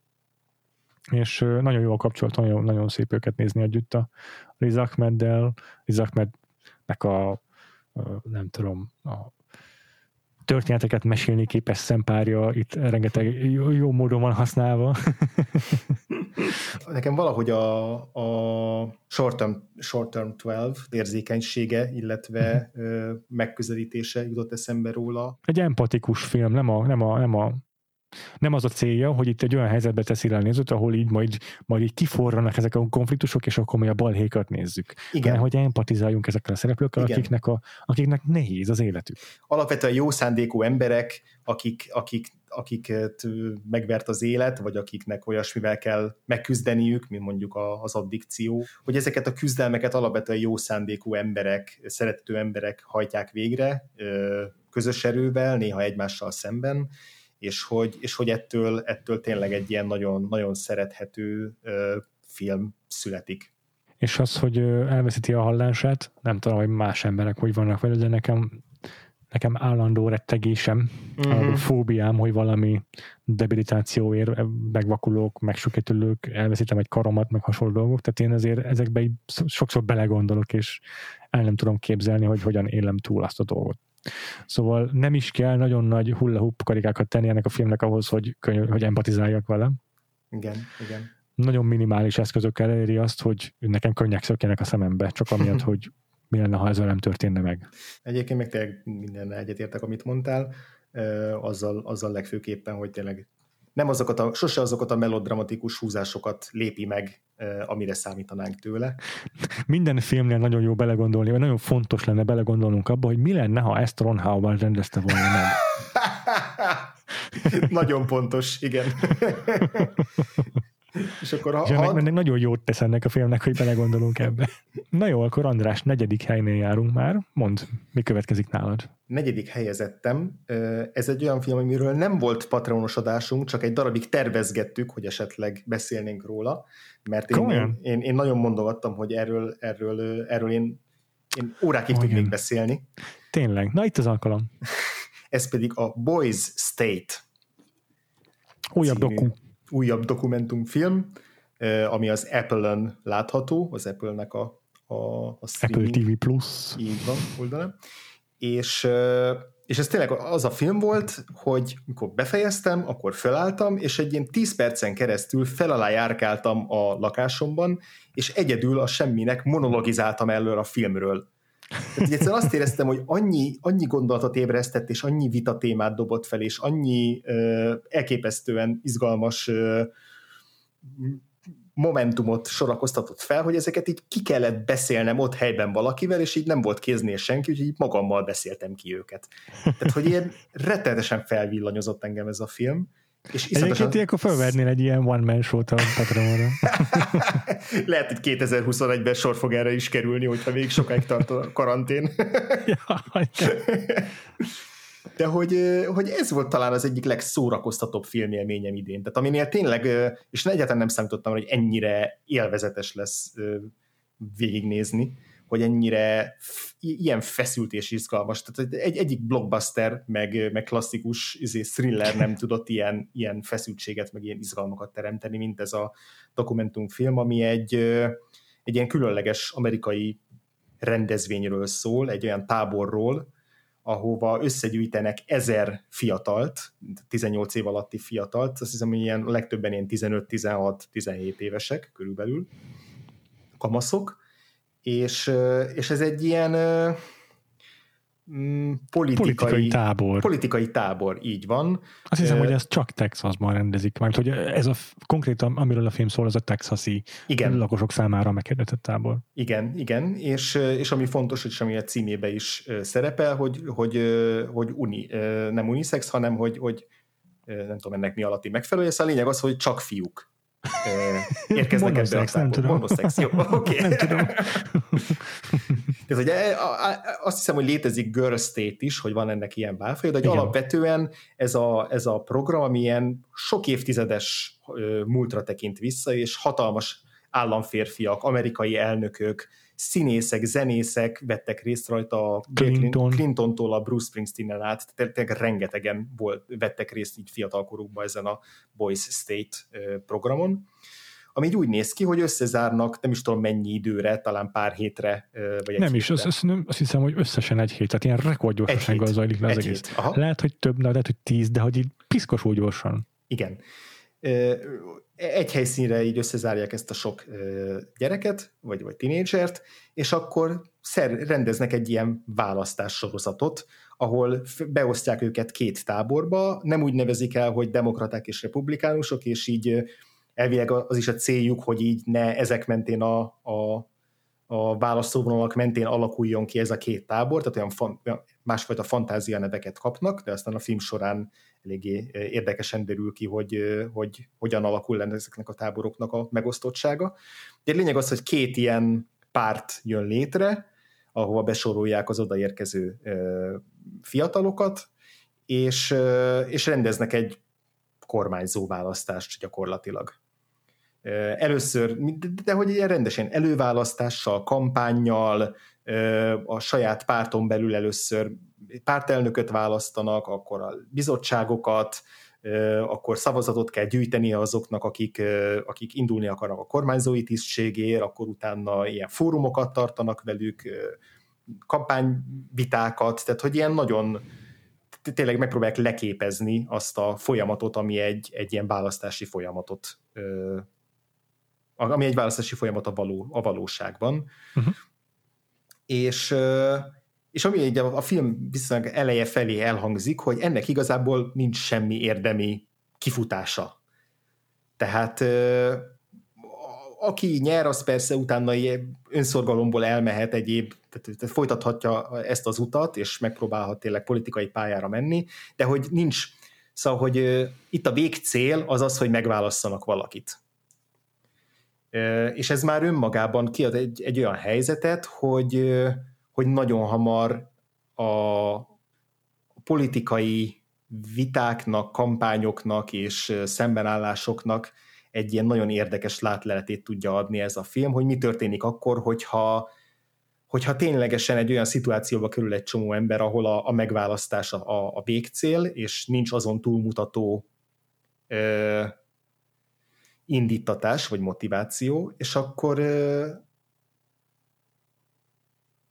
és nagyon jó a kapcsolat, nagyon, nagyon szép őket nézni együtt a Riz Ahmeddel, Riz Ahmednek a nem tudom, a történeteket mesélni képes szempárja, itt rengeteg jó, jó módon van használva. Nekem valahogy a, a short, term, short term 12 érzékenysége, illetve uh-huh. megközelítése jutott eszembe róla. Egy empatikus film, nem a, nem a, nem a nem az a célja, hogy itt egy olyan helyzetbe teszi a nézőt, ahol így majd, majd így kiforranak ezek a konfliktusok, és akkor mi a balhékat nézzük. Igen. Hanem, hogy empatizáljunk ezekkel a szereplőkkel, akiknek, a, akiknek nehéz az életük. Alapvetően jó szándékú emberek, akik, akik, akiket megvert az élet, vagy akiknek olyasmivel kell megküzdeniük, mint mondjuk az addikció, hogy ezeket a küzdelmeket alapvetően jó szándékú emberek, szerető emberek hajtják végre, közös erővel, néha egymással szemben, és hogy, és hogy ettől, ettől tényleg egy ilyen nagyon, nagyon szerethető film születik. És az, hogy elveszíti a hallását, nem tudom, hogy más emberek hogy vannak vele, de nekem, nekem állandó rettegésem, a fóbiám, hogy valami debilitációért megvakulók, megsüketülők, elveszítem egy karomat, meg hasonló dolgok, tehát én azért ezekbe sokszor belegondolok, és el nem tudom képzelni, hogy hogyan élem túl azt a dolgot. Szóval nem is kell nagyon nagy hulla karikákat tenni ennek a filmnek ahhoz, hogy, hogy empatizáljak vele. Igen, igen. Nagyon minimális eszközökkel eléri azt, hogy nekem könnyek szökjenek a szemembe, csak amiatt, hogy mi lenne, ha ez nem történne meg. Egyébként meg tényleg minden egyetértek, amit mondtál, azzal, azzal legfőképpen, hogy tényleg nem azokat a, sose azokat a melodramatikus húzásokat lépi meg, amire számítanánk tőle. Minden filmnél nagyon jó belegondolni, vagy nagyon fontos lenne belegondolnunk abba, hogy mi lenne, ha ezt Ron Howard rendezte volna meg. nagyon pontos, igen. És akkor ha, és ha... Meg, nagyon jót tesz ennek a filmnek, hogy belegondolunk ebbe. Na jó, akkor András, negyedik helynél járunk már. Mondd, mi következik nálad? Negyedik helyezettem. Ez egy olyan film, amiről nem volt patronos adásunk, csak egy darabig tervezgettük, hogy esetleg beszélnénk róla, mert én, én, én, én nagyon mondogattam, hogy erről, erről, erről én, én órákig oh, tudnék beszélni. Tényleg, na itt az alkalom. Ez pedig a Boys State. Újabb doku újabb dokumentumfilm, ami az Apple-ön látható, az Apple-nek a, a, a. Apple TV Plus. Így van, oldalán. És, és ez tényleg az a film volt, hogy mikor befejeztem, akkor felálltam, és egy ilyen 10 percen keresztül fel alá járkáltam a lakásomban, és egyedül a semminek monologizáltam előre a filmről. Tehát egyszerűen azt éreztem, hogy annyi, annyi gondolatot ébresztett, és annyi vita témát dobott fel, és annyi ö, elképesztően izgalmas ö, momentumot sorakoztatott fel, hogy ezeket így ki kellett beszélnem ott helyben valakivel, és így nem volt kéznél senki, úgyhogy magammal beszéltem ki őket. Tehát, hogy ilyen rettenetesen felvillanyozott engem ez a film, és. Egyébként ilyenkor felvernél egy ilyen one-man show-t a Patreonra. Lehet, hogy 2021-ben sor fog erre is kerülni, hogyha még sokáig tart a karantén. De hogy, hogy ez volt talán az egyik legszórakoztatóbb filmélményem idén. Tehát aminél tényleg, és egyáltalán nem számítottam, hogy ennyire élvezetes lesz végignézni hogy ennyire ilyen feszült és izgalmas. Tehát egy, egyik blockbuster, meg, meg klasszikus izé, thriller nem tudott ilyen, ilyen feszültséget, meg ilyen izgalmakat teremteni, mint ez a dokumentumfilm, ami egy, egy ilyen különleges amerikai rendezvényről szól, egy olyan táborról, ahova összegyűjtenek ezer fiatalt, 18 év alatti fiatalt, azt hiszem, hogy ilyen legtöbben ilyen 15-16-17 évesek körülbelül, kamaszok, és, és ez egy ilyen mm, politikai, politikai tábor. Politikai tábor, így van. Azt hiszem, uh, hogy ez csak Texasban rendezik, mert hogy ez a konkrétan, amiről a film szól, az a texasi igen. lakosok számára meghirdetett tábor. Igen, igen, és, és ami fontos, és ami a címébe is szerepel, hogy, hogy, hogy uni, nem unisex, hanem hogy, hogy nem tudom ennek mi alatti megfelelője, szóval a lényeg az, hogy csak fiúk érkeznek ebbe a nem tudom. Monoszex, jó, oké. Okay. nem tudom. Ez, ugye, azt hiszem, hogy létezik Girl State is, hogy van ennek ilyen válfaja, de alapvetően ez a, ez a program, ami ilyen sok évtizedes múltra tekint vissza, és hatalmas államférfiak, amerikai elnökök, színészek, zenészek vettek részt rajta a Clinton. Clinton-tól a Bruce Springsteen-en át, tényleg rengetegen volt, vettek részt így fiatalkorukban ezen a Boys State programon. ami így úgy néz ki, hogy összezárnak nem is tudom mennyi időre, talán pár hétre, vagy egy Nem is, azt, azt, azt hiszem, hogy összesen egy hét, tehát ilyen rekordgyorsasággal zajlik le az egész. Lehet, hogy több, lehet, hogy tíz, de hogy így piszkosul gyorsan. Igen egy helyszínre így összezárják ezt a sok gyereket, vagy, vagy tinédzsert, és akkor szer, rendeznek egy ilyen választás sorozatot, ahol beosztják őket két táborba, nem úgy nevezik el, hogy demokraták és republikánusok, és így elvileg az is a céljuk, hogy így ne ezek mentén a, a, a választóvonalak mentén alakuljon ki ez a két tábor, tehát olyan, fan, másfajta fantázia neveket kapnak, de aztán a film során eléggé érdekesen derül ki, hogy, hogy hogyan alakul lenne ezeknek a táboroknak a megosztottsága. De lényeg az, hogy két ilyen párt jön létre, ahova besorolják az odaérkező fiatalokat, és, és rendeznek egy kormányzó választást gyakorlatilag. Először, de hogy ilyen rendesen előválasztással, kampányjal, a saját párton belül először pártelnököt választanak, akkor a bizottságokat, akkor szavazatot kell gyűjteni azoknak, akik, akik indulni akarnak a kormányzói tisztségért, akkor utána ilyen fórumokat tartanak velük, kampányvitákat, tehát hogy ilyen nagyon tényleg megpróbálják leképezni azt a folyamatot, ami egy, egy ilyen választási folyamatot ami egy választási folyamat a, való, a valóságban. Uh-huh. És és ami egy a, a film viszonylag eleje felé elhangzik, hogy ennek igazából nincs semmi érdemi kifutása. Tehát aki nyer, az persze utána önszorgalomból elmehet egyéb, tehát folytathatja ezt az utat, és megpróbálhat tényleg politikai pályára menni, de hogy nincs, szóval, hogy itt a végcél az az, hogy megválasszanak valakit. És ez már önmagában kiad egy, egy olyan helyzetet, hogy hogy nagyon hamar a politikai vitáknak, kampányoknak és szembenállásoknak egy ilyen nagyon érdekes látleletét tudja adni ez a film, hogy mi történik akkor, hogyha, hogyha ténylegesen egy olyan szituációba kerül egy csomó ember, ahol a, a megválasztás a, a végcél, és nincs azon túlmutató ö, indítatás vagy motiváció, és akkor ö,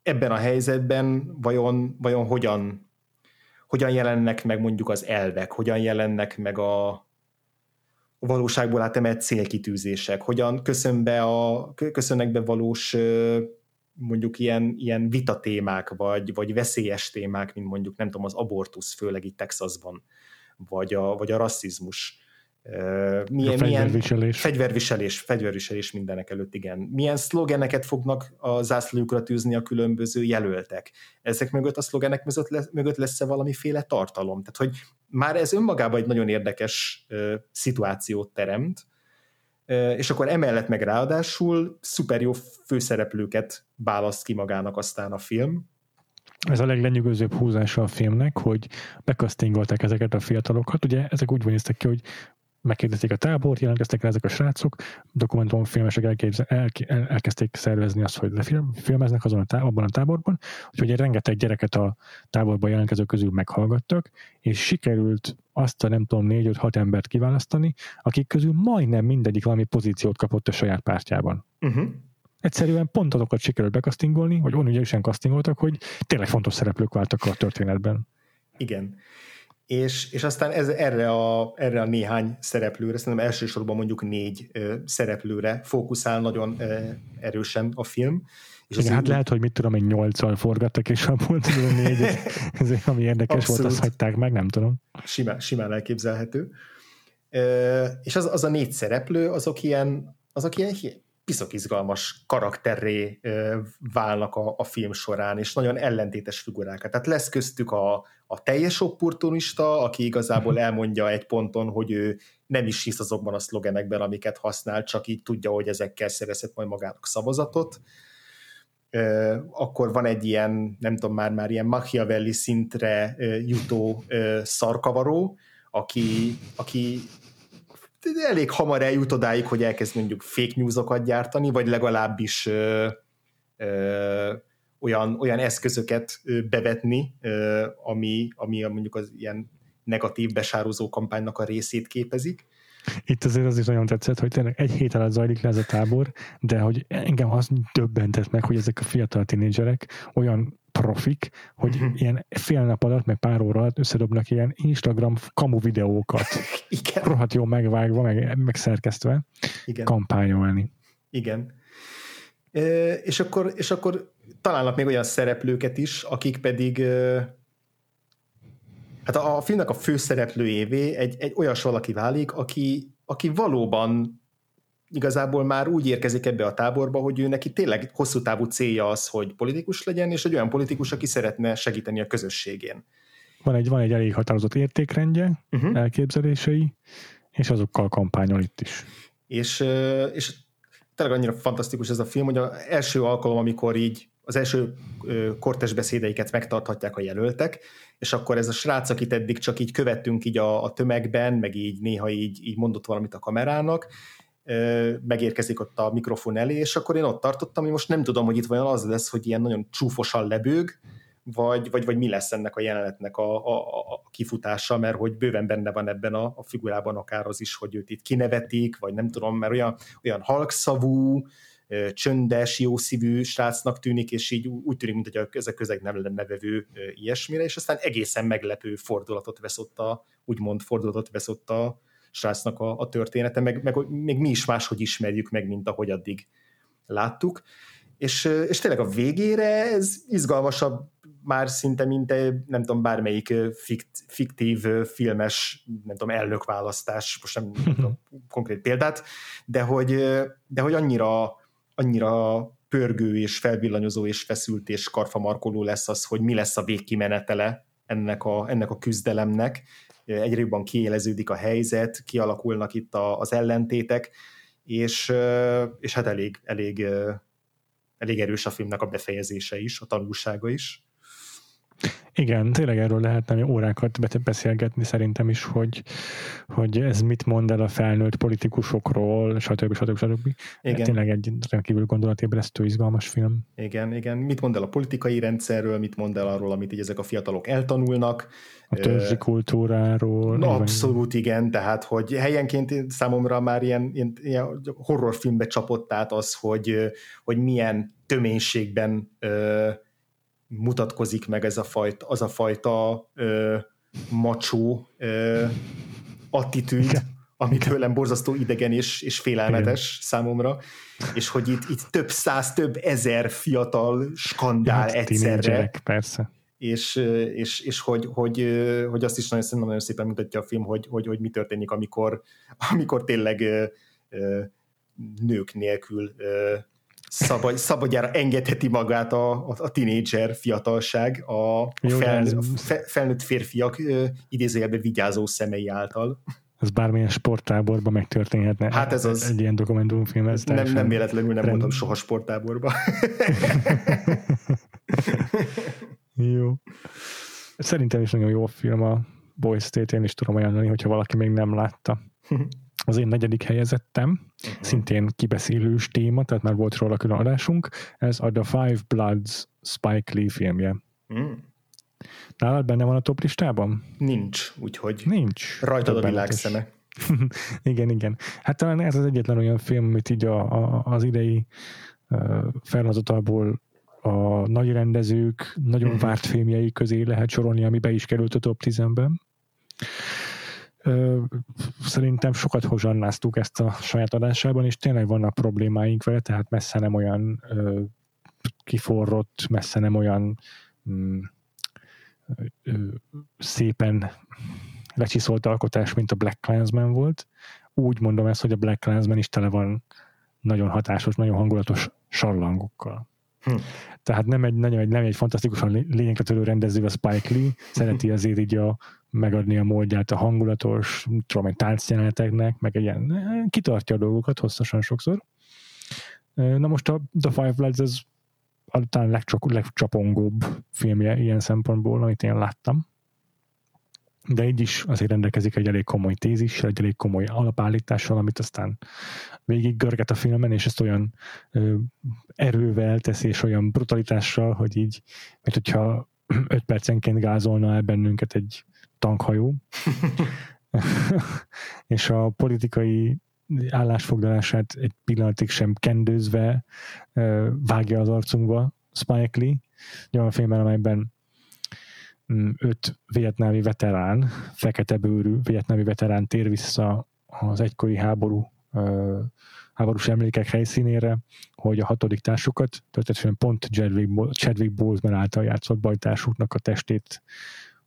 ebben a helyzetben vajon, vajon hogyan, hogyan jelennek meg mondjuk az elvek, hogyan jelennek meg a, a valóságból átemelt célkitűzések, hogyan köszön be a, köszönnek be valós mondjuk ilyen, ilyen vitatémák, vagy, vagy veszélyes témák, mint mondjuk nem tudom, az abortusz, főleg itt Texasban, vagy a, vagy a rasszizmus milyen, a fegyverviselés. Milyen fegyverviselés, fegyverviselés mindenek előtt, igen. Milyen szlogeneket fognak a zászlójukra tűzni a különböző jelöltek? Ezek mögött a szlogenek mögött, lesz, mögött lesz-e valamiféle tartalom? Tehát, hogy már ez önmagában egy nagyon érdekes uh, szituációt teremt, uh, és akkor emellett meg ráadásul szuper jó főszereplőket választ ki magának aztán a film, ez a leglenyűgözőbb húzása a filmnek, hogy bekasztingolták ezeket a fiatalokat. Ugye ezek úgy néztek ki, hogy megkérdezték a tábort, jelentkeztek el ezek a srácok, dokumentumfilmesek elképzel, el, el, elkezdték szervezni azt, hogy lefilmeznek azon a tá, abban a táborban, úgyhogy egy rengeteg gyereket a táborban jelentkező közül meghallgattak, és sikerült azt a nem tudom, négy-öt-hat embert kiválasztani, akik közül majdnem mindegyik valami pozíciót kapott a saját pártjában. Uh-huh. Egyszerűen pont azokat sikerült bekasztingolni, vagy olyan ügyesen kasztingoltak, hogy tényleg fontos szereplők váltak a történetben. Igen és, és aztán ez, erre, a, erre a néhány szereplőre, szerintem elsősorban mondjuk négy ö, szereplőre fókuszál nagyon ö, erősen a film. És Igen, hát úgy... lehet, hogy mit tudom, egy nyolccal forgattak, és abból tudom négy, ez, ami érdekes Abszolút. volt, azt hagyták meg, nem tudom. Simán, simán elképzelhető. Ö, és az, az a négy szereplő, azok ilyen, azok ilyen piszok izgalmas karakterré válnak a, a film során, és nagyon ellentétes figurákat. Tehát lesz köztük a, a teljes opportunista, aki igazából mhm. elmondja egy ponton, hogy ő nem is hisz azokban a szlogenekben, amiket használ, csak így tudja, hogy ezekkel szerezhet majd magának szavazatot. Akkor van egy ilyen, nem tudom már, már ilyen Machiavelli szintre jutó szarkavaró, aki, aki elég hamar eljut odáig, hogy elkezd mondjuk fake newsokat gyártani, vagy legalábbis ö, ö, olyan, olyan eszközöket bevetni, ami, ami mondjuk az ilyen negatív besározó kampánynak a részét képezik. Itt azért az is nagyon tetszett, hogy tényleg egy hét alatt zajlik le ez a tábor, de hogy engem az döbbentett meg, hogy ezek a fiatal tinédzserek olyan profik, hogy uh-huh. ilyen fél nap alatt, meg pár óra alatt összedobnak ilyen Instagram kamu videókat. Igen. Rohadt jó megvágva, meg, meg szerkesztve Igen. kampányolni. Igen. E, és, akkor, és akkor találnak még olyan szereplőket is, akik pedig hát a, a filmnek a főszereplőjévé egy, egy olyas valaki válik, aki, aki valóban igazából már úgy érkezik ebbe a táborba, hogy ő neki tényleg hosszú távú célja az, hogy politikus legyen, és egy olyan politikus, aki szeretne segíteni a közösségén. Van egy, van egy elég határozott értékrendje, uh-huh. elképzelései, és azokkal kampányol itt is. És, és tényleg annyira fantasztikus ez a film, hogy az első alkalom, amikor így az első kortes beszédeiket megtarthatják a jelöltek, és akkor ez a srác, akit eddig csak így követtünk így a, a tömegben, meg így néha így, így mondott valamit a kamerának, megérkezik ott a mikrofon elé, és akkor én ott tartottam, hogy most nem tudom, hogy itt vajon az lesz, hogy ilyen nagyon csúfosan lebőg, vagy, vagy, vagy mi lesz ennek a jelenetnek a, a, a kifutása, mert hogy bőven benne van ebben a, a figurában akár az is, hogy őt itt kinevetik, vagy nem tudom, mert olyan, olyan halkszavú, csöndes, jószívű srácnak tűnik, és így úgy tűnik, mint hogy ez a közeg nem lenne vevő ilyesmire, és aztán egészen meglepő fordulatot vesz ott a, úgymond fordulatot vesz ott a srácnak a, a története, meg, meg még mi is máshogy ismerjük meg, mint ahogy addig láttuk. És, és tényleg a végére ez izgalmasabb már szinte, mint nem tudom, bármelyik fikt, fiktív filmes, nem tudom, elnökválasztás, most nem, nem tudom konkrét példát, de hogy, de hogy annyira, annyira pörgő és felvillanyozó és feszült és karfamarkoló lesz az, hogy mi lesz a végkimenetele ennek a, ennek a küzdelemnek. Egyre jobban kiéleződik a helyzet, kialakulnak itt a, az ellentétek, és, és hát elég, elég, elég erős a filmnek a befejezése is, a tanulsága is. Igen, tényleg erről lehetne órákat beszélgetni szerintem is, hogy, hogy ez mit mond el a felnőtt politikusokról, stb. stb. stb. Igen. Tényleg egy rendkívül gondolatébresztő, izgalmas film. Igen, igen. Mit mond el a politikai rendszerről, mit mond el arról, amit így ezek a fiatalok eltanulnak. A törzsi kultúráról. Na, abszolút igen, tehát hogy helyenként számomra már ilyen, ilyen, ilyen horrorfilmbe csapott át az, hogy, hogy milyen töménységben mutatkozik meg ez a fajta, az a fajta ö, macsó ö, attitűd, ami tőlem borzasztó idegen és, és félelmetes Igen. számomra, és hogy itt, itt több száz, több ezer fiatal skandál ja, egyszerre. persze. És, és, és hogy, hogy, hogy, azt is nagyon, nagyon szépen mutatja a film, hogy, hogy, hogy mi történik, amikor, amikor tényleg nők nélkül szabad, szabadjára engedheti magát a, a, a tinédzser fiatalság a, Jó, fel, a fe, felnőtt férfiak idézőjelben vigyázó szemei által. Ez bármilyen sporttáborban megtörténhetne. Hát ez az. Egy ilyen dokumentumfilm. Ez nem, nem véletlenül nem mondtam soha sporttáborba. jó. Szerintem is nagyon jó film a Boy State, én is tudom ajánlani, hogyha valaki még nem látta. az én negyedik helyezettem, uh-huh. szintén kibeszélős téma, tehát már volt róla külön adásunk, ez a The Five Bloods Spike Lee filmje. Mm. Nálad benne van a top listában? Nincs, úgyhogy Nincs. rajtad a világ szeme. igen, igen. Hát talán ez az egyetlen olyan film, amit így a, a, az idei uh, felhozatalból a nagy rendezők, nagyon uh-huh. várt filmjei közé lehet sorolni, ami be is került a top 10-ben szerintem sokat hozsannáztuk ezt a saját adásában, és tényleg vannak problémáink vele, tehát messze nem olyan ö, kiforrott, messze nem olyan mm, ö, szépen lecsiszolt alkotás, mint a Black Clansman volt. Úgy mondom ezt, hogy a Black Clansman is tele van nagyon hatásos, nagyon hangulatos sarlangokkal. Hm. Tehát nem egy, nagyon, nem egy fantasztikusan lényegre törő rendező a Spike Lee, szereti azért így a, megadni a módját a hangulatos, tudom, egy táncjeleneteknek, meg egy ilyen, eh, kitartja a dolgokat hosszasan sokszor. Eh, na most a The Five Bloods ez a talán legcsok, legcsapongóbb filmje ilyen szempontból, amit én láttam. De így is azért rendelkezik egy elég komoly tézissel, egy elég komoly alapállítással, amit aztán végig görget a filmen, és ezt olyan ö, erővel teszi, és olyan brutalitással, hogy így, mert hogyha öt percenként gázolna el bennünket egy tankhajó. és a politikai állásfoglalását egy pillanatig sem kendőzve vágja az arcunkba Spike Lee. Egy olyan filmben, amelyben mm, öt vietnámi veterán, fekete bőrű vietnámi veterán tér vissza az egykori háború háborús emlékek helyszínére, hogy a hatodik társukat, történetesen pont Chadwick, Chadwick Boseman által játszott bajtársuknak a testét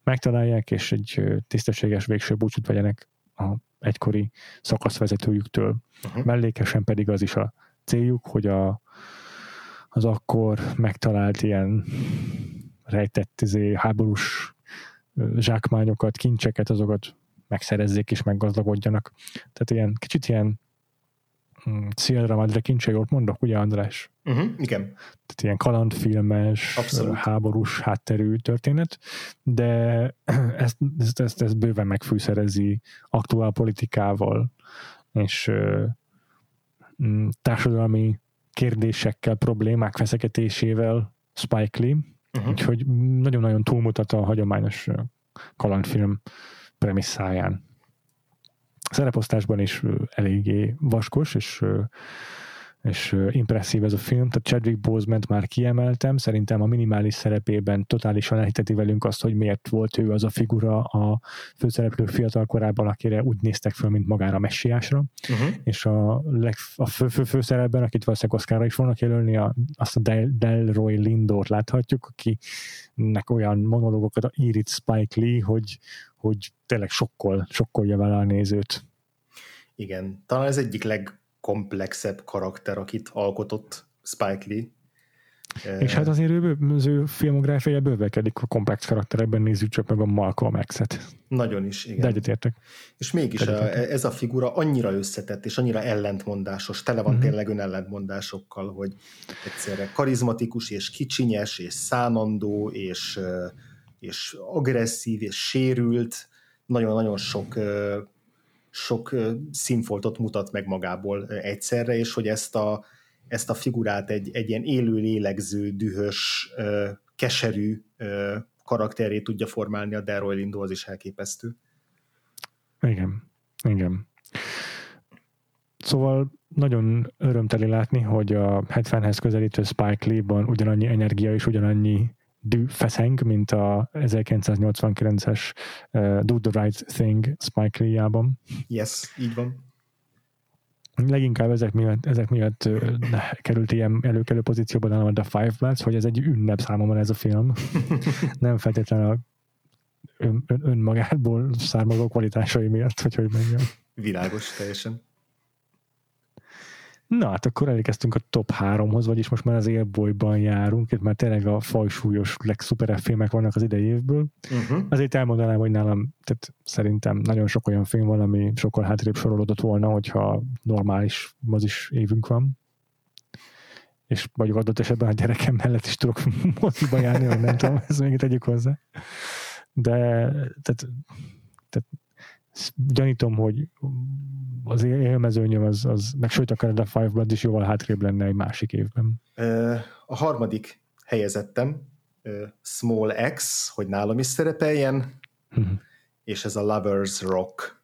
megtalálják, és egy tisztességes végső búcsút vegyenek a egykori szakaszvezetőjüktől. Uh-huh. Mellékesen pedig az is a céljuk, hogy a, az akkor megtalált ilyen rejtett izé, háborús zsákmányokat, kincseket, azokat megszerezzék és meggazdagodjanak. Tehát ilyen kicsit ilyen Sierra Madre kincse, jól mondok, ugye András? Uh-huh, igen. Tehát ilyen kalandfilmes, Abszolút. háborús hátterű történet, de ezt, ezt, ezt, ezt bőven megfűszerezi aktuál politikával, és mm, társadalmi kérdésekkel, problémák feszegetésével Spike Lee, uh-huh. úgyhogy nagyon-nagyon túlmutat a hagyományos kalandfilm premisszáján szereposztásban is eléggé vaskos, és és impresszív ez a film, tehát Chadwick Boseman már kiemeltem, szerintem a minimális szerepében totálisan elhiteti velünk azt, hogy miért volt ő az a figura a főszereplő fiatal korában, akire úgy néztek föl, mint magára messiásra, uh-huh. és a, leg, a fő, fő, főszerepben, akit valószínűleg Oscarra is fognak jelölni, a, azt a Del, Delroy Lindort láthatjuk, akinek olyan monológokat ír itt Spike Lee, hogy, hogy tényleg sokkol, sokkolja vele a nézőt. Igen, talán ez egyik legkomplexebb karakter, akit alkotott Spike Lee. És hát azért ő, az ő filmográfiája bővekedik a komplex karakterekben, nézzük csak meg a Malcolm X-et. Nagyon is, igen. De egyetértek. És mégis a, ez a figura annyira összetett, és annyira ellentmondásos, tele van uh-huh. tényleg önellentmondásokkal, hogy egyszerre karizmatikus, és kicsinyes, és szánandó, és és agresszív, és sérült, nagyon-nagyon sok, sok színfoltot mutat meg magából egyszerre, és hogy ezt a, ezt a figurát egy, egy ilyen élő, lélegző, dühös, keserű karakterét tudja formálni a Delroy Lindo, az is elképesztő. Igen, igen. Szóval nagyon örömteli látni, hogy a 70-hez közelítő Spike Lee-ban ugyanannyi energia és ugyanannyi feszeng, mint a 1989-es uh, Do the Right Thing Spike Lee-jában. Yes, így van. Leginkább ezek miatt, ezek miatt uh, került ilyen előkelő pozícióban a The Five Bloods, hogy ez egy ünnep számomra ez a film. Nem feltétlenül a ön, önmagából származó kvalitásai miatt, hogy hogy mondjam. Világos, teljesen. Na hát akkor elérkeztünk a top 3-hoz, vagyis most már az élbolyban járunk, itt már tényleg a fajsúlyos, legszuperebb filmek vannak az idei évből. Uh-huh. Azért elmondanám, hogy nálam tehát szerintem nagyon sok olyan film van, ami sokkal hátrébb sorolódott volna, hogyha normális is évünk van. És vagyok adott esetben a gyerekem mellett is tudok moziba járni, vagy nem tudom, ezt még tegyük hozzá. De tehát, tehát gyanítom, hogy az élmezőnyöm az, az meg sőt a a Five Blood is jóval hátrébb lenne egy másik évben. A harmadik helyezettem, Small X, hogy nálam is szerepeljen, uh-huh. és ez a Lovers Rock.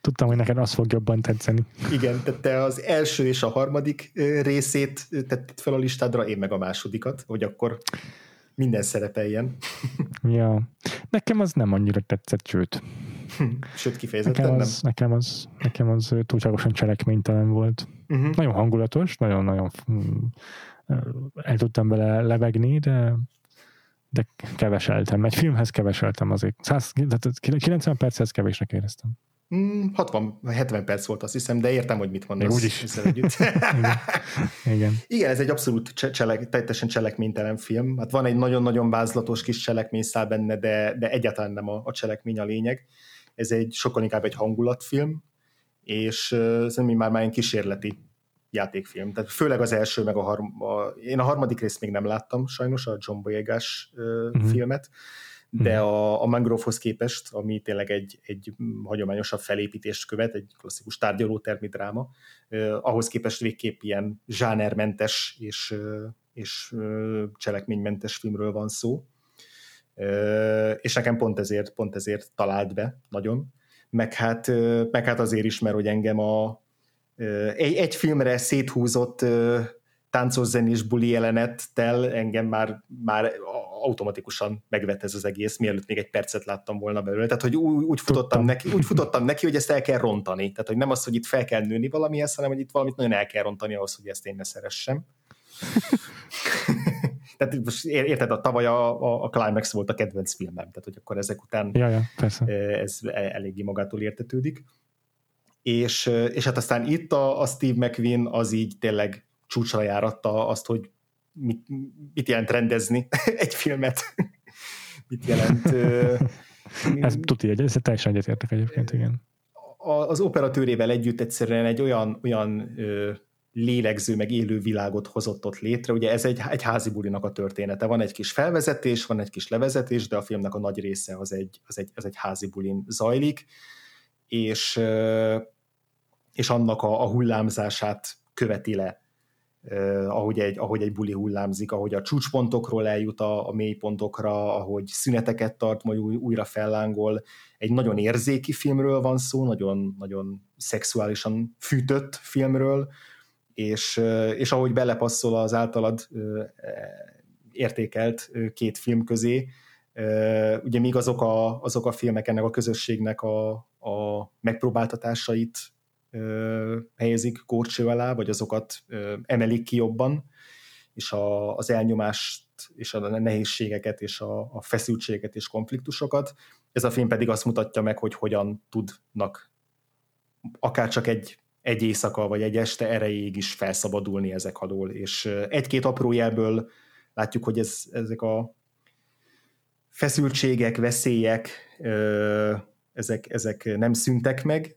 Tudtam, hogy neked az fog jobban tetszeni. Igen, tehát te az első és a harmadik részét tetted fel a listádra, én meg a másodikat, hogy akkor minden szerepeljen. ja, nekem az nem annyira tetszett, sőt. Sőt, kifejezetten nekem az, nem. Nekem az, nekem az túlságosan cselekménytelen volt. Uh-huh. Nagyon hangulatos, nagyon-nagyon mm, el tudtam bele levegni, de de keveseltem. Egy filmhez keveseltem azért. 100, 90 perchez kevésnek éreztem. 60-70 mm, perc volt azt hiszem, de értem, hogy mit mondasz. Úgy is. Együtt. Igen. Igen. Igen, ez egy abszolút cselek, teljesen cselekménytelen film. Hát van egy nagyon-nagyon vázlatos kis cselekményszál benne, de, de egyáltalán nem a, a cselekmény a lényeg ez egy sokkal inkább egy hangulatfilm, és szerintem már már egy kísérleti játékfilm. Tehát főleg az első, meg a, harm- a én a harmadik részt még nem láttam sajnos, a John Boyega-s uh, uh-huh. filmet, de uh-huh. a, a Mangrovehoz képest, ami tényleg egy, egy hagyományosabb felépítést követ, egy klasszikus tárgyalótermi dráma, uh, ahhoz képest végképp ilyen zsánermentes és, és uh, cselekménymentes filmről van szó és nekem pont ezért, pont ezért talált be nagyon. meg hát, meg hát azért is, mert hogy engem a egy, egy filmre széthúzott táncos zenés buli jelenettel engem már, már automatikusan megvett ez az egész, mielőtt még egy percet láttam volna belőle. Tehát, hogy úgy, úgy, futottam neki, úgy futottam neki, hogy ezt el kell rontani. Tehát, hogy nem az, hogy itt fel kell nőni valamihez, hanem, hogy itt valamit nagyon el kell rontani ahhoz, hogy ezt én ne szeressem. Tehát most érted, a tavaly a, a, a Climax volt a kedvenc filmem, tehát hogy akkor ezek után ja, ja, persze. ez e, eléggé magától értetődik. És, és hát aztán itt a, a Steve McQueen az így tényleg csúcsra járatta azt, hogy mit, mit jelent rendezni egy filmet, mit jelent... ez egy, ez teljesen egyetértek egyébként, igen. Az operatőrével együtt egyszerűen egy olyan, olyan lélegző, meg élő világot hozott ott létre. Ugye ez egy, egy házi bulinak a története. Van egy kis felvezetés, van egy kis levezetés, de a filmnek a nagy része az egy, az egy, az egy házi bulin zajlik, és, és annak a, a hullámzását követi le ahogy egy, ahogy egy buli hullámzik, ahogy a csúcspontokról eljut a, a mélypontokra, ahogy szüneteket tart, majd új, újra fellángol. Egy nagyon érzéki filmről van szó, nagyon, nagyon szexuálisan fűtött filmről, és, és ahogy belepasszol az általad értékelt két film közé, ugye még azok a, azok a filmek ennek a közösségnek a, a megpróbáltatásait helyezik kórcső alá, vagy azokat emelik ki jobban, és a, az elnyomást, és a nehézségeket, és a, a feszültségeket és konfliktusokat. Ez a film pedig azt mutatja meg, hogy hogyan tudnak akár csak egy, egy éjszaka, vagy egy este erejéig is felszabadulni ezek alól, és egy-két apró jelből látjuk, hogy ez, ezek a feszültségek, veszélyek, ezek, ezek nem szüntek meg,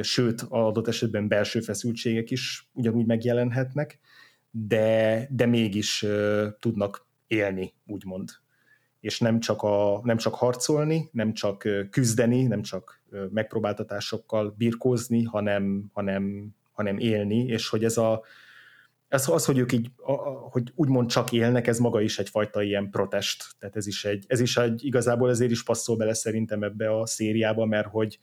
sőt, adott esetben belső feszültségek is ugyanúgy megjelenhetnek, de, de mégis tudnak élni, úgymond. És nem csak, a, nem csak harcolni, nem csak küzdeni, nem csak megpróbáltatásokkal birkózni, hanem, hanem, hanem élni, és hogy ez a, ez az, hogy ők így, a, hogy úgymond csak élnek, ez maga is egyfajta ilyen protest, tehát ez is egy, ez is egy, igazából ezért is passzol bele szerintem ebbe a szériába, mert hogy,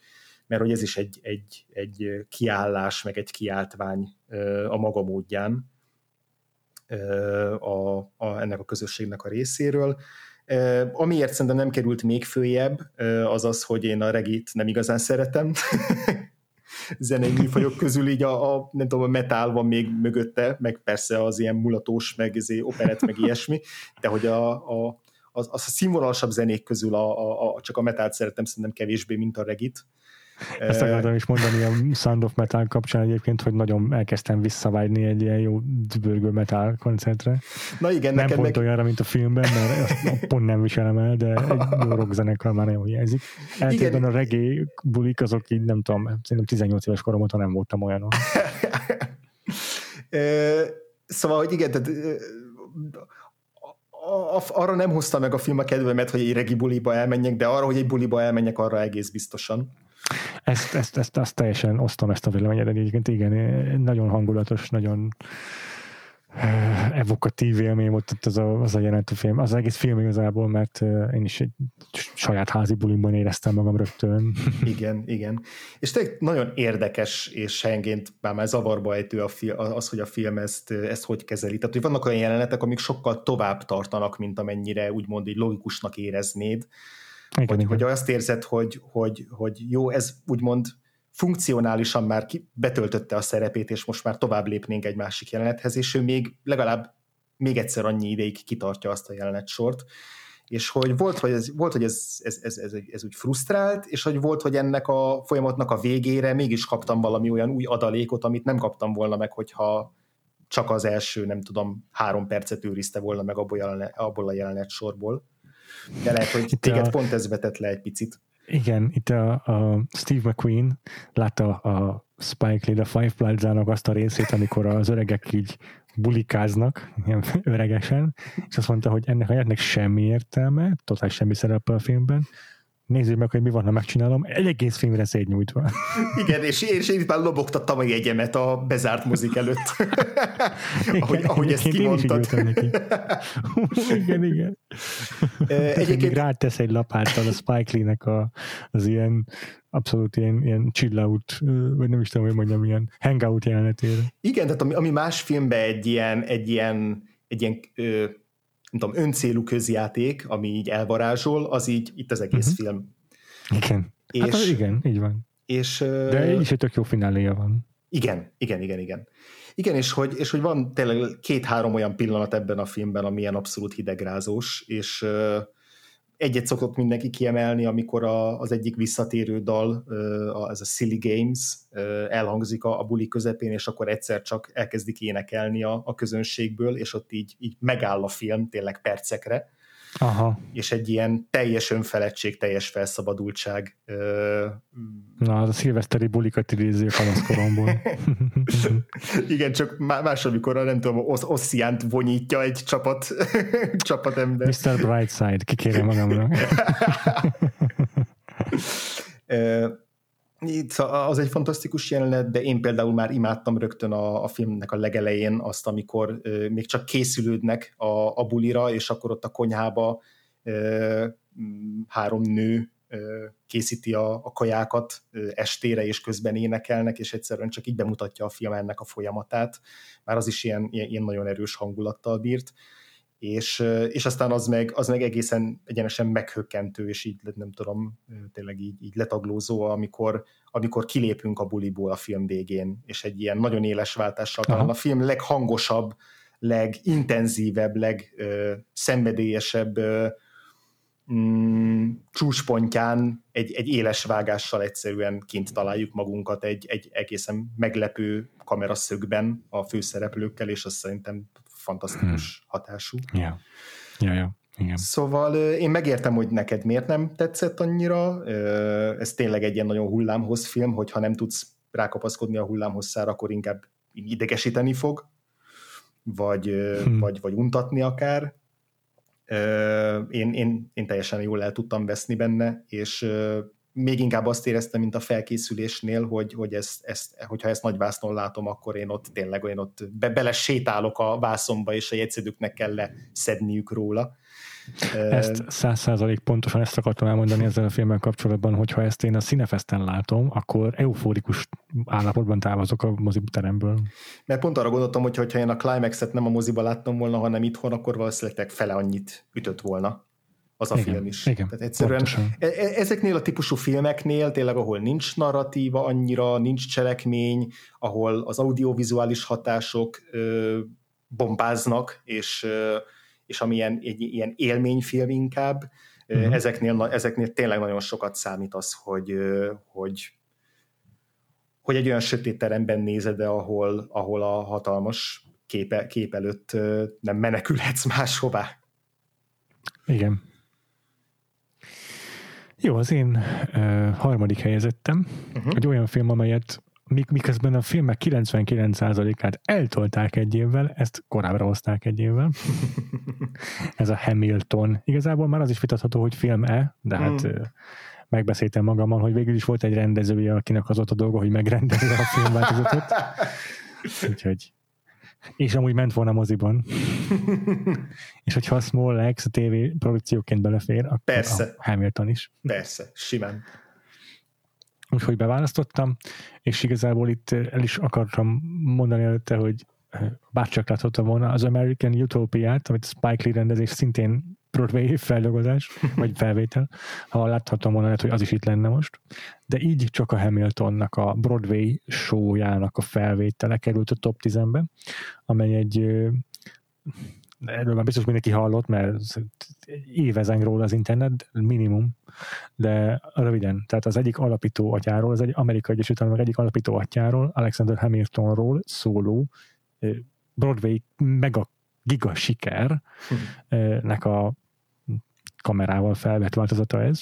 mert hogy ez is egy, egy, egy kiállás, meg egy kiáltvány a maga módján a, a, ennek a közösségnek a részéről. Amiért szerintem nem került még följebb, az az, hogy én a regit nem igazán szeretem. zenei műfajok közül így a, a, nem tudom, a metal van még mögötte, meg persze az ilyen mulatós, meg izé, operet, meg ilyesmi, de hogy a, a, az, az a színvonalasabb zenék közül a, a, a, csak a metált szeretem szerintem kevésbé, mint a regit. Ezt akartam is mondani a Sound of Metal kapcsán egyébként, hogy nagyon elkezdtem visszavágyni egy ilyen jó dübörgő metal koncertre. Na igen, nem neked pont meg... olyanra, mint a filmben, mert azt pont nem viselem el, de egy jó rockzenekar már nagyon hiányzik. Eltérben a reggae bulik, azok így nem tudom, szerintem 18 éves korom óta nem voltam olyan. szóval, hogy igen, tehát arra nem hozta meg a film a kedvemet, hogy egy regi buliba elmenjek, de arra, hogy egy buliba elmenjek, arra egész biztosan. Ezt, ezt, ezt, ezt teljesen osztom ezt a véleményet, egyébként igen, nagyon hangulatos, nagyon evokatív élmény volt ott az a, az a jelentő film, az egész film igazából, mert én is egy saját házi bulimban éreztem magam rögtön. Igen, igen. És tényleg nagyon érdekes, és helyenként már már zavarba ejtő a fi, az, hogy a film ezt, ezt hogy kezeli. Tehát, hogy vannak olyan jelenetek, amik sokkal tovább tartanak, mint amennyire úgymond így logikusnak éreznéd igen, hogy, igen. hogy azt érzed, hogy, hogy, hogy jó, ez úgymond funkcionálisan már ki, betöltötte a szerepét, és most már tovább lépnénk egy másik jelenethez, és ő még legalább még egyszer annyi ideig kitartja azt a jelenetsort, és hogy volt, hogy ez, volt, hogy ez, ez, ez, ez, ez úgy frusztrált, és hogy volt, hogy ennek a folyamatnak a végére mégis kaptam valami olyan új adalékot, amit nem kaptam volna meg, hogyha csak az első, nem tudom, három percet őrizte volna meg abból, a jelenet sorból. De lehet, hogy itt téged a... pont ez vetett le egy picit. Igen, itt a, a Steve McQueen látta a Spike Lee, a Five bloods azt a részét, amikor az öregek így bulikáznak, ilyen öregesen, és azt mondta, hogy ennek a jelenetnek semmi értelme, totál semmi szerepe a filmben, nézzük meg, hogy mi van, ha megcsinálom, egy egész filmre szétnyújtva. Igen, és, és én itt már lobogtattam a jegyemet a bezárt mozik előtt. igen, ahogy, ahogy ezt kimondtad. igen, igen. Egyébként még rátesz egy lapáttal a Spike Lee-nek a, az ilyen abszolút ilyen, ilyen chill out, vagy nem is tudom, hogy mondjam, ilyen hangout jelenetére. Igen, tehát ami, ami más filmben egy ilyen, egy ilyen, egy ilyen ö, nem tudom, öncélú közjáték, ami így elvarázsol, az így itt az egész uh-huh. film. Igen. És, hát az igen, így van. És, De így is egy tök jó fináléja van. Igen, igen, igen, igen. Igen, és hogy, és hogy van tényleg két-három olyan pillanat ebben a filmben, ami ilyen abszolút hidegrázós, és egyet szokott mindenki kiemelni, amikor a, az egyik visszatérő dal, ez a Silly Games elhangzik a, a buli közepén, és akkor egyszer csak elkezdik énekelni a, a közönségből, és ott így, így megáll a film tényleg percekre, Aha. és egy ilyen teljes önfeledtség, teljes felszabadultság. Na, az a szilveszteri bulikat idézi a panaszkoromból. Igen, csak más, amikor nem tudom, Osz- Ossziánt vonyítja egy csapat, csapat ember. Mr. Brightside, kikérem magamra. az egy fantasztikus jelenet, de én például már imádtam rögtön a, a filmnek a legelején azt, amikor ö, még csak készülődnek a, a bulira, és akkor ott a konyhába ö, három nő ö, készíti a, a kajákat ö, estére, és közben énekelnek, és egyszerűen csak így bemutatja a film ennek a folyamatát. Már az is ilyen, ilyen, ilyen nagyon erős hangulattal bírt és, és aztán az meg, az meg egészen egyenesen meghökkentő, és így nem tudom, tényleg így, így letaglózó, amikor, amikor kilépünk a buliból a film végén, és egy ilyen nagyon éles váltással talán a film leghangosabb, legintenzívebb, legszenvedélyesebb mm, csúcspontján egy, egy éles vágással egyszerűen kint találjuk magunkat egy, egy egészen meglepő kameraszögben a főszereplőkkel, és azt szerintem fantasztikus hmm. hatású. Ja, ja, ja. Igen. Szóval én megértem, hogy neked miért nem tetszett annyira. Ez tényleg egy ilyen nagyon hullámhoz film, hogyha nem tudsz rákapaszkodni a hullámhosszára, akkor inkább idegesíteni fog, vagy, hmm. vagy, vagy untatni akár. Én, én, én teljesen jól el tudtam veszni benne, és még inkább azt éreztem, mint a felkészülésnél, hogy, hogy ezt, ezt, hogyha ezt nagy vásznon látom, akkor én ott tényleg én ott be, bele sétálok a vászomba, és a jegyződőknek kell leszedniük róla. Ezt száz százalék pontosan ezt akartam elmondani ezzel a filmmel kapcsolatban, hogyha ezt én a Cinefesten látom, akkor eufórikus állapotban távozok a moziteremből. Mert pont arra gondoltam, hogy ha én a Climax-et nem a moziba láttam volna, hanem itthon, akkor valószínűleg fele annyit ütött volna az a igen, film is. Igen, Tehát egyszerűen e- e- ezeknél a típusú filmeknél tényleg, ahol nincs narratíva annyira, nincs cselekmény, ahol az audiovizuális hatások ö, bombáznak, és, ö, és ami ilyen, egy ilyen élményfilm inkább, uh-huh. ezeknél, ezeknél tényleg nagyon sokat számít az, hogy, hogy hogy egy olyan sötét teremben nézed, de ahol, ahol a hatalmas képe, kép előtt nem menekülhetsz máshová. Igen. Jó, az én uh, harmadik helyezettem, uh-huh. egy olyan film, amelyet miközben a filmek 99%-át eltolták egy évvel, ezt korábbra hozták egy évvel. Ez a Hamilton. Igazából már az is vitatható, hogy film-e, de hát mm. megbeszéltem magammal, hogy végül is volt egy rendezője, akinek az ott a dolga, hogy megrendezze a filmváltozatot. Úgyhogy és amúgy ment volna moziban. és hogyha a Small X a TV produkcióként belefér, akkor Persze. a Hamilton is. Persze, simán. Úgyhogy beválasztottam, és igazából itt el is akartam mondani előtte, hogy bárcsak láthattam volna az American Utopia-t, amit Spike Lee rendezés szintén Broadway feldolgozás, vagy felvétel, ha láthatom volna, hogy az is itt lenne most. De így csak a Hamiltonnak a Broadway showjának a felvétele került a top 10-be, amely egy erről már biztos mindenki hallott, mert évezen róla az internet, minimum, de röviden, tehát az egyik alapító atyáról, az egy Amerikai Egyesült Államok egyik alapító atyáról, Alexander Hamiltonról szóló Broadway mega giga sikernek a kamerával felvett változata ez,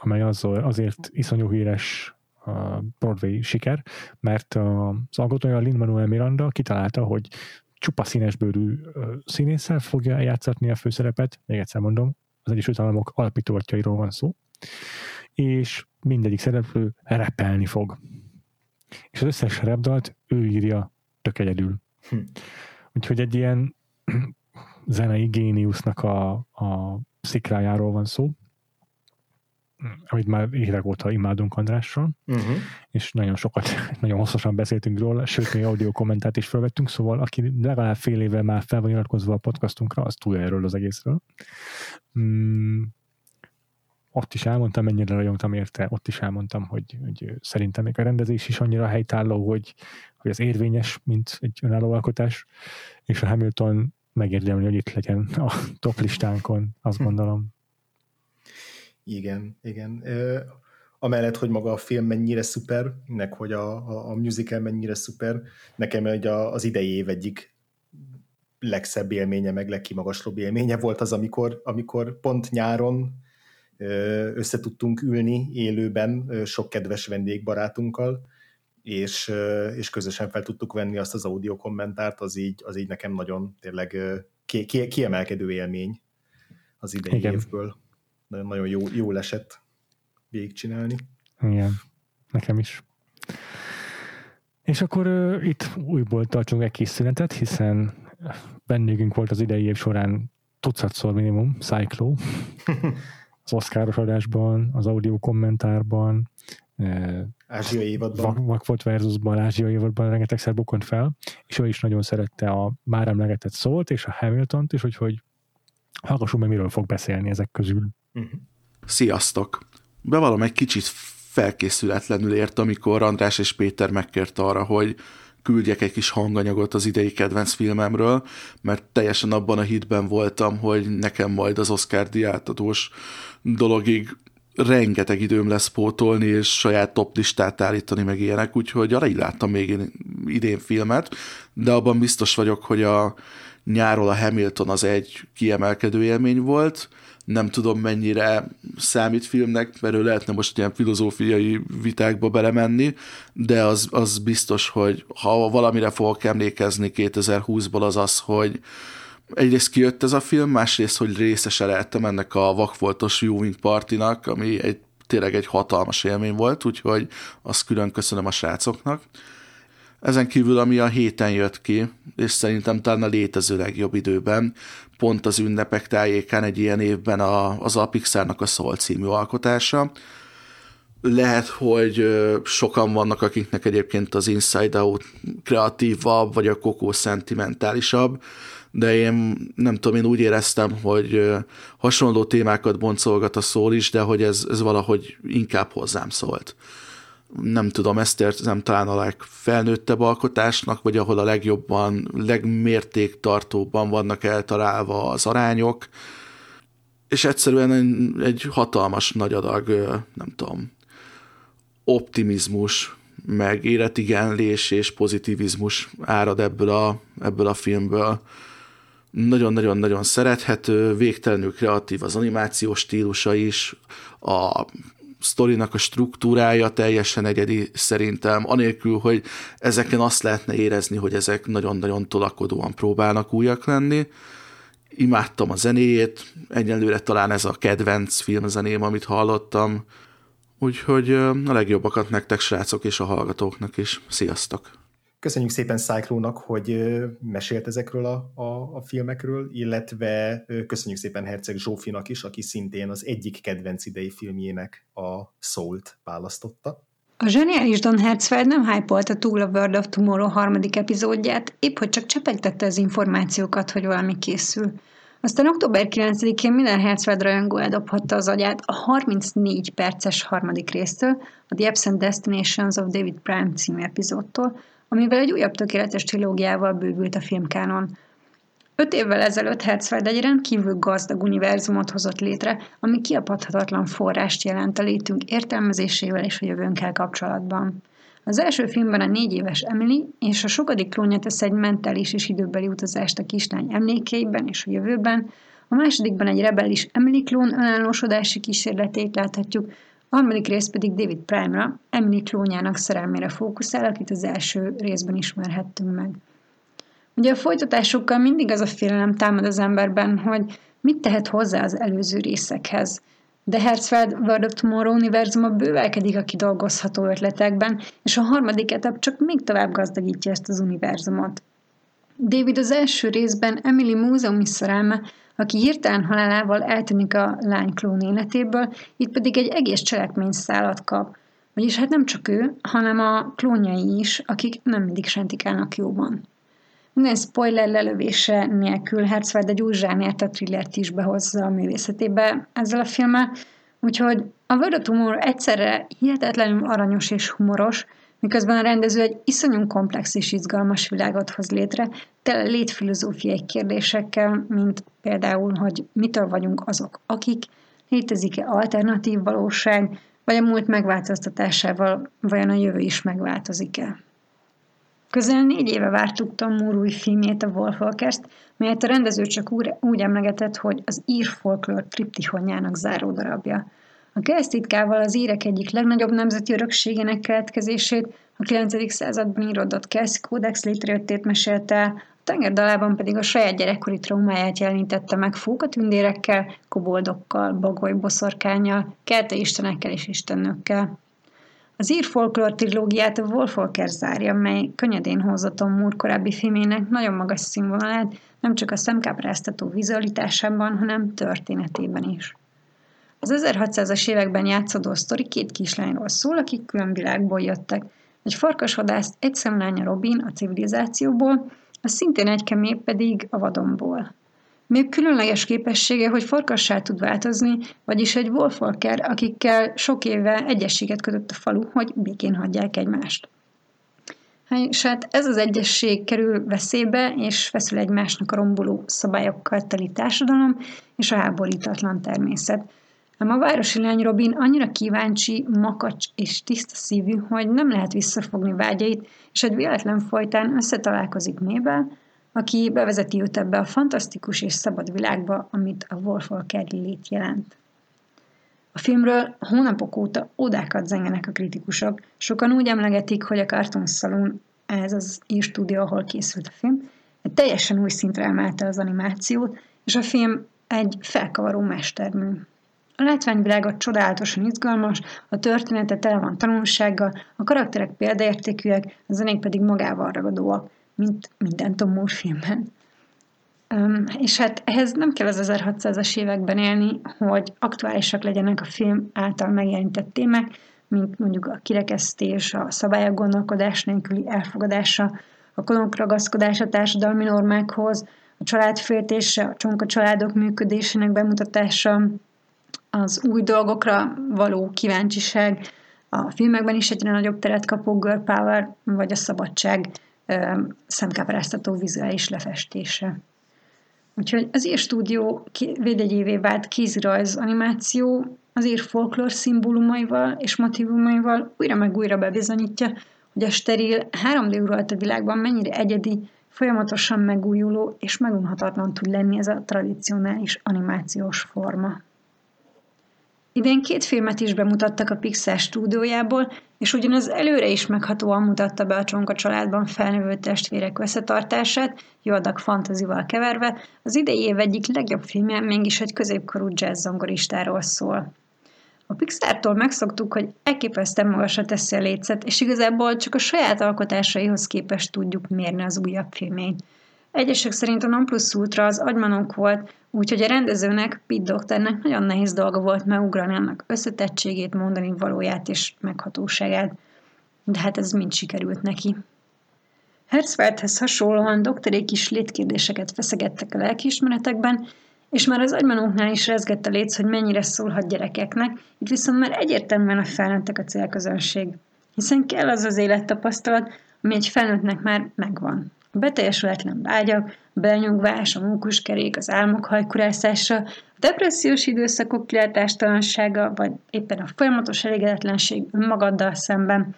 amely az, azért iszonyú híres a Broadway siker, mert az alkotója Lin-Manuel Miranda kitalálta, hogy csupa színesbőrű színésszel fogja játszatni a főszerepet, még egyszer mondom, az Egyesült Államok alapítóatjairól van szó, és mindegyik szereplő repelni fog. És az összes repdalt ő írja tök egyedül. Hm. Úgyhogy egy ilyen zenei géniusznak a, a szikrájáról van szó, amit már évek óta imádunk Andrással, uh-huh. és nagyon sokat, nagyon hosszasan beszéltünk róla, sőt, még audio kommentát is felvettünk, szóval aki legalább fél éve már fel van iratkozva a podcastunkra, az túl erről az egészről. Mm, ott is elmondtam, mennyire rajongtam érte, ott is elmondtam, hogy, hogy szerintem még a rendezés is annyira helytálló, hogy, hogy az érvényes, mint egy önálló alkotás, és a Hamilton megérdemli, hogy itt legyen a top listánkon, azt hm. gondolom. Igen, igen. Amellett, hogy maga a film mennyire szuper, meg hogy a, a, a musical mennyire szuper, nekem egy a, az idei év egyik legszebb élménye, meg legkimagaslóbb élménye volt az, amikor, amikor pont nyáron össze tudtunk ülni élőben sok kedves vendégbarátunkkal, és, és közösen fel tudtuk venni azt az audio kommentárt, az így, az így nekem nagyon tényleg ki, ki, kiemelkedő élmény az idei Igen. évből. Nagyon, nagyon jó, jól esett végigcsinálni. Igen, nekem is. És akkor uh, itt újból tartsunk egy kis szünetet, hiszen vendégünk volt az idei év során tucatszor minimum, Cyclo, az Oscaros adásban, az audio kommentárban, Ázsia évadban. Vak volt versusban, Ázsia évadban rengetegszer bukont fel, és ő is nagyon szerette a már emlegetett szólt, és a Hamilton-t is, úgyhogy hallgassunk meg, miről fog beszélni ezek közül. Uh-huh. Sziasztok! Bevallom, egy kicsit felkészületlenül ért, amikor András és Péter megkért arra, hogy küldjek egy kis hanganyagot az idei kedvenc filmemről, mert teljesen abban a hitben voltam, hogy nekem majd az Oscar diátadós dologig rengeteg időm lesz pótolni, és saját top listát állítani, meg ilyenek, úgyhogy arra így láttam még én idén filmet, de abban biztos vagyok, hogy a nyáról a Hamilton az egy kiemelkedő élmény volt, nem tudom mennyire számít filmnek, mert ő lehetne most ilyen filozófiai vitákba belemenni, de az, az biztos, hogy ha valamire fogok emlékezni 2020-ból az az, hogy egyrészt kijött ez a film, másrészt, hogy részese lehettem ennek a vakfoltos viewing partinak, ami egy, tényleg egy hatalmas élmény volt, úgyhogy azt külön köszönöm a srácoknak. Ezen kívül, ami a héten jött ki, és szerintem talán a létező legjobb időben, pont az ünnepek tájékán egy ilyen évben a, az a Pixarnak a Soul című alkotása. Lehet, hogy sokan vannak, akiknek egyébként az Inside Out kreatívabb, vagy a Coco szentimentálisabb, de én nem tudom, én úgy éreztem, hogy hasonló témákat boncolgat a szól is, de hogy ez, ez valahogy inkább hozzám szólt nem tudom, ezt érzem talán a legfelnőttebb alkotásnak, vagy ahol a legjobban, legmértéktartóbban vannak eltalálva az arányok, és egyszerűen egy, egy hatalmas nagy adag, nem tudom, optimizmus, meg életigenlés és pozitivizmus árad ebből a, ebből a filmből. Nagyon-nagyon-nagyon szerethető, végtelenül kreatív az animációs stílusa is, a sztorinak a struktúrája teljesen egyedi szerintem, anélkül, hogy ezeken azt lehetne érezni, hogy ezek nagyon-nagyon tolakodóan próbálnak újak lenni. Imádtam a zenéjét, egyelőre talán ez a kedvenc filmzeném, amit hallottam, úgyhogy a legjobbakat nektek srácok és a hallgatóknak is. Sziasztok! Köszönjük szépen Cyclónak, hogy mesélt ezekről a, a, a filmekről, illetve köszönjük szépen Herceg Zsófinak is, aki szintén az egyik kedvenc idei filmjének a Soul-t választotta. A zseniális Don Hertzfeld nem hype túl a World of Tomorrow harmadik epizódját, épp hogy csak csepegtette az információkat, hogy valami készül. Aztán október 9-én minden Hertzfeld rajongó eldobhatta az agyát a 34 perces harmadik résztől, a The Absent Destinations of David Prime című epizódtól, amivel egy újabb tökéletes trilógiával bővült a filmkánon. Öt évvel ezelőtt Hertzfeld egy rendkívül gazdag univerzumot hozott létre, ami kiapadhatatlan forrást jelent a létünk értelmezésével és a jövőnkkel kapcsolatban. Az első filmben a négy éves Emily és a sokadik klónja tesz egy mentális és időbeli utazást a kislány emlékeiben és a jövőben, a másodikban egy rebellis Emily klón önállósodási kísérletét láthatjuk, a harmadik rész pedig David Prime-ra, Emily klónjának szerelmére fókuszál, akit az első részben ismerhettünk meg. Ugye a folytatásokkal mindig az a félelem támad az emberben, hogy mit tehet hozzá az előző részekhez. De Herzfeld World of Tomorrow univerzuma bővelkedik a kidolgozható ötletekben, és a harmadik etap csak még tovább gazdagítja ezt az univerzumot. David az első részben Emily múzeumi szerelme, aki hirtelen halálával eltűnik a lány klón életéből, itt pedig egy egész cselekmény szállat kap. Vagyis hát nem csak ő, hanem a klónjai is, akik nem mindig sentikálnak jóban. Minden spoiler lelövése nélkül Herzfeld egy új zsánért a thrillert is behozza a művészetébe ezzel a filmmel, úgyhogy a World of Humor egyszerre hihetetlenül aranyos és humoros, miközben a rendező egy iszonyú komplex és izgalmas világot hoz létre, tele létfilozófiai kérdésekkel, mint például, hogy mitől vagyunk azok, akik, létezik-e alternatív valóság, vagy a múlt megváltoztatásával vajon a jövő is megváltozik-e. Közel négy éve vártuk Tom Moore új filmjét, a Wolfwalkers-t, melyet a rendező csak úgy, emlegetett, hogy az ír folklór triptihonjának záró darabja. A keresztitkával az írek egyik legnagyobb nemzeti örökségének keletkezését, a 9. században írodott Kelsey Codex létrejöttét mesélte a tenger dalában pedig a saját gyerekkori traumáját jelenítette meg fókatündérekkel, koboldokkal, bagoly boszorkányjal, kelte istenekkel és istennőkkel. Az ír folklór trilógiát a Wolfolker zárja, mely könnyedén hozza Tom Moore korábbi filmének nagyon magas színvonalát, nem csak a szemkápráztató vizualitásában, hanem történetében is. Az 1600-as években játszódó sztori két kislányról szól, akik külön világból jöttek. Egy farkasvadász, egy szemlánya Robin a civilizációból, a szintén egy kemé pedig a vadonból. Még különleges képessége, hogy farkassá tud változni, vagyis egy wolfwalker, akikkel sok éve egyességet kötött a falu, hogy békén hagyják egymást. És hát ez az egyesség kerül veszélybe, és feszül egymásnak a romboló szabályokkal teli társadalom és a háborítatlan természet. Ám a városi lány Robin annyira kíváncsi, makacs és tiszta szívű, hogy nem lehet visszafogni vágyait, és egy véletlen folytán összetalálkozik Mébel, aki bevezeti őt ebbe a fantasztikus és szabad világba, amit a Wolfwalker lét jelent. A filmről hónapok óta odákat zengenek a kritikusok. Sokan úgy emlegetik, hogy a Cartoon Saloon, ez az írstúdió, ahol készült a film, egy teljesen új szintre emelte az animációt, és a film egy felkavaró mestermű. A látványvilága csodálatosan izgalmas, a története tele van tanulsággal, a karakterek példaértékűek, a zenék pedig magával ragadóak mint minden Tom Moore filmben. Um, és hát ehhez nem kell az 1600-as években élni, hogy aktuálisak legyenek a film által megjelentett témák, mint mondjuk a kirekesztés, a szabályok gondolkodás nélküli elfogadása, a kolonk ragaszkodása a társadalmi normákhoz, a családféltése, a csonka családok működésének bemutatása, az új dolgokra való kíváncsiság, a filmekben is egyre nagyobb teret kapó girl power, vagy a szabadság szemkápráztató vizuális lefestése. Úgyhogy az ír stúdió védegyévé vált kézirajz animáció az ír folklór szimbólumaival és motivumaival újra meg újra bebizonyítja, hogy a steril 3D a világban mennyire egyedi, folyamatosan megújuló és megunhatatlan tud lenni ez a tradicionális animációs forma. Idén két filmet is bemutattak a Pixar stúdiójából, és ugyanaz előre is meghatóan mutatta be a Csonka családban felnövő testvérek összetartását, jó adag fantazival keverve, az idei év egyik legjobb filmje mégis egy középkorú jazz zongoristáról szól. A Pixar-tól megszoktuk, hogy elképesztően magasra teszi a lécet, és igazából csak a saját alkotásaihoz képest tudjuk mérni az újabb filmét. Egyesek szerint a Non Plus Ultra az agymanok volt, úgyhogy a rendezőnek, Pete Doktornak nagyon nehéz dolga volt megugrani annak összetettségét, mondani valóját és meghatóságát. De hát ez mind sikerült neki. Herzfeldhez hasonlóan doktorék is létkérdéseket feszegettek a lelkiismeretekben, és már az agymanóknál is rezgett a léc, hogy mennyire szólhat gyerekeknek, itt viszont már egyértelműen a felnőttek a célközönség. Hiszen kell az az élettapasztalat, ami egy felnőttnek már megvan. A beteljesületlen vágyak, a belnyugvás, a mókuskerék, az álmok hajkurászása, a depressziós időszakok kilátástalansága, vagy éppen a folyamatos elégedetlenség önmagaddal szemben,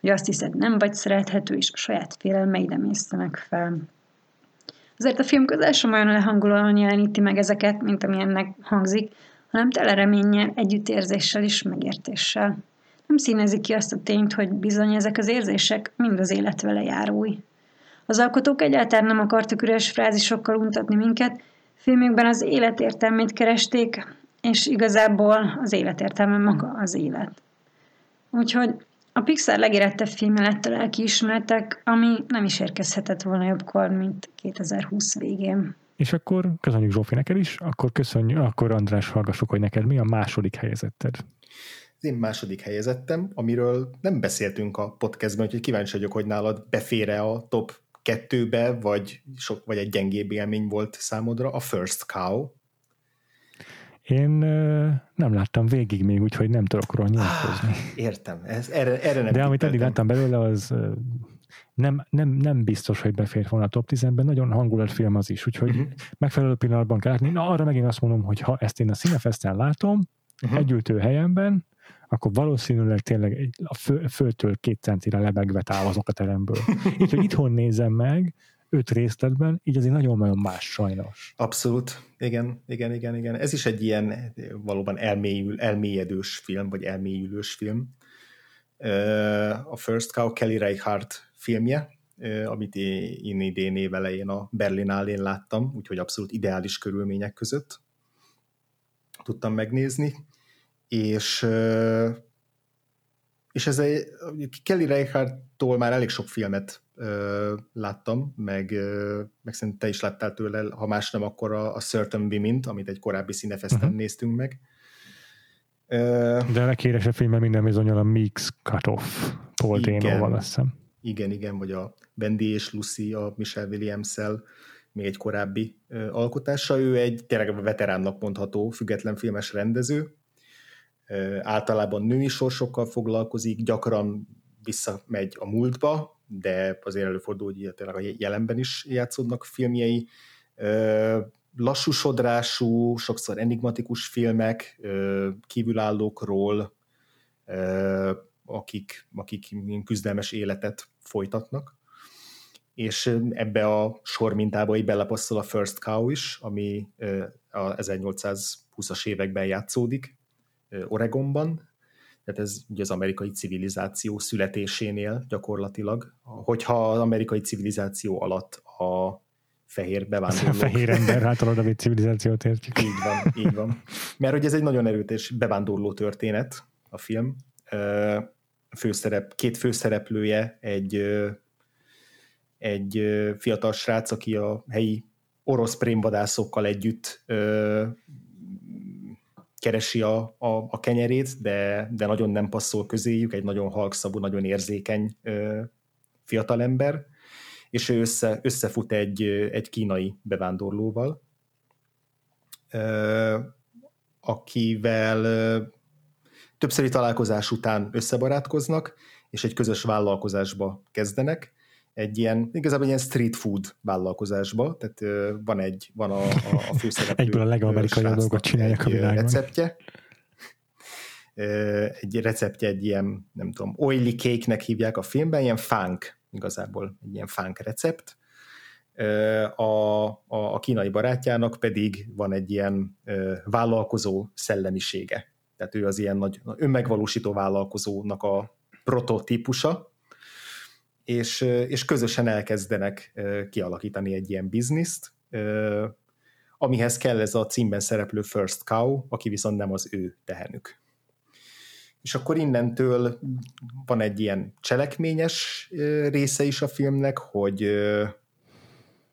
hogy azt hiszed nem vagy szerethető, és a saját félelmeid emésztenek fel. Azért a film közel sem olyan lehangolóan jeleníti meg ezeket, mint ami ennek hangzik, hanem tele reménnyel, együttérzéssel és megértéssel. Nem színezi ki azt a tényt, hogy bizony ezek az érzések mind az élet vele járói. Az alkotók egyáltalán nem akartak üres frázisokkal untatni minket, filmükben az életértelmét keresték, és igazából az életértelme maga az élet. Úgyhogy A Pixar legérettebb filmje lett a lelkiismeretek, ami nem is érkezhetett volna jobbkor, mint 2020 végén. És akkor köszönjük Zsófi neked is, akkor köszönjük, akkor András hallgassuk, hogy neked mi a második helyezetted. Az én második helyezettem, amiről nem beszéltünk a podcastben, úgyhogy kíváncsi vagyok, hogy nálad befére a top kettőbe, vagy, sok, vagy egy gyengébb élmény volt számodra, a First Cow. Én nem láttam végig még, úgyhogy nem tudok róla nyilatkozni. Ah, értem, ez, erre, erre nem De amit eddig láttam belőle, az nem, nem, nem biztos, hogy befért volna a top 10-ben, nagyon hangulatfilm az is, úgyhogy uh-huh. megfelelő pillanatban kell látni. Na, arra megint azt mondom, hogy ha ezt én a Cinefesten látom, uh-huh. együltő helyemben, akkor valószínűleg tényleg a fő, főtől két centire lebegve távozok a teremből. Így, hogy itthon nézem meg, öt részletben, így azért nagyon-nagyon más sajnos. Abszolút, igen, igen, igen, igen. Ez is egy ilyen valóban elmélyül, elmélyedős film, vagy elmélyülős film. A First Cow Kelly Reichardt filmje, amit én idén év elején a Berlinálén láttam, úgyhogy abszolút ideális körülmények között tudtam megnézni, és és ez egy, Kelly Reichardt-tól már elég sok filmet ö, láttam, meg, ö, meg szerintem te is láttál tőle, ha más nem, akkor a, a Certain women amit egy korábbi színefesten uh-huh. néztünk meg. Ö, De a leghíresebb filmben minden bizonyal a Mix Cut-Off Paul Dano-val, azt hiszem. Igen, igen, vagy a Wendy és Lucy a Michelle Williams-szel, még egy korábbi ö, alkotása. Ő egy tényleg veteránnak mondható független filmes rendező, általában női sorsokkal foglalkozik, gyakran visszamegy a múltba, de azért előfordul, hogy tényleg a jelenben is játszódnak filmjei. Lassú sodrású, sokszor enigmatikus filmek, kívülállókról, akik, akik küzdelmes életet folytatnak. És ebbe a sor mintába így belepasszol a First Cow is, ami a 1820-as években játszódik, Oregonban, tehát ez ugye az amerikai civilizáció születésénél gyakorlatilag. Hogyha az amerikai civilizáció alatt a fehér bevándorlók... A fehér ember által a civilizációt értjük. Így van, így van. Mert hogy ez egy nagyon erőtes bevándorló történet, a film. Főszerep, két főszereplője egy, egy fiatal srác, aki a helyi orosz prémvadászokkal együtt keresi a, a, a kenyerét, de, de nagyon nem passzol közéjük, egy nagyon halkszabú, nagyon érzékeny ö, fiatalember, és ő össze, összefut egy, egy kínai bevándorlóval, ö, akivel ö, többszöri találkozás után összebarátkoznak, és egy közös vállalkozásba kezdenek, egy ilyen, igazából egy ilyen street food vállalkozásba, tehát van egy, van a, a, a főszereplő. Egyből a legamerikai dolgot csinálják a világban. receptje. Egy receptje egy ilyen, nem tudom, oily cake-nek hívják a filmben, ilyen funk, igazából egy ilyen funk recept. A, a, a kínai barátjának pedig van egy ilyen vállalkozó szellemisége. Tehát ő az ilyen nagy önmegvalósító vállalkozónak a prototípusa, és, és közösen elkezdenek kialakítani egy ilyen bizniszt, amihez kell ez a címben szereplő First Cow, aki viszont nem az ő tehenük. És akkor innentől van egy ilyen cselekményes része is a filmnek, hogy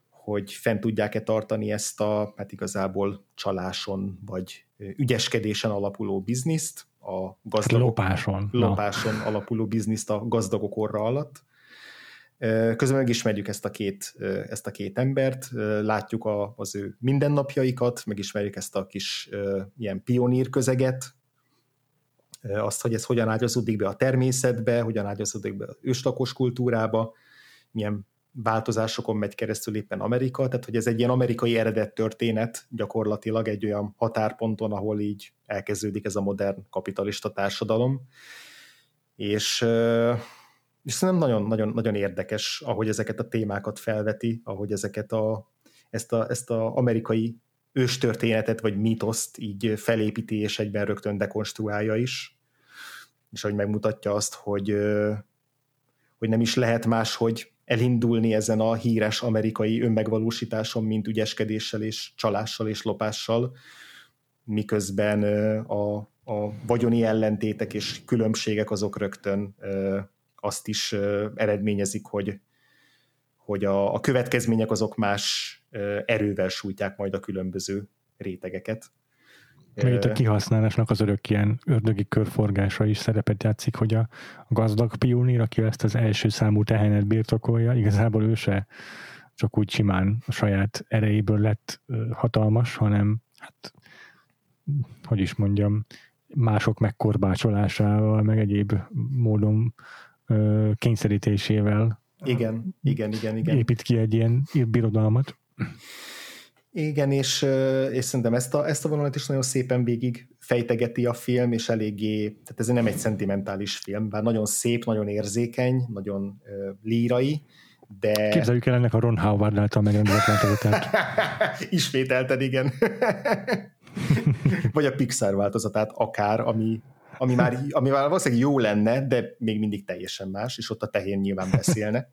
hogy fent tudják-e tartani ezt a, hát igazából csaláson vagy ügyeskedésen alapuló bizniszt, a gazdagok, lopáson, lopáson alapuló bizniszt a gazdagok orra alatt, Közben megismerjük ezt a két, ezt a két embert, látjuk a, az ő mindennapjaikat, megismerjük ezt a kis ilyen pionír közeget, azt, hogy ez hogyan ágyazódik be a természetbe, hogyan ágyazódik be az őslakos kultúrába, milyen változásokon megy keresztül éppen Amerika, tehát hogy ez egy ilyen amerikai eredet történet gyakorlatilag egy olyan határponton, ahol így elkezdődik ez a modern kapitalista társadalom, és és szerintem nagyon, nagyon, érdekes, ahogy ezeket a témákat felveti, ahogy ezeket a, ezt, a, ezt a amerikai őstörténetet vagy mítoszt így felépíti és egyben rögtön dekonstruálja is, és hogy megmutatja azt, hogy, hogy nem is lehet máshogy elindulni ezen a híres amerikai önmegvalósításon, mint ügyeskedéssel és csalással és lopással, miközben a, a vagyoni ellentétek és különbségek azok rögtön azt is eredményezik, hogy, hogy a, a következmények azok más erővel sújtják majd a különböző rétegeket. Még itt a kihasználásnak az örök ilyen ördögi körforgása is szerepet játszik, hogy a gazdag pionír, aki ezt az első számú tehenet birtokolja, igazából ő se csak úgy simán a saját erejéből lett hatalmas, hanem hát, hogy is mondjam, mások megkorbácsolásával, meg egyéb módon kényszerítésével igen, igen, igen, igen. épít ki egy ilyen birodalmat. Igen, és, és szerintem ezt a, ezt a vonalat is nagyon szépen végig fejtegeti a film, és eléggé, tehát ez nem egy szentimentális film, bár nagyon szép, nagyon érzékeny, nagyon uh, lírai, de... Képzeljük el ennek a Ron Howard által változatát. Ismételted, igen. Vagy a Pixar változatát akár, ami, ami már, ami már valószínűleg jó lenne, de még mindig teljesen más, és ott a tehén nyilván beszélne.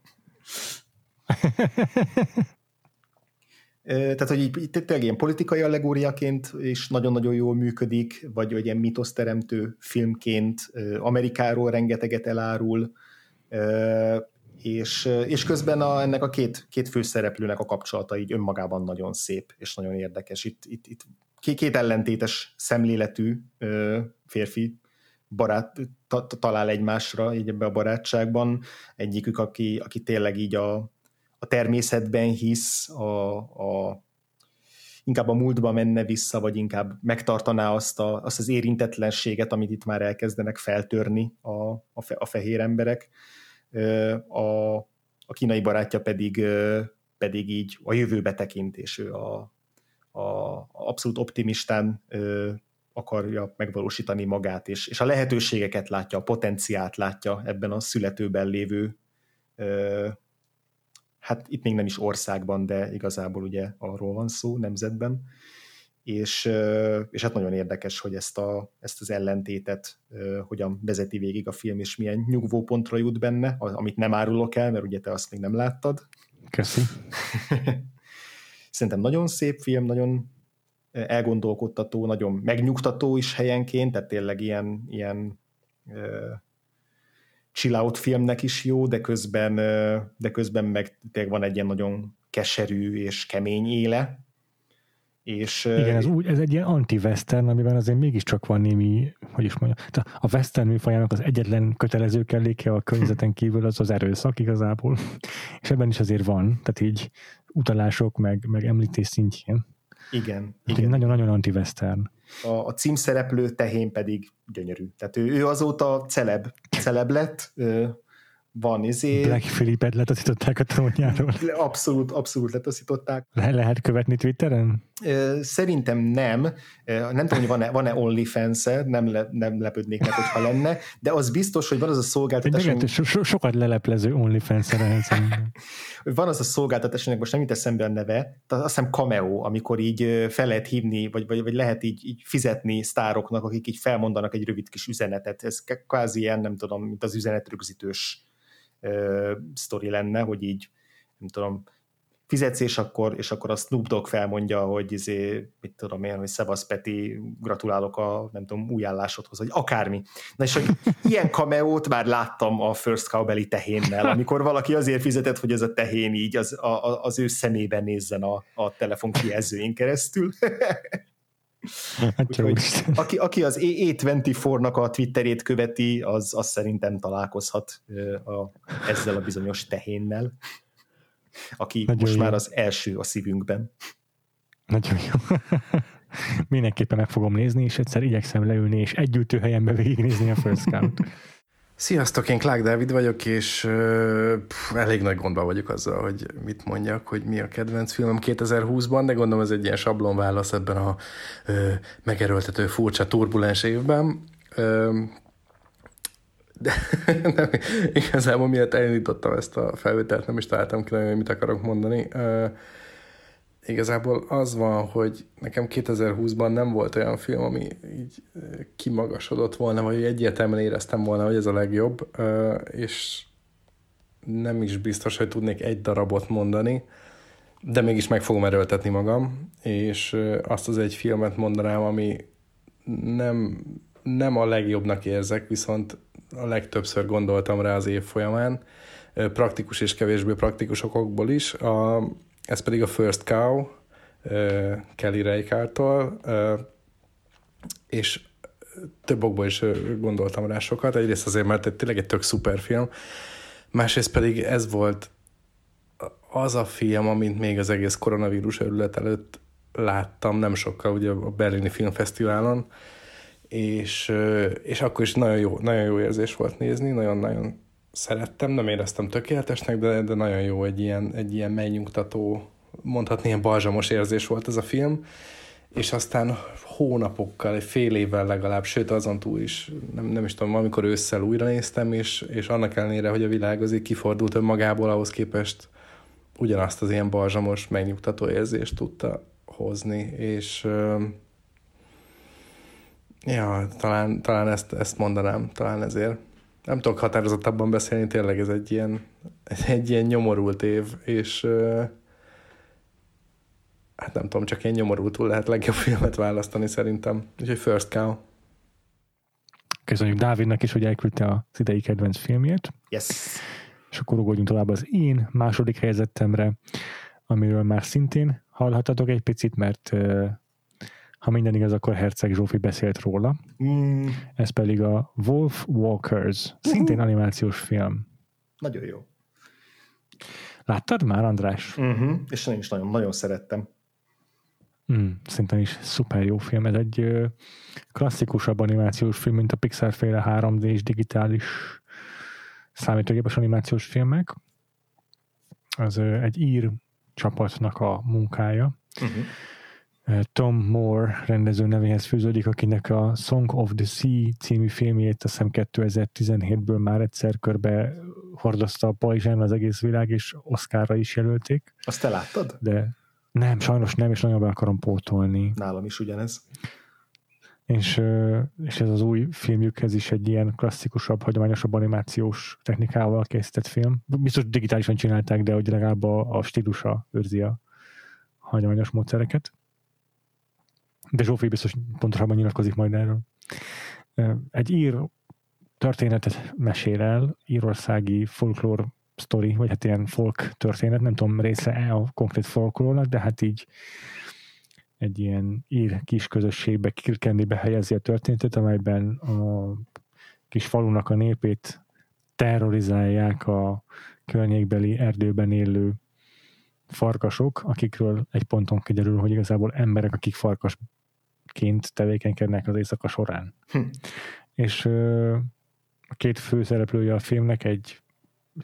Tehát, hogy így tényleg ilyen politikai allegóriaként is nagyon-nagyon jól működik, vagy, vagy ilyen mitoszteremtő filmként Amerikáról rengeteget elárul, és, és közben a, ennek a két, két főszereplőnek a kapcsolata így önmagában nagyon szép és nagyon érdekes. Itt, itt, itt két ellentétes szemléletű férfi barát talál egymásra így ebbe a barátságban. Egyikük, aki, aki tényleg így a, a természetben hisz, a, a, inkább a múltba menne vissza, vagy inkább megtartaná azt, a, azt az érintetlenséget, amit itt már elkezdenek feltörni a, a, fe, a fehér emberek. A, a kínai barátja pedig, pedig így a jövőbe tekint, és ő a, a, abszolút optimistán akarja megvalósítani magát, és, és a lehetőségeket látja, a potenciát látja ebben a születőben lévő hát itt még nem is országban, de igazából ugye arról van szó, nemzetben, és, és hát nagyon érdekes, hogy ezt, a, ezt az ellentétet hogyan vezeti végig a film, és milyen nyugvópontra jut benne, amit nem árulok el, mert ugye te azt még nem láttad. Köszi. Szerintem nagyon szép film, nagyon elgondolkodtató, nagyon megnyugtató is helyenként, tehát tényleg ilyen, ilyen chill out filmnek is jó, de közben, de közben meg tényleg van egy ilyen nagyon keserű és kemény éle. És, Igen, ez, úgy, ez egy ilyen anti-western, amiben azért mégiscsak van némi, hogy is mondjam, a western műfajának az egyetlen kötelező kelléke a környezeten kívül az az erőszak igazából, és ebben is azért van, tehát így utalások, meg, meg említés szintjén. Igen. igen. Nagyon-nagyon anti-western. A, a címszereplő tehén pedig gyönyörű. Tehát ő, ő azóta celeb, celeb lett, van izé... Black Philipet letaszították a trónjáról. Abszolút, abszolút letaszították. Le- lehet követni Twitteren? Szerintem nem. Nem tudom, hogy van-e, van-e onlyfans -e, nem, le, nem lepődnék meg, hogyha lenne, de az biztos, hogy van az a szolgáltatás... Egy so- so- sokat leleplező onlyfans Van az a szolgáltatás, aminek most nem jut eszembe a neve, azt hiszem Cameo, amikor így fel lehet hívni, vagy, vagy, vagy lehet így, így fizetni sztároknak, akik így felmondanak egy rövid kis üzenetet. Ez kvázi ilyen, nem tudom, mint az üzenetrögzítős sztori lenne, hogy így nem tudom, fizetsz, és akkor, és akkor a Snoop Dogg felmondja, hogy izé, mit tudom én, hogy Szevasz Peti, gratulálok a nem tudom, új állásodhoz, vagy akármi. Na és hogy ilyen kameót már láttam a First Cowbelly tehénnel, amikor valaki azért fizetett, hogy ez a tehén így az, a, az ő szemében nézzen a, a telefon kijelzőjén keresztül. Hát Úgyhogy, aki, aki az A24-nak a Twitterét követi, az, az szerintem találkozhat a, ezzel a bizonyos tehénnel, aki Nagyon most jó. már az első a szívünkben. Nagyon jó. Mindenképpen meg fogom nézni, és egyszer igyekszem leülni, és egy helyenbe végignézni a First Count. Sziasztok, én Clark Dávid vagyok, és pff, elég nagy gondban vagyok azzal, hogy mit mondjak, hogy mi a kedvenc filmem 2020-ban, de gondolom ez egy ilyen sablonválasz ebben a uh, megerőltető, furcsa, turbulens évben. Uh, de nem, igazából miatt elindítottam ezt a felvételt, nem is találtam ki, hogy mit akarok mondani. Uh, igazából az van, hogy nekem 2020-ban nem volt olyan film, ami így kimagasodott volna, vagy egyértelműen éreztem volna, hogy ez a legjobb, és nem is biztos, hogy tudnék egy darabot mondani, de mégis meg fogom erőltetni magam, és azt az egy filmet mondanám, ami nem, nem a legjobbnak érzek, viszont a legtöbbször gondoltam rá az év folyamán, praktikus és kevésbé praktikus okokból is. A, ez pedig a First Cow, Kelly Reichardt-tól, és több okból is gondoltam rá sokat. Egyrészt azért, mert tényleg egy tök szuper film, másrészt pedig ez volt az a film, amint még az egész koronavírus örület előtt láttam nem sokkal ugye a Berlini Filmfesztiválon, és, és akkor is nagyon jó, nagyon jó érzés volt nézni, nagyon-nagyon szerettem, nem éreztem tökéletesnek, de, de nagyon jó egy ilyen, egy ilyen megnyugtató, mondhatni ilyen balzsamos érzés volt ez a film, és aztán hónapokkal, egy fél évvel legalább, sőt azon túl is, nem, nem is tudom, amikor ősszel újra néztem, és, és annak ellenére, hogy a világ azért kifordult önmagából, ahhoz képest ugyanazt az ilyen balzsamos, megnyugtató érzést tudta hozni, és ja, talán, talán ezt, ezt mondanám, talán ezért. Nem tudok határozottabban beszélni, tényleg ez egy ilyen, egy ilyen nyomorult év, és hát nem tudom, csak ilyen nyomorultul lehet legjobb filmet választani szerintem. Úgyhogy First Cow. Köszönjük Dávidnak is, hogy elküldte az idei kedvenc filmjét. Yes. És akkor ugorjunk tovább az én második helyzetemre, amiről már szintén hallhatatok egy picit, mert ha minden igaz, akkor Herceg Zsófi beszélt róla. Mm. Ez pedig a Wolf Walkers, szintén uh-huh. animációs film. Nagyon jó. Láttad már, András? Uh-huh. És én is nagyon, nagyon szerettem. Mm, szerintem is szuper jó film. Ez egy ö, klasszikusabb animációs film, mint a Pixar féle 3 d és digitális számítógépes animációs filmek. Ez ö, egy ír csapatnak a munkája. Uh-huh. Tom Moore rendező nevéhez fűződik, akinek a Song of the Sea című filmjét azt hiszem 2017-ből már egyszer körbe hordozta a pajzsán az egész világ, és Oscarra is jelölték. Azt te láttad? De nem, sajnos nem, és nagyon be akarom pótolni. Nálam is ugyanez. És, és ez az új filmjükhez is egy ilyen klasszikusabb, hagyományosabb animációs technikával készített film. Biztos digitálisan csinálták, de hogy legalább a, a stílusa őrzi a hagyományos módszereket. De Zsófi biztos pontosabban nyilatkozik majd erről. Egy ír történetet mesél el, írországi folklór sztori, vagy hát ilyen folk történet, nem tudom része a konkrét folklórnak, de hát így egy ilyen ír kis közösségbe, Kirkendibe helyezi a történetet, amelyben a kis falunak a népét terrorizálják a környékbeli erdőben élő farkasok, akikről egy ponton kiderül, hogy igazából emberek, akik farkasként tevékenykednek az éjszaka során. Hm. És a két főszereplője a filmnek egy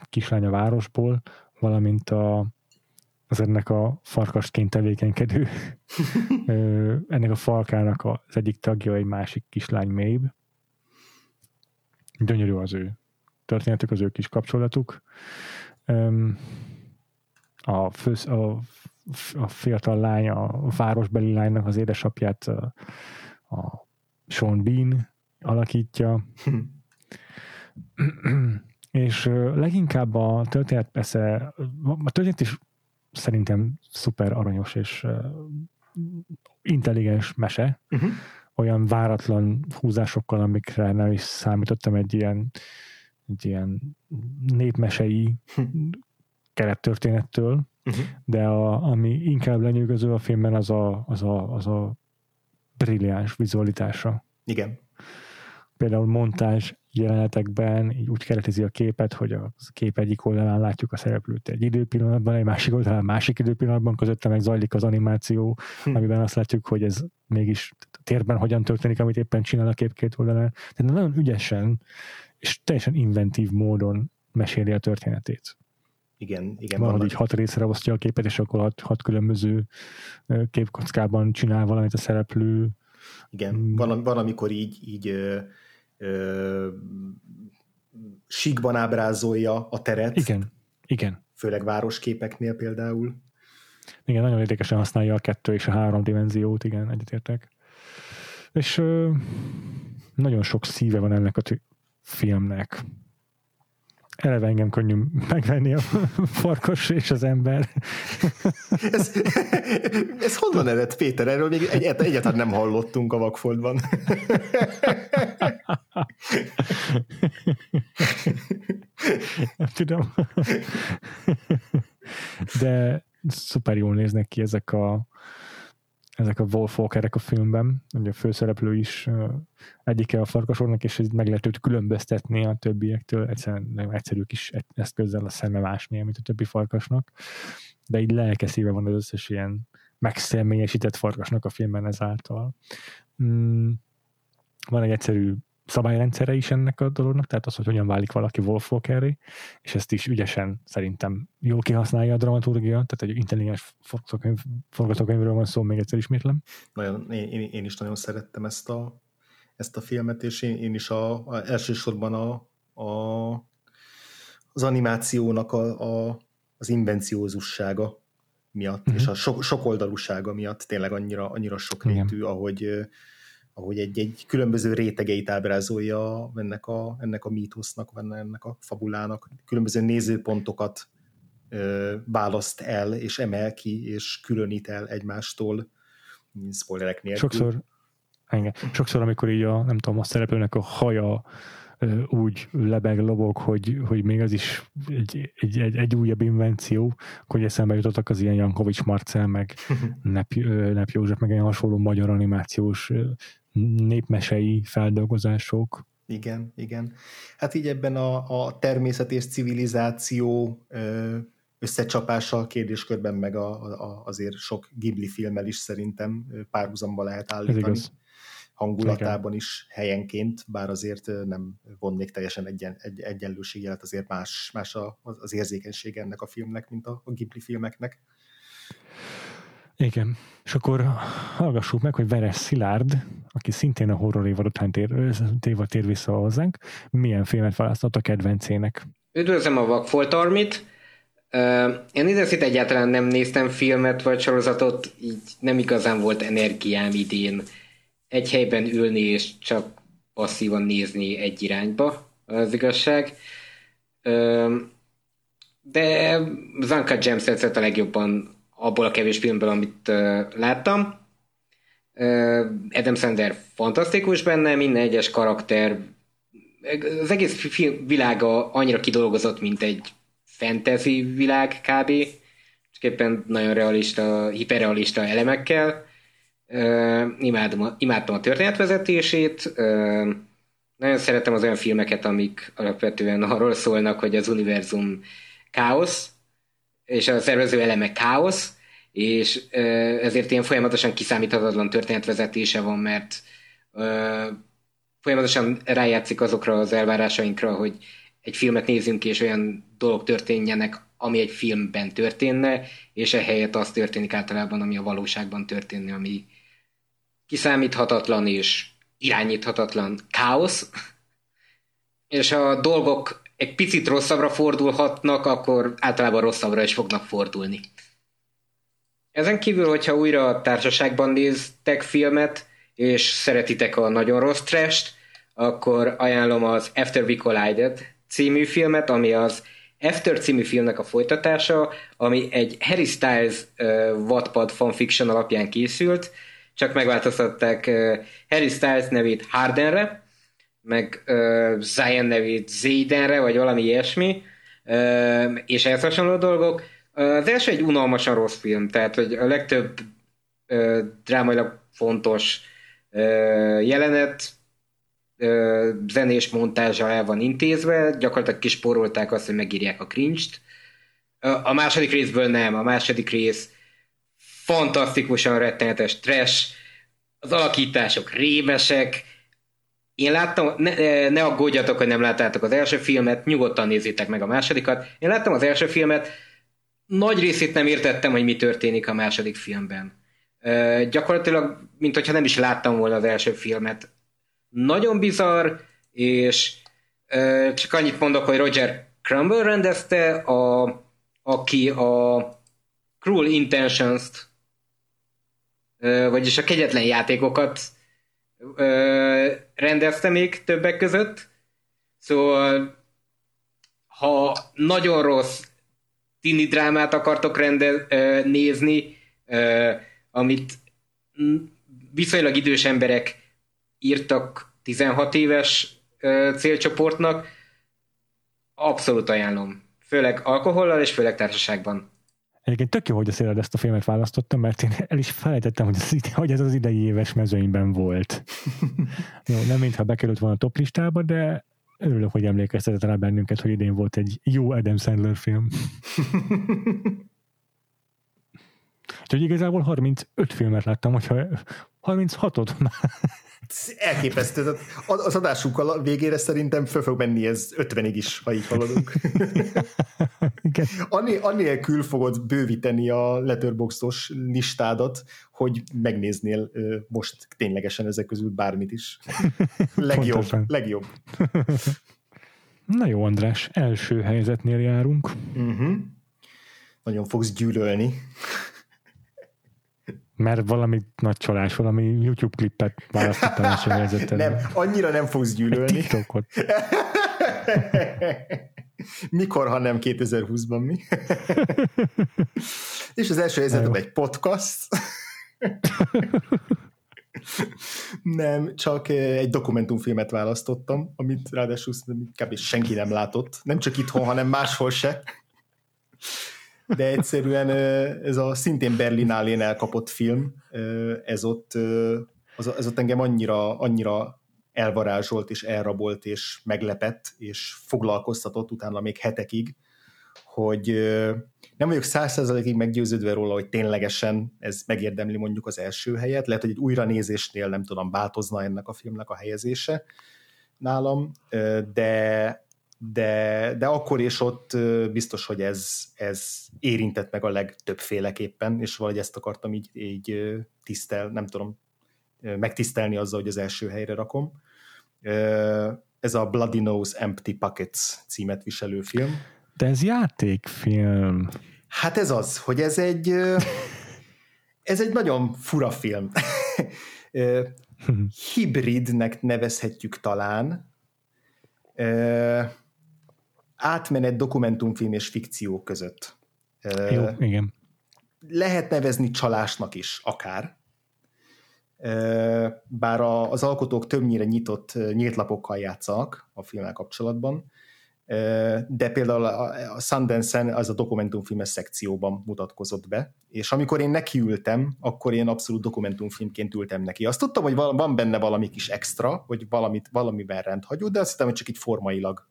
kislány a városból, valamint a, az ennek a farkasként tevékenykedő, ennek a falkának az egyik tagja egy másik kislány Mabe. Gyönyörű az ő történetük, az ő kis kapcsolatuk. A, fő, a, a fiatal lány, a városbeli lánynak az édesapját a, Sean Bean alakítja. és leginkább a történet persze, a történet is szerintem szuper aranyos és intelligens mese, uh-huh. olyan váratlan húzásokkal, amikre nem is számítottam egy ilyen, egy ilyen népmesei uh-huh. Kerettörténettől, uh-huh. de a, ami inkább lenyűgöző a filmben az a, az a, az a brilliáns vizualitása. Igen. Például montázs jelenetekben így úgy keretezi a képet, hogy a kép egyik oldalán látjuk a szereplőt egy időpillanatban, egy másik oldalán másik időpillanatban, közötte meg zajlik az animáció, hm. amiben azt látjuk, hogy ez mégis térben hogyan történik, amit éppen csinál a kép két oldalán. Tehát nagyon ügyesen és teljesen inventív módon meséli a történetét. Igen, igen. Valahogy így hat részre osztja a képet, és akkor hat, hat különböző képkockában csinál valamit a szereplő. Igen, mm. van, van amikor így, így ö, síkban ábrázolja a teret. Igen, igen. Főleg városképeknél például. Igen, nagyon érdekesen használja a kettő és a három dimenziót, igen, egyetértek. És ö, nagyon sok szíve van ennek a t- filmnek. Eleve engem könnyű megvenni a farkas és az ember. ez, ez honnan ered, Péter? Erről még egy, egyáltalán nem hallottunk a Vakfoldban. nem tudom. De szuper jól néznek ki ezek a ezek a Wolfwalkerek a filmben, ugye a főszereplő is egyike a farkasoknak, és meg lehet őt különböztetni a többiektől, egyszerűen egyszerű kis eszközzel a szeme másmilyen, mint a többi farkasnak, de így lelkeszíve van az összes ilyen megszemélyesített farkasnak a filmben ezáltal. Mm, van egy egyszerű szabályrendszere is ennek a dolognak, tehát az, hogy hogyan válik valaki Wolf Walkerré, és ezt is ügyesen szerintem jól kihasználja a dramaturgia, tehát egy intelligens forgatókönyv, forgatókönyvről van szó, még egyszer ismétlem. Nagyon, én, én is nagyon szerettem ezt a, ezt a filmet, és én, én is a, a elsősorban a, a, az animációnak a, a, az invenciózussága miatt, uh-huh. és a sok, sokoldalúsága miatt tényleg annyira, annyira sokrétű, ahogy ahogy egy-egy különböző rétegeit ábrázolja ennek a, ennek a mítosznak, ennek a fabulának, különböző nézőpontokat ö, választ el, és emel ki, és különít el egymástól, spoilerek nélkül. Sokszor, engem, sokszor, amikor így a, nem tudom, a szereplőnek a haja ö, úgy lebeg, lobog, hogy, hogy még az is egy, egy, egy, egy újabb invenció, hogy eszembe jutottak az ilyen Jankovics Marcel, meg Nep, Nep József, meg ilyen hasonló magyar animációs népmesei feldolgozások. Igen, igen. Hát így ebben a, a természet és civilizáció összecsapása kérdéskörben meg a, a, azért sok Ghibli filmmel is szerintem párhuzamba lehet állítani. Hangulatában igen. is helyenként, bár azért nem vonnék teljesen egyen, egy, egyenlőségjelet, azért más, más a, az érzékenysége ennek a filmnek, mint a, a Ghibli filmeknek. Igen. És akkor hallgassuk meg, hogy Veres Szilárd, aki szintén a horror évad után tér, tér, tér vissza hozzánk, milyen filmet választott a kedvencének. Üdvözlöm a Vakfolt Armit. Én ideszét egyáltalán nem néztem filmet vagy sorozatot, így nem igazán volt energiám idén egy helyben ülni és csak passzívan nézni egy irányba, az igazság. De Zanka James tetszett a legjobban abból a kevés filmből, amit láttam. Uh, Adam Sandler fantasztikus benne, minden egyes karakter, az egész film világa annyira kidolgozott, mint egy fantasy világ kb. Csak éppen nagyon realista, hiperrealista elemekkel. Uh, imádom, imádtam a történetvezetését, nagyon szeretem az olyan filmeket, amik alapvetően arról szólnak, hogy az univerzum káosz, és a szervező eleme káosz, és ezért ilyen folyamatosan kiszámíthatatlan történetvezetése van, mert folyamatosan rájátszik azokra az elvárásainkra, hogy egy filmet nézzünk, és olyan dolog történjenek, ami egy filmben történne, és ehelyett az történik általában, ami a valóságban történne, ami kiszámíthatatlan és irányíthatatlan káosz, és a dolgok egy picit rosszabbra fordulhatnak, akkor általában rosszabbra is fognak fordulni. Ezen kívül, hogyha újra társaságban néztek filmet, és szeretitek a nagyon rossz trash akkor ajánlom az After We Collided című filmet, ami az After című filmnek a folytatása, ami egy Harry Styles uh, Wattpad fanfiction alapján készült, csak megváltoztatták uh, Harry Styles nevét Hardenre, meg uh, Zion nevét Zaydenre, vagy valami ilyesmi, uh, és ehhez hasonló dolgok. Az első egy unalmasan rossz film, tehát hogy a legtöbb uh, drámailag fontos uh, jelenet uh, zenés montázsa el van intézve, gyakorlatilag kisporolták azt, hogy megírják a cringe-t. Uh, a második részből nem, a második rész fantasztikusan rettenetes trash, az alakítások rémesek, én láttam, ne, ne aggódjatok, hogy nem láttátok az első filmet, nyugodtan nézzétek meg a másodikat. Én láttam az első filmet, nagy részét nem értettem, hogy mi történik a második filmben. Uh, gyakorlatilag, mint hogyha nem is láttam volna az első filmet. Nagyon bizarr, és uh, csak annyit mondok, hogy Roger Crumble rendezte, a, aki a Cruel Intentions-t, uh, vagyis a kegyetlen játékokat rendezte még többek között. Szóval ha nagyon rossz tini drámát akartok rende, nézni, amit viszonylag idős emberek írtak 16 éves célcsoportnak, abszolút ajánlom. Főleg alkohollal és főleg társaságban. Egyébként tök jó, hogy a széled ezt a filmet választottam, mert én el is felejtettem, hogy ez, hogy ez az idei éves mezőnyben volt. jó, nem mintha bekerült volna a top listába, de örülök, hogy emlékeztetett rá bennünket, hogy idén volt egy jó Adam Sandler film. Úgyhogy igazából 35 filmet láttam, hogyha 36-ot már. Elképesztő. Az adásunk végére szerintem föl fog menni ez 50-ig is, ha így haladunk. Anni, annélkül fogod bővíteni a letterboxos listádat, hogy megnéznél most ténylegesen ezek közül bármit is. Legjobb. Pontosan. legjobb. Na jó, András, első helyzetnél járunk. Uh-huh. Nagyon fogsz gyűlölni. Mert valami nagy csalás, valami YouTube klippet választottam első helyzetet. Nem, annyira nem fogsz gyűlölni. TikTokot. Mikor, ha nem 2020-ban mi? És az első helyzetem egy podcast. nem, csak egy dokumentumfilmet választottam, amit ráadásul kb. senki nem látott. Nem csak itthon, hanem máshol se de egyszerűen ez a szintén Berlinálén elkapott film, ez ott, az, ez ott engem annyira, annyira elvarázsolt és elrabolt és meglepett és foglalkoztatott utána még hetekig, hogy nem vagyok százszerzalékig meggyőződve róla, hogy ténylegesen ez megérdemli mondjuk az első helyet, lehet, hogy egy újranézésnél nem tudom, változna ennek a filmnek a helyezése nálam, de de, de akkor és ott biztos, hogy ez, ez érintett meg a legtöbbféleképpen, és valahogy ezt akartam így, így tisztel, nem tudom, megtisztelni azzal, hogy az első helyre rakom. Ez a Bloody Nose Empty Pockets címet viselő film. De ez játékfilm. Hát ez az, hogy ez egy ez egy nagyon fura film. Hibridnek nevezhetjük talán átmenet dokumentumfilm és fikció között. Jó, igen. Lehet nevezni csalásnak is, akár. Bár az alkotók többnyire nyitott, nyílt lapokkal játszanak a filmmel kapcsolatban, de például a Sundance-en az a dokumentumfilmes szekcióban mutatkozott be, és amikor én nekiültem, akkor én abszolút dokumentumfilmként ültem neki. Azt tudtam, hogy van benne valami kis extra, hogy valamit, valamiben rendhagyó, de azt hittem, hogy csak így formailag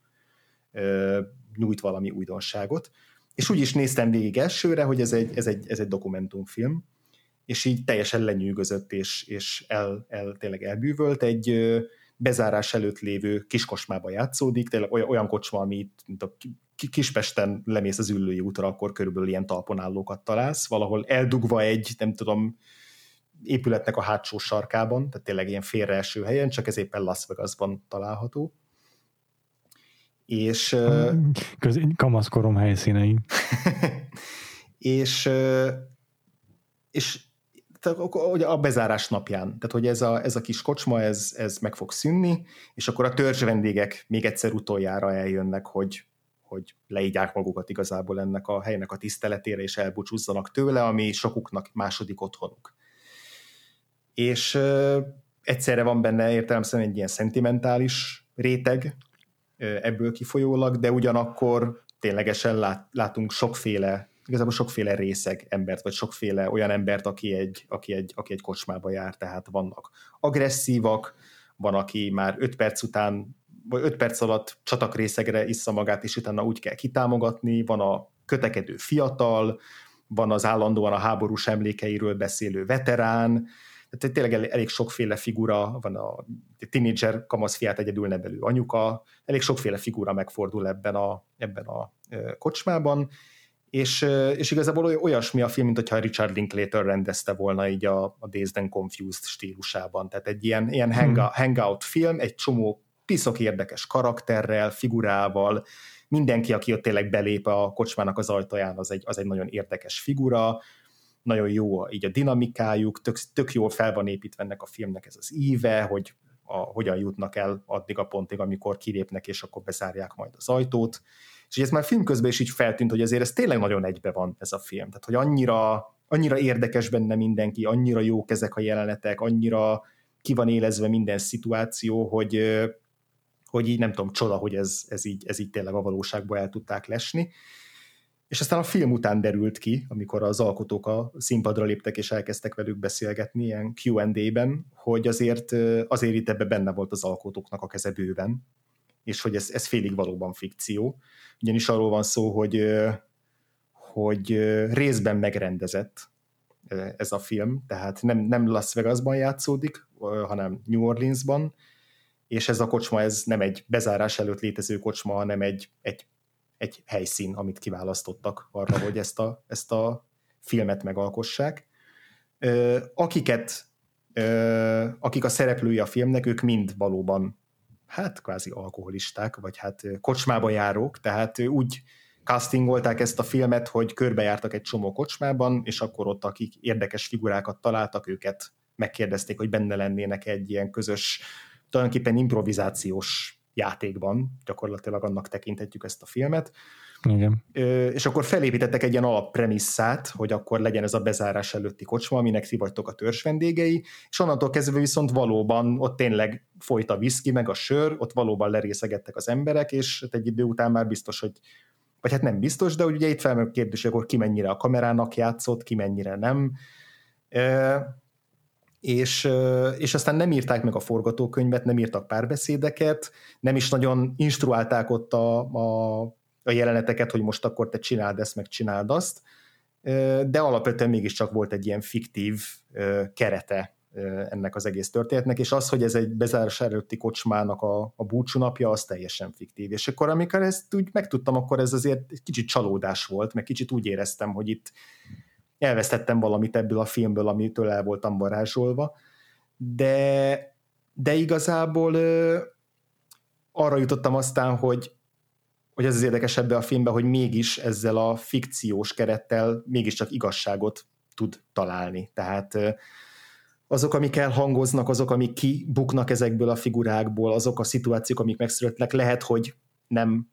nyújt valami újdonságot. És úgy is néztem végig elsőre, hogy ez egy, ez egy, ez egy dokumentumfilm, és így teljesen lenyűgözött, és, és el, el, tényleg elbűvölt. Egy bezárás előtt lévő kiskosmába játszódik, tényleg olyan, kocsma, ami mint a Kispesten lemész az ülői útra, akkor körülbelül ilyen talponállókat találsz, valahol eldugva egy, nem tudom, épületnek a hátsó sarkában, tehát tényleg ilyen félreeső helyen, csak ez éppen Las Vegasban található és... Köz, kamaszkorom helyszínei. és, és tehát, a bezárás napján, tehát hogy ez a, ez a kis kocsma, ez, ez meg fog szűnni, és akkor a törzs vendégek még egyszer utoljára eljönnek, hogy, hogy leígyák magukat igazából ennek a helynek a tiszteletére, és elbúcsúzzanak tőle, ami sokuknak második otthonuk. És egyszerre van benne értelemszerűen egy ilyen szentimentális réteg, ebből kifolyólag, de ugyanakkor ténylegesen lát, látunk sokféle, igazából sokféle részeg embert, vagy sokféle olyan embert, aki egy, aki egy, aki egy kocsmába jár, tehát vannak agresszívak, van, aki már öt perc után, vagy öt perc alatt csatak részegre issza magát, és utána úgy kell kitámogatni, van a kötekedő fiatal, van az állandóan a háborús emlékeiről beszélő veterán, tehát tényleg elég sokféle figura, van a tínédzser kamaszfiát egyedül nevelő anyuka, elég sokféle figura megfordul ebben a, ebben a kocsmában, és, és igazából olyasmi a film, mint hogyha Richard Linklater rendezte volna így a, a Dazed and Confused stílusában. Tehát egy ilyen, ilyen hmm. hangout film, egy csomó piszok érdekes karakterrel, figurával, mindenki, aki ott tényleg belép a kocsmának az ajtaján, az egy, az egy nagyon érdekes figura, nagyon jó így a dinamikájuk, tök, tök jól fel van építve ennek a filmnek ez az íve, hogy a, hogyan jutnak el addig a pontig, amikor kilépnek, és akkor bezárják majd az ajtót. És ez már film közben is így feltűnt, hogy azért ez tényleg nagyon egybe van ez a film. Tehát, hogy annyira, annyira érdekes benne mindenki, annyira jók ezek a jelenetek, annyira ki van élezve minden szituáció, hogy, hogy így nem tudom, csoda, hogy ez, ez, így, ez így tényleg a valóságba el tudták lesni. És aztán a film után derült ki, amikor az alkotók a színpadra léptek és elkezdtek velük beszélgetni ilyen Q&A-ben, hogy azért, azért itt ebbe benne volt az alkotóknak a keze bőven, és hogy ez, ez félig valóban fikció. Ugyanis arról van szó, hogy, hogy részben megrendezett ez a film, tehát nem, nem Las Vegasban játszódik, hanem New Orleansban, és ez a kocsma ez nem egy bezárás előtt létező kocsma, hanem egy, egy, egy helyszín, amit kiválasztottak arra, hogy ezt a, ezt a filmet megalkossák. Akiket, akik a szereplői a filmnek, ők mind valóban hát kvázi alkoholisták, vagy hát kocsmába járók, tehát úgy castingolták ezt a filmet, hogy körbejártak egy csomó kocsmában, és akkor ott akik érdekes figurákat találtak, őket megkérdezték, hogy benne lennének egy ilyen közös, tulajdonképpen improvizációs játékban, gyakorlatilag annak tekinthetjük ezt a filmet. Igen. És akkor felépítettek egy ilyen alappremisszát, hogy akkor legyen ez a bezárás előtti kocsma, aminek ti vagytok a törzs vendégei, és onnantól kezdve viszont valóban ott tényleg folyt a viszki, meg a sör, ott valóban lerészegettek az emberek, és hát egy idő után már biztos, hogy vagy hát nem biztos, de ugye itt felmerül kérdés, hogy akkor ki mennyire a kamerának játszott, ki mennyire nem. És, és aztán nem írták meg a forgatókönyvet, nem írtak párbeszédeket, nem is nagyon instruálták ott a, a, a jeleneteket, hogy most akkor te csináld ezt, meg csináld azt, de alapvetően mégiscsak volt egy ilyen fiktív kerete ennek az egész történetnek, és az, hogy ez egy bezárás előtti kocsmának a, a búcsúnapja, az teljesen fiktív. És akkor amikor ezt úgy megtudtam, akkor ez azért egy kicsit csalódás volt, meg kicsit úgy éreztem, hogy itt elvesztettem valamit ebből a filmből, amitől el voltam varázsolva, de, de igazából ö, arra jutottam aztán, hogy, hogy ez az érdekes ebbe a filmben, hogy mégis ezzel a fikciós kerettel mégiscsak igazságot tud találni. Tehát azok, amik elhangoznak, azok, amik kibuknak ezekből a figurákból, azok a szituációk, amik megszületnek, lehet, hogy nem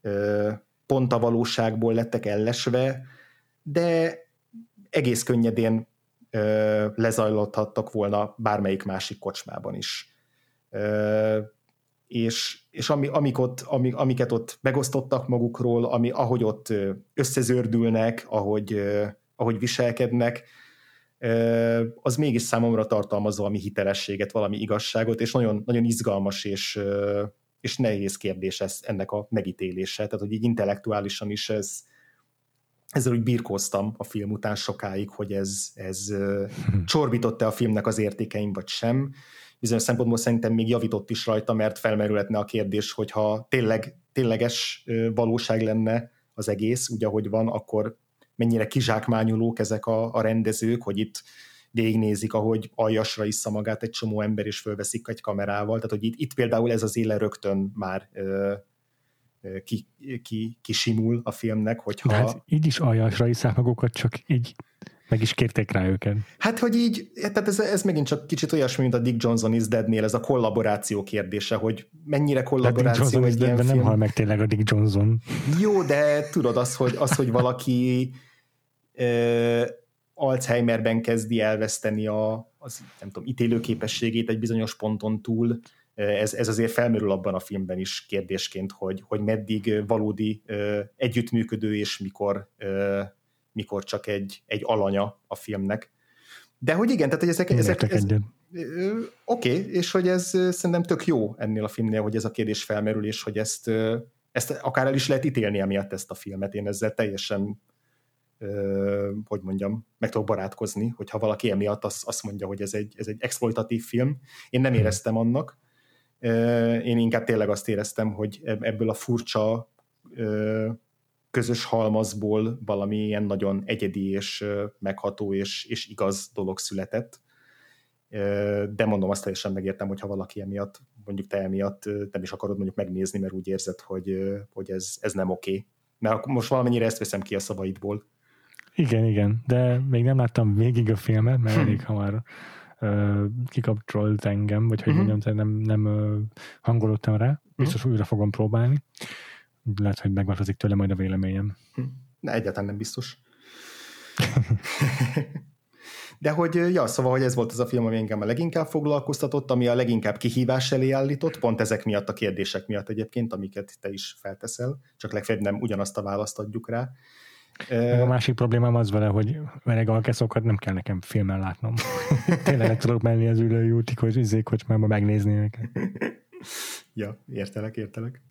ö, pont a valóságból lettek ellesve, de egész könnyedén ö, lezajlódhattak volna bármelyik másik kocsmában is. Ö, és, és ami, amik ott, ami, amiket ott megosztottak magukról, ami, ahogy ott összezördülnek, ahogy, ahogy viselkednek, az mégis számomra tartalmaz valami hitelességet, valami igazságot, és nagyon, nagyon izgalmas és, és nehéz kérdés ez, ennek a megítélése. Tehát, hogy így intellektuálisan is ez, ezzel úgy birkóztam a film után sokáig, hogy ez, ez csorbította a filmnek az értékeim, vagy sem. Bizonyos szempontból szerintem még javított is rajta, mert felmerülhetne a kérdés, hogyha tényleg, tényleges valóság lenne az egész, úgy ahogy van, akkor mennyire kizsákmányolók ezek a, a rendezők, hogy itt végignézik, ahogy aljasra issza magát egy csomó ember, és fölveszik egy kamerával. Tehát, hogy itt, itt például ez az éle rögtön már ö, ki, ki, kisimul a filmnek, hogyha... De hát így is aljasra isszák magukat, csak így meg is kérték rá őket. Hát, hogy így, tehát ez, ez megint csak kicsit olyasmi, mint a Dick Johnson is Deadnél, ez a kollaboráció kérdése, hogy mennyire kollaboráció egy ilyen de film. nem hal meg tényleg a Dick Johnson. Jó, de tudod az, hogy, az, hogy valaki Alzheimerben kezdi elveszteni a, az, nem tudom, ítélőképességét egy bizonyos ponton túl, ez, ez azért felmerül abban a filmben is kérdésként, hogy, hogy meddig valódi együttműködő, és mikor, mikor csak egy, egy alanya a filmnek. De hogy igen, tehát hogy ezek... ezek ez, Oké, okay, és hogy ez szerintem tök jó ennél a filmnél, hogy ez a kérdés felmerül, és hogy ezt, ezt akár el is lehet ítélni emiatt ezt a filmet. Én ezzel teljesen hogy mondjam, meg tudok barátkozni, hogyha valaki emiatt azt, azt mondja, hogy ez egy, ez egy exploitatív film. Én nem hmm. éreztem annak. Én inkább tényleg azt éreztem, hogy ebből a furcsa közös halmazból valami ilyen nagyon egyedi és megható és, és igaz dolog született. De mondom, azt teljesen megértem, hogyha valaki emiatt, mondjuk te emiatt nem is akarod mondjuk megnézni, mert úgy érzed, hogy, hogy ez, ez nem oké. Okay. Mert most valamennyire ezt veszem ki a szavaidból. Igen, igen, de még nem láttam végig a filmet, mert hm. elég hamar kikapcsolt engem, vagy hogy Mhm. mondjam, nem, nem hangolódtam rá. Biztos újra fogom próbálni. Lehet, hogy megváltozik tőle majd a véleményem. Ne, egyáltalán nem biztos. De hogy, ja, szóval, hogy ez volt az a film, ami engem a leginkább foglalkoztatott, ami a leginkább kihívás elé állított, pont ezek miatt a kérdések miatt egyébként, amiket te is felteszel, csak legfeljebb nem ugyanazt a választ adjuk rá. Meg a másik problémám az vele, hogy öreg alkeszokat nem kell nekem filmen látnom. Tényleg tudok menni az ülői útig, hogy már megnézni őket. Ja, értelek, értelek.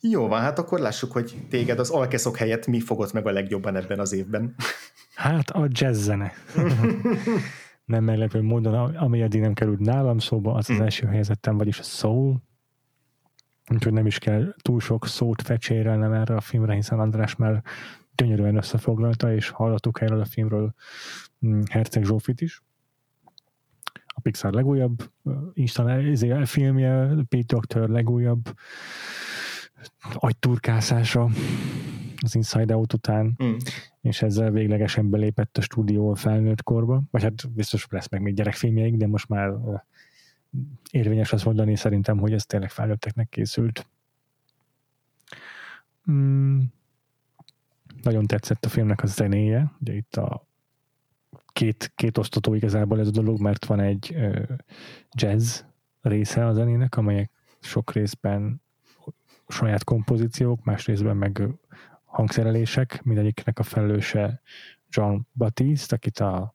Jó van, hát akkor lássuk, hogy téged az alkeszok helyett mi fogott meg a legjobban ebben az évben. Hát a jazz zene. nem meglepő módon, ami eddig nem került nálam szóba, az az első helyezettem, vagyis a soul. Úgyhogy nem is kell túl sok szót fecsérelnem erre a filmre, hiszen András már gyönyörűen összefoglalta, és hallottuk erről a filmről mm, Herceg Zsófit is. A Pixar legújabb instalál, filmje, Pete Doctor legújabb agyturkászása az Inside Out után, Mm. és ezzel véglegesen belépett a stúdió a felnőtt korba, vagy hát biztos lesz meg még gyerekfilmjeik, de most már érvényes azt mondani szerintem, hogy ez tényleg felnőtteknek készült. Mm, nagyon tetszett a filmnek a zenéje, ugye itt a két, két osztató igazából ez a dolog, mert van egy ö, jazz része a zenének, amelyek sok részben saját kompozíciók, más részben meg hangszerelések, mindegyiknek a felelőse John Batiste, akit a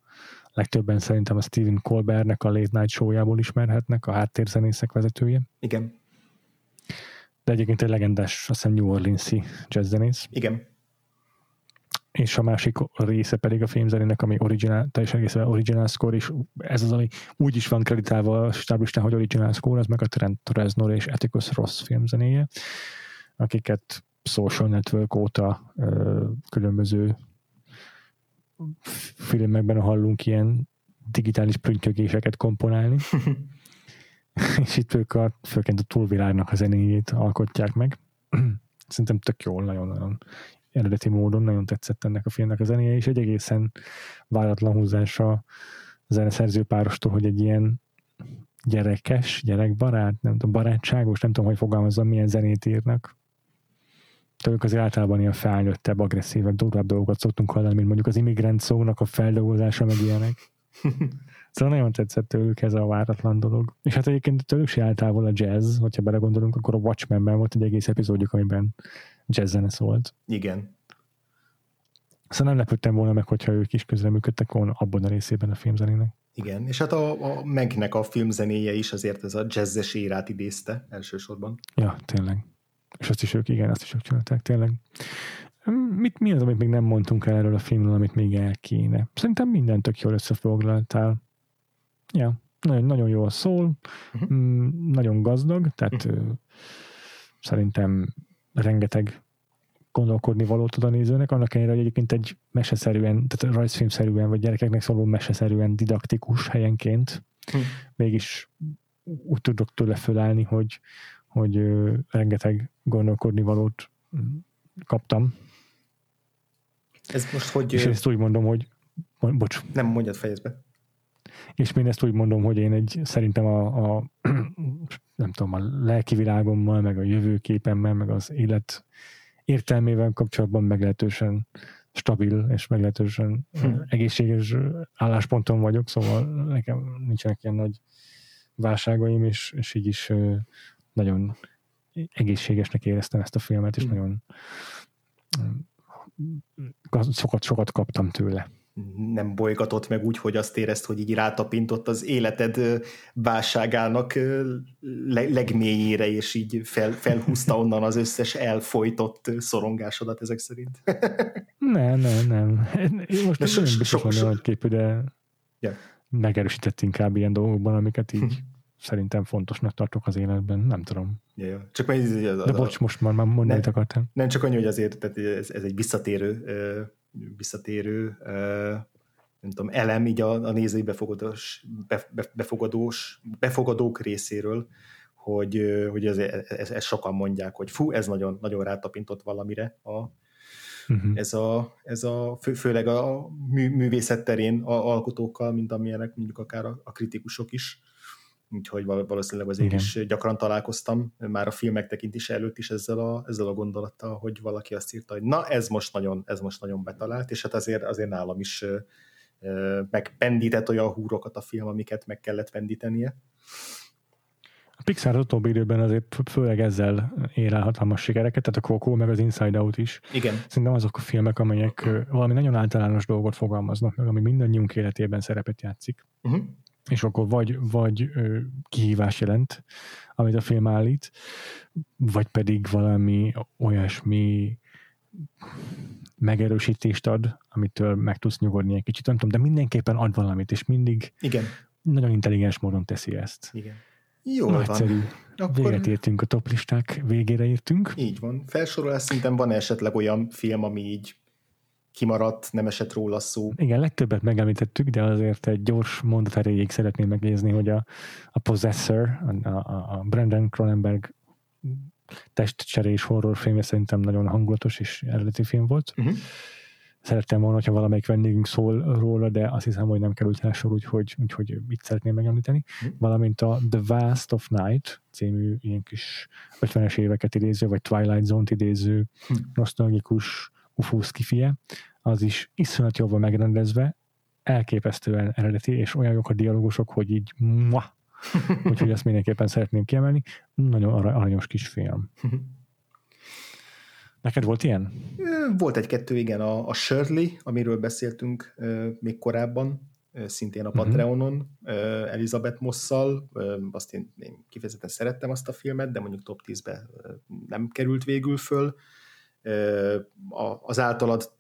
legtöbben szerintem a Stephen Colbertnek a Late Night Show-jából ismerhetnek, a háttérzenészek vezetője. Igen, De egyébként egy legendás, azt hiszem New Orleans-i jazzzenész. igen. És a másik része pedig a filmzenének, ami original, teljesen egészen original score, és ez az, ami úgy is van kreditálva a stáblistán, hogy original score, az meg a Trent Reznor és Atticus Ross filmzenéje, akiket Social Network óta ö, különböző filmekben hallunk ilyen digitális prüntjögéseket komponálni. és itt ők a, főként a túlvilágnak a zenéjét alkotják meg. Szerintem tök jól, nagyon-nagyon eredeti módon, nagyon tetszett ennek a filmnek a zenéje, és egy egészen váratlan húzás a zeneszerző párostól, hogy egy ilyen gyerekes, gyerekbarát, nem tudom, barátságos, nem tudom, hogy fogalmazzam, milyen zenét írnak. Tőlük azért általában ilyen felnőttebb, agresszívebb, durvább dolgokat szoktunk hallani, mint mondjuk az immigrant szónak a feldolgozása, meg ilyenek. Szóval nagyon tetszett tőlük ez a váratlan dolog. És hát egyébként tőlük se állt távol a jazz, hogyha belegondolunk, akkor a Watchmenben volt egy egész epizódjuk, amiben jazz zene szólt. Igen. Szóval nem lepődtem volna meg, hogyha ők is közreműködtek volna abban a részében a filmzenének. Igen, és hát a, a Megnek a filmzenéje is azért ez a jazzes érát idézte elsősorban. Ja, tényleg. És azt is ők, igen, azt is ők csinálták, tényleg. Mit, mi az, amit még nem mondtunk el erről a filmről, amit még el kéne? Szerintem mindent tök jól összefoglaltál. Ja, nagyon, nagyon jól szól, mm, nagyon gazdag, tehát ö, szerintem rengeteg gondolkodni valót tud a nézőnek, annak ellenére, hogy egyébként egy meseszerűen, tehát rajzfilmszerűen, vagy gyerekeknek szóló meseszerűen didaktikus helyenként, Hm. mégis úgy tudok tőle fölállni, hogy, hogy ö, rengeteg gondolkodni valót kaptam. Ez most hogy... És ezt úgy mondom, hogy bocs, Nem mondjad fejezbe. És én ezt úgy mondom, hogy én egy szerintem a, a nem tudom, a lelki világommal, meg a jövőképemmel, meg az élet értelmével kapcsolatban meglehetősen stabil és meglehetősen Hm. egészséges állásponton vagyok, szóval nekem nincsenek ilyen nagy válságaim, és, és így is nagyon egészségesnek éreztem ezt a filmet, és Hm. nagyon sokat, sokat kaptam tőle. Nem bolygatott meg úgy, hogy azt érezt, hogy így rátapintott az életed válságának legmélyére, és így fel, felhúzta onnan az összes elfolytott szorongásodat ezek szerint. Nem, nem, nem. Én most De nem so- biztos so- so- olyan képű, de Ja. megerősített inkább ilyen dolgokban, amiket így szerintem fontosnak tartok az életben. Nem tudom. ja. Csak majd, ez- ez- De bocs, most már, már mondani akartam. nem csak annyi, hogy azért tehát ez, ez egy visszatérő, visszatérő nem tudom, elem így a, a nézői befogadós, be, be, befogadós, befogadók részéről, hogy, hogy ez, ez, ez sokan mondják, hogy fú, ez nagyon, nagyon rátapintott valamire a, uh-huh. ez, a, ez a fő, főleg a mű, művészet terén a alkotókkal, mint amilyenek mondjuk akár a, a kritikusok is. Úgyhogy valószínűleg azért Igen. is gyakran találkoztam már a filmek tekintése előtt is ezzel a, ezzel a gondolattal, hogy valaki azt írta, hogy na ez most nagyon, ez most nagyon betalált, és hát azért, azért nálam is megpendített olyan húrokat a film, amiket meg kellett pendítenie. A Pixar az utóbbi időben azért főleg ezzel ér el hatalmas sikereket, tehát a Coco meg az Inside Out is. Igen. Szerintem azok a filmek, amelyek valami nagyon általános dolgot fogalmaznak meg, ami mindannyiunk életében szerepet játszik. Uh-huh. És akkor vagy, vagy kihívás jelent, amit a film állít, vagy pedig valami olyasmi megerősítést ad, amitől meg tudsz nyugodni egy kicsit, nem tudom, de mindenképpen ad valamit, és mindig Igen. nagyon intelligens módon teszi ezt. Igen. Jó Nagyszerű. van. Akkor... Véget értünk, a toplisták végére értünk. Így van. Felsorolás szinten van esetleg olyan film, ami így kimaradt, nem esett róla szó. Igen, legtöbbet megemlítettük, de azért egy gyors mondat erejéig szeretném megnézni, hogy a, a Possessor, a, a, a Brandon Cronenberg testcserés horrorfilmje szerintem nagyon hangulatos és eredeti film volt. Uh-huh. Szerettem volna, hogyha valamelyik vendégünk szól róla, de azt hiszem, hogy nem került el sor, úgyhogy, úgyhogy itt szeretném megemlíteni. Uh-huh. Valamint a The Vast of Night című ilyen kis 50-es éveket idéző, vagy Twilight Zone-t idéző uh-huh. nosztalgikus UFO skifie, az is iszonyat jobban megrendezve, elképesztően eredeti, és olyan jók a dialógusok, hogy így muah, Úgyhogy ezt mindenképpen szeretném kiemelni. Nagyon aranyos kis film. Neked volt ilyen? Volt egy-kettő, igen. A, a Shirley, amiről beszéltünk uh, még korábban, uh, szintén a mhm. Patreonon, uh, Elizabeth Mosszal. Uh, azt én, én kifejezetten szerettem azt a filmet, de mondjuk top 10-be uh, nem került végül föl az általad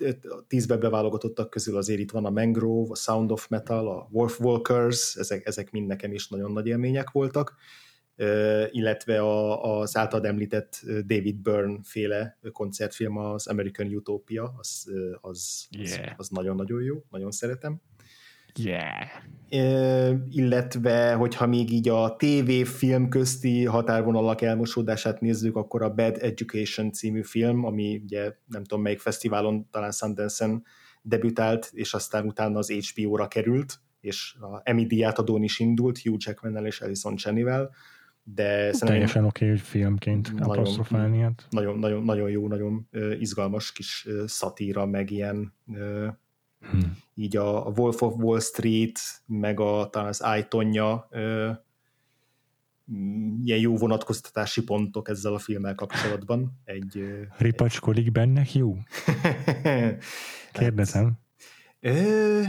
tízbe beválogatottak közül azért itt van a Mangrove, a Sound of Metal, a Wolf Walkers, ezek, ezek mind nekem is nagyon nagy élmények voltak, illetve a, az általad említett David Byrne féle koncertfilm, az American Utopia, az, az, yeah. az, az nagyon-nagyon jó, nagyon szeretem. Yeah. illetve, hogyha még így a TV-film közti határvonalak elmosódását nézzük, akkor a Bad Education című film, ami ugye nem tudom melyik fesztiválon, talán Sundance-en debütált, és aztán utána az HBO-ra került, és a Emmy díjátadón is indult, Hugh jackman és Alison Cheney-vel, de Teljesen oké, okay, hogy filmként nagyon, apostrofálni. Hát. Nagyon, nagyon, nagyon jó, nagyon izgalmas kis szatíra, meg ilyen Hmm. Így a, Wolf of Wall Street, meg a, talán az Aitonja ilyen jó vonatkoztatási pontok ezzel a filmmel kapcsolatban. Egy, Ripacskodik benne Hugh? Kérdezem. Hát, ö,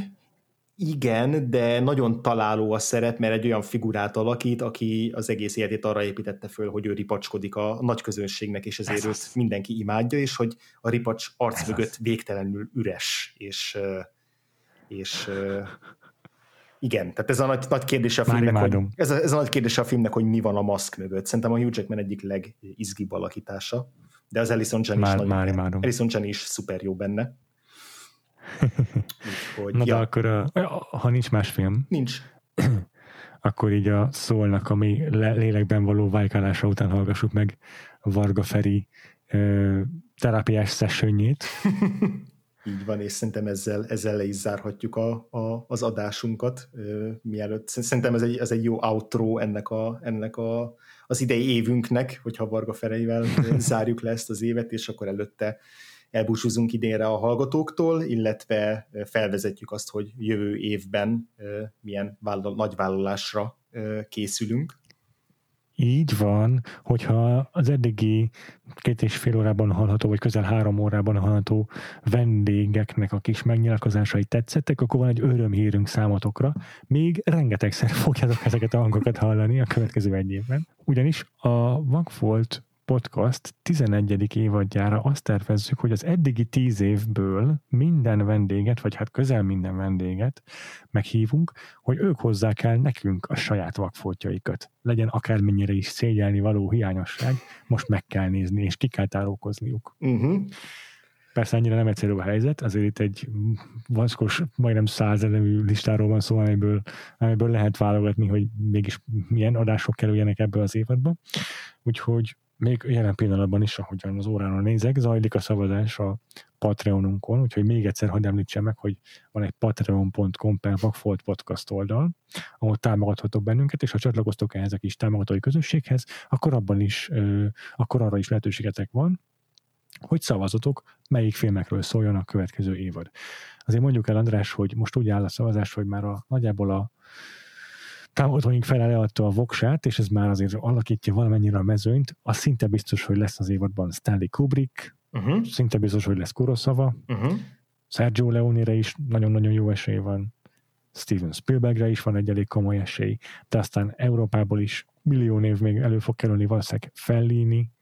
igen, de nagyon találó a szerep, mert egy olyan figurát alakít, aki az egész életét arra építette föl, hogy ő ripacskodik a nagy közönségnek, és ezért őt mindenki imádja, és hogy a ripacs arc Ez mögött az. végtelenül üres, és, és igen, tehát ez a nagy, nagy kérdés a filmnek, hogy, ez, a, ez a nagy kérdés a filmnek, hogy mi van a maszk mögött. Szerintem a Hugh Jackman egyik legizgibb alakítása, de az Alison Chen is, már, nagyon, már Alison Chen is szuper jó benne. Úgyhogy, Na ja. de akkor, a, ha nincs más film, nincs. akkor így a szólnak, ami lélekben való vájkálása után hallgassuk meg Varga Feri ö, terápiás sessionjét. Így van, és szerintem ezzel, ezzel le is zárhatjuk a, a, az adásunkat, ö, mielőtt. Szerintem ez egy, ez egy jó outro ennek, a, ennek a, az idei évünknek, hogyha Varga Fereivel zárjuk le ezt az évet, és akkor előtte elbúcsúzunk idénre a hallgatóktól, illetve felvezetjük azt, hogy jövő évben milyen vállal, nagy vállalásra készülünk. Így van, hogyha az eddigi két és fél órában hallható, vagy közel három órában hallható vendégeknek a kis megnyilatkozásai tetszettek, akkor van egy örömhírünk számotokra. Még rengetegszer fogjátok ezeket a hangokat hallani a következő egy évben. Ugyanis a Vagfolt podcast 11. évadjára azt tervezzük, hogy az eddigi 10 évből minden vendéget, vagy hát közel minden vendéget meghívunk, hogy ők hozzák el nekünk a saját vakfoltjaikat. Legyen akármennyire is szégyelni való hiányosság, most meg kell nézni, és ki kell tárolkozniuk. Uh-huh. Persze annyira nem egyszerű a helyzet, azért itt egy vaskos, majdnem százelemű listáról van szó, amiből, amiből lehet válogatni, hogy mégis milyen adások kerüljenek ebből az évadba. Úgyhogy még jelen pillanatban is, ahogyan az órára nézek, zajlik a szavazás a Patreonunkon, úgyhogy még egyszer hadd említsem meg, hogy van egy patreon.com per Vagfolt podcast oldal, ahol támogathatok bennünket, és ha csatlakoztok ehhez a kis támogatói közösséghez, akkor abban is, akkor arra is lehetőségetek van, hogy szavazotok, melyik filmekről szóljon a következő évad. Azért mondjuk el, András, hogy most úgy áll a szavazás, hogy már a, nagyjából a támogatóink fele leadta a voksát, és ez már azért alakítja valamennyire a mezőnyt, az szinte biztos, hogy lesz az évadban Stanley Kubrick, uh-huh. szinte biztos, hogy lesz Kurosawa, uh-huh. Sergio Leone-re is nagyon-nagyon jó esély van, Steven Spielbergre is van egy elég komoly esély, de aztán Európából is millió név még elő fog kerülni, valószínűleg Fellini,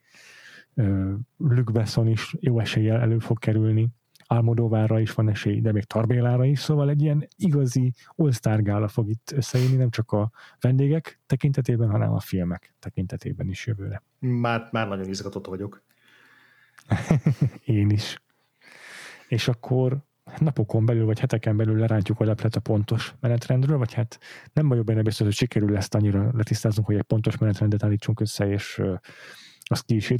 Luc Besson is jó eséllyel elő fog kerülni, Almodóvára is van esély, de még Tarbélára is, szóval egy ilyen igazi all gála fog itt összejönni, nem csak a vendégek tekintetében, hanem a filmek tekintetében is jövőre. Már, már nagyon izgatott vagyok. Én is. És akkor napokon belül, vagy heteken belül lerántjuk a leplet a pontos menetrendről, vagy hát nem vagyok benne biztos, hogy sikerül ezt annyira letisztázunk, hogy egy pontos menetrendet állítsunk össze, és azt ki is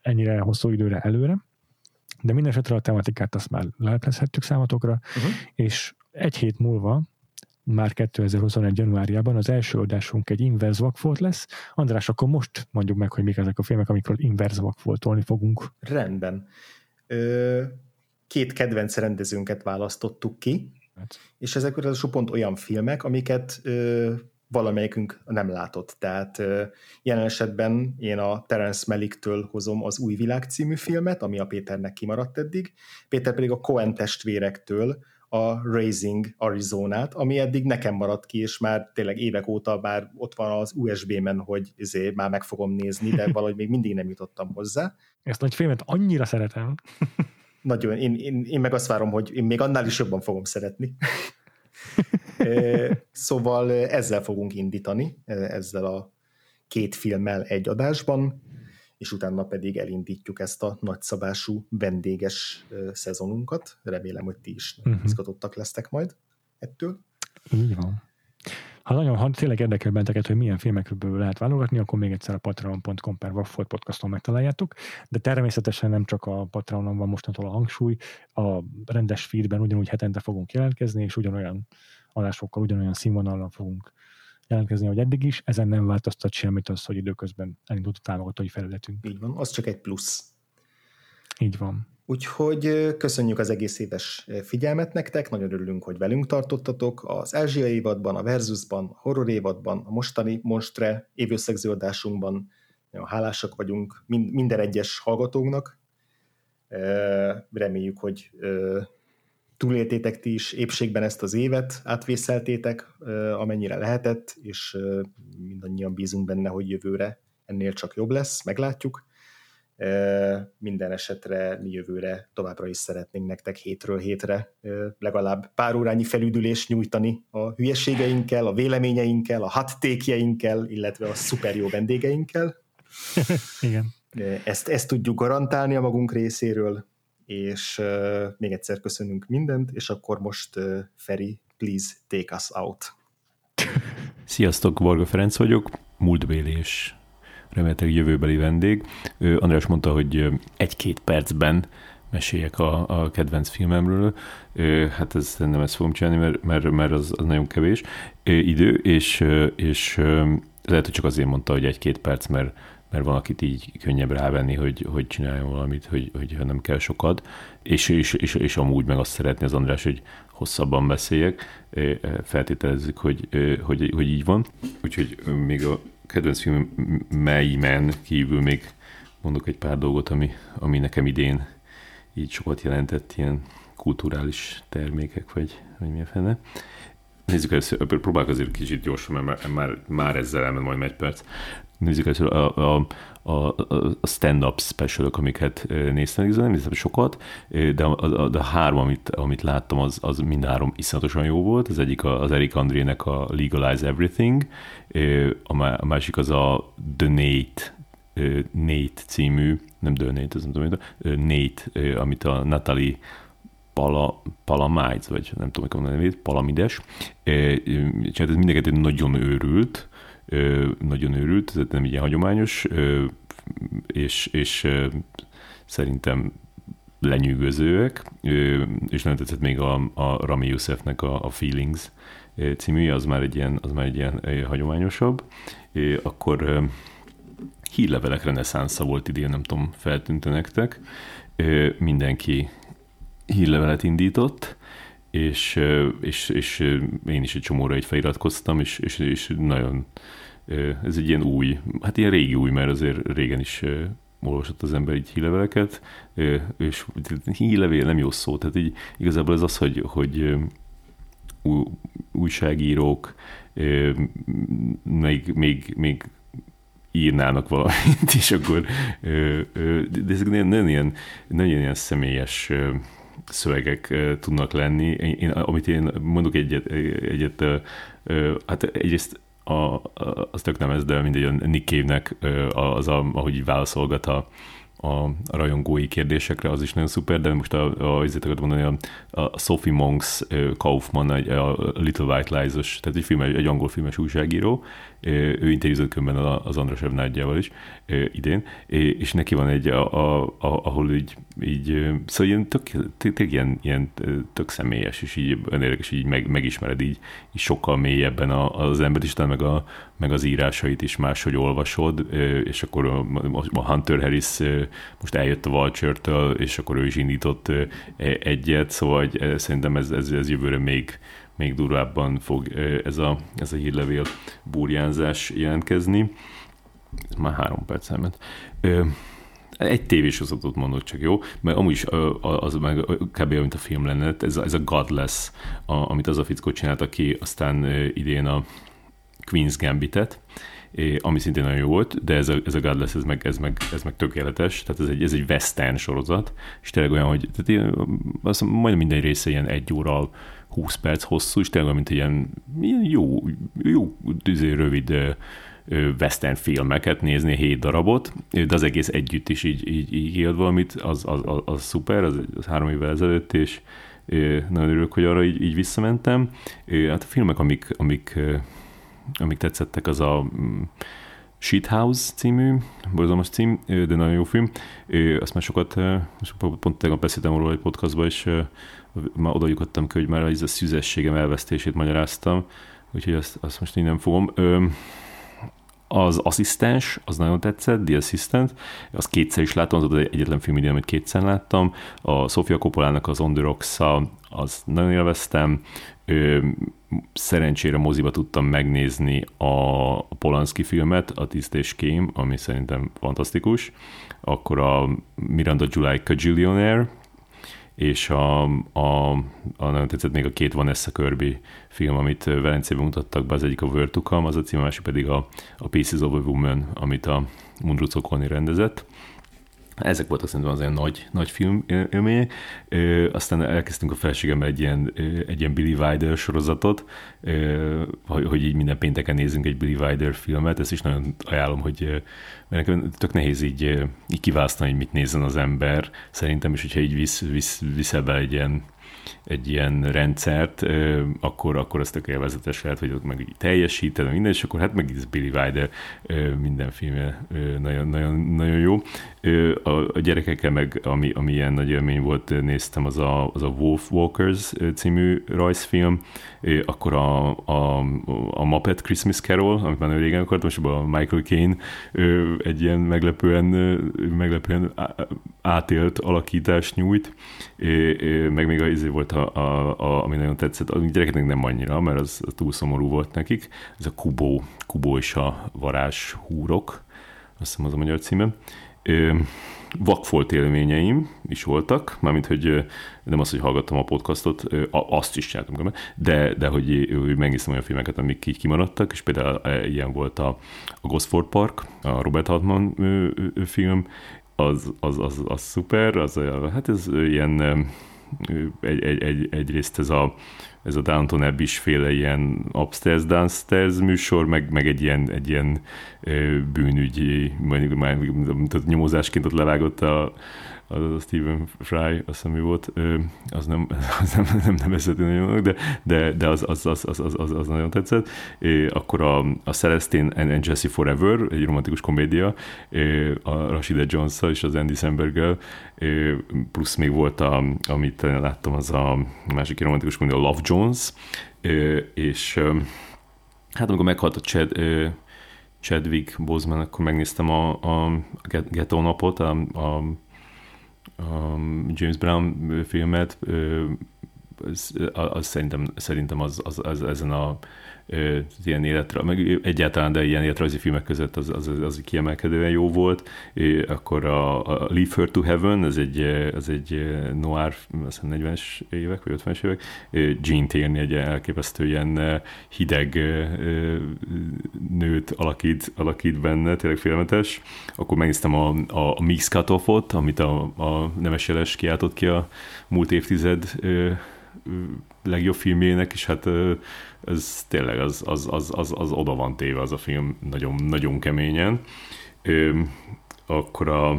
ennyire hosszú időre előre. De minden esetre a tematikát azt már leleplezhettük számatokra, uh-huh. és egy hét múlva, már 2021. januárjában az első adásunk egy inverse vakfolt lesz. András, akkor most mondjuk meg, hogy mik ezek a filmek, amikről inverse vakfoltolni fogunk. Rendben. Ö, két kedvenc rendezőnket választottuk ki, hát. és ezek az pont olyan filmek, amiket ö, valamelyikünk nem látott. Tehát jelen esetben én a Terence Malick-től hozom az Új Világ című filmet, ami a Péternek kimaradt eddig, Péter pedig a Coen testvérektől a Raising Arizonát, ami eddig nekem maradt ki, és már tényleg évek óta már ott van az USB-men, hogy izé, már meg fogom nézni, de valahogy még mindig nem jutottam hozzá. Ezt nagy filmet annyira szeretem. Nagyon, én, én, én meg azt várom, hogy én még annál is jobban fogom szeretni. szóval ezzel fogunk indítani, ezzel a két filmmel egy adásban, és utána pedig elindítjuk ezt a nagyszabású vendéges szezonunkat. Remélem, hogy ti is uh-huh. izgatottak lesztek majd ettől. Így van. Ha nagyon ha tényleg érdekel benteket, hogy milyen filmekről lehet válogatni, akkor még egyszer a patreon.com per Wafford podcaston megtaláljátok, de természetesen nem csak a Patreonon van mostantól a hangsúly, a rendes feedben ugyanúgy hetente fogunk jelentkezni, és ugyanolyan adásokkal, ugyanolyan színvonalon fogunk jelentkezni, hogy eddig is. Ezen nem változtat semmit az, hogy időközben elindult a támogatói felületünk. Így van, az csak egy plusz. Így van. Úgyhogy köszönjük az egész éves figyelmet nektek, nagyon örülünk, hogy velünk tartottatok az Ázsia évadban, a Versusban, a horror évadban, a mostani Monstre évőszegző adásunkban. Nagyon hálásak vagyunk minden egyes hallgatóknak. Reméljük, hogy túléltétek ti is épségben ezt az évet, átvészeltétek, amennyire lehetett, és mindannyian bízunk benne, hogy jövőre ennél csak jobb lesz, meglátjuk. Minden esetre mi jövőre továbbra is szeretnénk nektek hétről hétre legalább pár órányi felüdülést nyújtani a hülyeségeinkkel, a véleményeinkkel, a hattékjeinkkel, illetve a szuper jó vendégeinkkel. Igen. Ezt, ezt tudjuk garantálni a magunk részéről, és uh, még egyszer köszönünk mindent, és akkor most uh, Feri, please take us out. Sziasztok, Varga Ferenc vagyok, múltbéli és remélhetőleg jövőbeli vendég. András mondta, hogy egy-két percben meséljek a, a kedvenc filmemről. Hát ez nem ezt fogom csinálni, mert, mert, mert az, az nagyon kevés idő, és, és lehet, hogy csak azért mondta, hogy egy-két perc, mert mert van, akit így könnyebb rávenni, hogy, hogy csináljon valamit, hogy, hogy nem kell sokat, és, és, és, és amúgy meg azt szeretné az András, hogy hosszabban beszéljek, feltételezzük, hogy, hogy, hogy így van. Úgyhogy még a kedvenc film Mayman kívül még mondok egy pár dolgot, ami, ami nekem idén így sokat jelentett, ilyen kulturális termékek, vagy, vagy mi a fene. Nézzük először, próbálok azért kicsit gyorsan, mert már, már ezzel elment majd egy perc nézzük először a, a, a, a stand-up specialok, amiket néztem, nem néztem sokat, de a, a, a három, amit, amit láttam, az, az mind három iszonyatosan jó volt. Az egyik az Eric Andrének a Legalize Everything, a másik az a The Nate, című, nem The Nate, az nem tudom, Nate, amit a Natalie Pala, Palamides, vagy nem tudom, mikor a nevét, Palamides. És ez mindenket nagyon őrült, nagyon őrült, ez nem ilyen hagyományos, és, és szerintem lenyűgözőek, és nagyon tetszett még a, a Rami Youssefnek a, a Feelings című, az már egy ilyen, az már egy ilyen hagyományosabb. Akkor hírlevelek reneszánsza volt idén, nem tudom, feltűnte nektek. Mindenki hírlevelet indított, és, és, és én is egy csomóra egy feliratkoztam, és, és, és nagyon ez egy ilyen új, hát ilyen régi új, mert azért régen is olvasott az ember így hírleveleket, és hírlevél nem jó szó, tehát így igazából ez az, hogy, hogy újságírók még, még, még írnának valamit, és akkor de ezek nagyon ilyen, nagyon ilyen személyes szövegek tudnak lenni. Én, amit én mondok egyet, egyet hát egyrészt a, az tök nem ez, de mindegy, a Nick Cave-nek az, a, ahogy válaszolgat a, a rajongói kérdésekre, az is nagyon szuper, de most a, a, azért mondani, a, a Sophie Monks Kaufman, a, a Little White Lies-os, tehát egy, film, egy angol filmes újságíró, ő interjúzott könyvben az András Evnádjával is idén, és neki van egy, a, a, a, ahol így, így szóval ilyen tök, tök, ilyen, ilyen tök személyes, és így érdekes, így meg, megismered így, így sokkal mélyebben az ember is, meg, a, meg az írásait is máshogy olvasod, és akkor a Hunter Harris most eljött a Vulture-től, és akkor ő is indított e, egyet, szóval szerintem ez, ez, ez jövőre még, még durvábban fog ez a, ez a hírlevél burjánzás jelentkezni. Ez már három perc elment. Egy tévésorozatot mondott csak, jó? Mert amúgy is az meg kb. mint a film lenne, ez a, ez a Godless, a, amit az a fickó csinált, aki aztán idén a Queen's Gambitet, ami szintén nagyon jó volt, de ez a, ez a Godless, ez meg, ez, meg, ez meg tökéletes, tehát ez egy, ez egy western sorozat, és tényleg olyan, hogy tehát azt majdnem minden része ilyen egy óra 20 perc hosszú, és tényleg mint ilyen, ilyen jó, jó izé, rövid western filmeket nézni, hét darabot, de az egész együtt is így, így, így élt valamit, az, az, az, az szuper, az, az három évvel ezelőtt, és nagyon örülök, hogy arra így, így visszamentem. Hát a filmek, amik, amik, amik tetszettek, az a mm, Shithouse című, borzalmas cím, de nagyon jó film. Azt már sokat, pont tegnap beszéltem róla egy podcastban, és már oda jutottam ki, hogy már a szüzességem elvesztését magyaráztam, úgyhogy azt, azt most én nem fogom. Az asszisztens, az nagyon tetszett, The Assistant, azt kétszer is láttam, az az egyetlen film amit kétszer láttam. A Sofia Coppolának az On the rocks az nagyon élveztem. Szerencsére moziba tudtam megnézni a Polanski filmet, a Tiszt és Kém, ami szerintem fantasztikus. Akkor a Miranda July Cajillionaire, és a, a, a nagyon tetszett még a két Vanessa Kirby film, amit Velencében mutattak be, az egyik a Vertukam, az a cím, a másik pedig a, a Pieces of a Woman, amit a Mundruc rendezett. Ezek voltak szerintem az olyan nagy, nagy film élmények. Aztán elkezdtünk a felségemmel egy ilyen, egy ilyen Billy Wilder sorozatot, hogy, hogy így minden pénteken nézzünk egy Billy Wilder filmet. Ezt is nagyon ajánlom, hogy mert nekem tök nehéz így, így kiválasztani, hogy mit nézzen az ember. Szerintem is, hogyha így visz, visz, viszel be egy ilyen egy ilyen rendszert, akkor, akkor az tök élvezetes lehet, hogy ott meg így teljesíted, minden, és akkor hát meg ez Billy Wilder minden filmje nagyon, nagyon, nagyon jó. A, a gyerekekkel meg, ami, ami ilyen nagy élmény volt, néztem, az a, az a Wolf Walkers című rajzfilm, akkor a, a, a Muppet Christmas Carol, amit már régen akartam, és a Michael Caine egy ilyen meglepően, meglepően átélt alakítást nyújt, meg még a, izé volt, a, a, a, ami nagyon tetszett, a gyerekeknek nem annyira, mert az, túl szomorú volt nekik, ez a Kubo, Kubo és a varázs húrok, azt hiszem az a magyar címe. Vakfolt élményeim is voltak, mármint, hogy nem az, hogy hallgattam a podcastot, azt is csináltam, de, de hogy, hogy megnéztem olyan filmeket, amik így kimaradtak, és például ilyen volt a, a Gosford Park, a Robert Altman film, az, az, az, az szuper, az, hát ez ilyen egy, egy, egy, egyrészt ez a, ez a Downton abbey féle ilyen upstairs, downstairs műsor, meg, meg egy ilyen, egy ilyen bűnügyi, mondjuk már nyomozásként ott levágott a, az a Stephen Fry, azt ami volt, az nem, az nem, nem nevezhető nagyon de, de, de az, az, az, az, az, az, az nagyon tetszett. Akkor a, a Celestine and, and Jesse Forever, egy romantikus komédia, a Rashida jones és az Andy Samberg plusz még volt, a, amit láttam, az a másik romantikus komédia, a Love Jones, és hát amikor meghalt a Chad, Chadwick Boseman, akkor megnéztem a, a Ghetto napot, a, a, a James Brown filmet, az, az szerintem, szerintem az, az, az, ezen a az ilyen életre, meg egyáltalán, de ilyen életrajzi filmek között az, az, az kiemelkedően jó volt. Akkor a, a Leave Her to Heaven, ez egy, ez egy noir, azt 40-es évek, vagy 50-es évek, Gene Tierney egy elképesztő ilyen hideg nőt alakít, alakít benne, tényleg félmetes. Akkor megnéztem a, a, a Mix Cut-Off-ot, amit a, a Nemes Jeles kiáltott ki a múlt évtized legjobb filmjének, és hát ez tényleg az, az, az, az, az oda van téve az a film nagyon, nagyon keményen. Akkor a,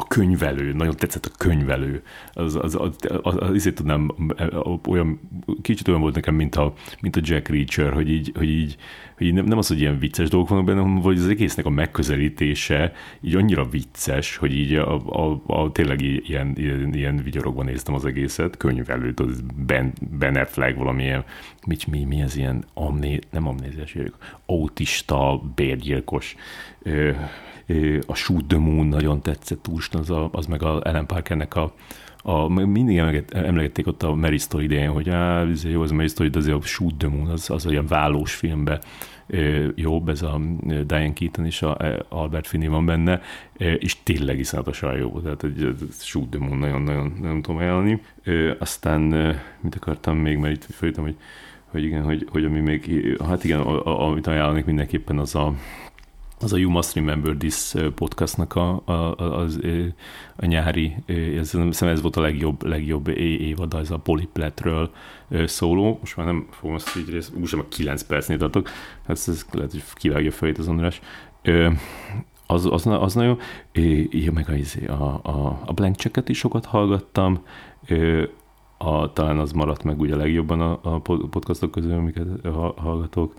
a könyvelő, nagyon tetszett a könyvelő. Az, az, az, az, az, az tudnám, olyan, kicsit olyan volt nekem, mint a, mint a Jack Reacher, hogy így, hogy így, hogy nem, nem az, hogy ilyen vicces dolgok vannak benne, hanem hogy az egésznek a megközelítése így annyira vicces, hogy így a, a, a tényleg ilyen, ilyen, ilyen vigyorokban néztem az egészet, könyvelőt, az Ben, ben Affleck valamilyen, mit, mi, mi ez ilyen amné, nem amnéziás, autista, bérgyilkos a Shoot the Moon nagyon tetszett úst, az, a, az meg a Ellen Parkernek a, a, mindig emlegették ott a Mary idején, hogy á, ez jó, az Mary Story, de azért a Shoot the Moon, az, az olyan vállós filmbe jobb, ez a Diane Keaton és a Albert Finney van benne, és tényleg iszonyatosan jó, tehát egy Shoot the Moon nagyon-nagyon nem tudom ajánlani. Aztán mit akartam még, mert itt följöttem, hogy hogy igen, hogy, hogy ami még, hát igen, a, a, amit ajánlanék mindenképpen az a, az a You Must Remember This podcastnak a, a, a, az, a nyári, ez, ez volt a legjobb, legjobb évad, ez a Polypletről szóló, most már nem fogom azt így részt, úgysem a 9 percnél tartok, hát ez lehet, hogy kivágja fejét az András. Az, az, az nagyon jó. Meg izé, a, a, a Blank Checket is sokat hallgattam, a, talán az maradt meg ugye legjobban a, a podcastok közül, amiket hallgatok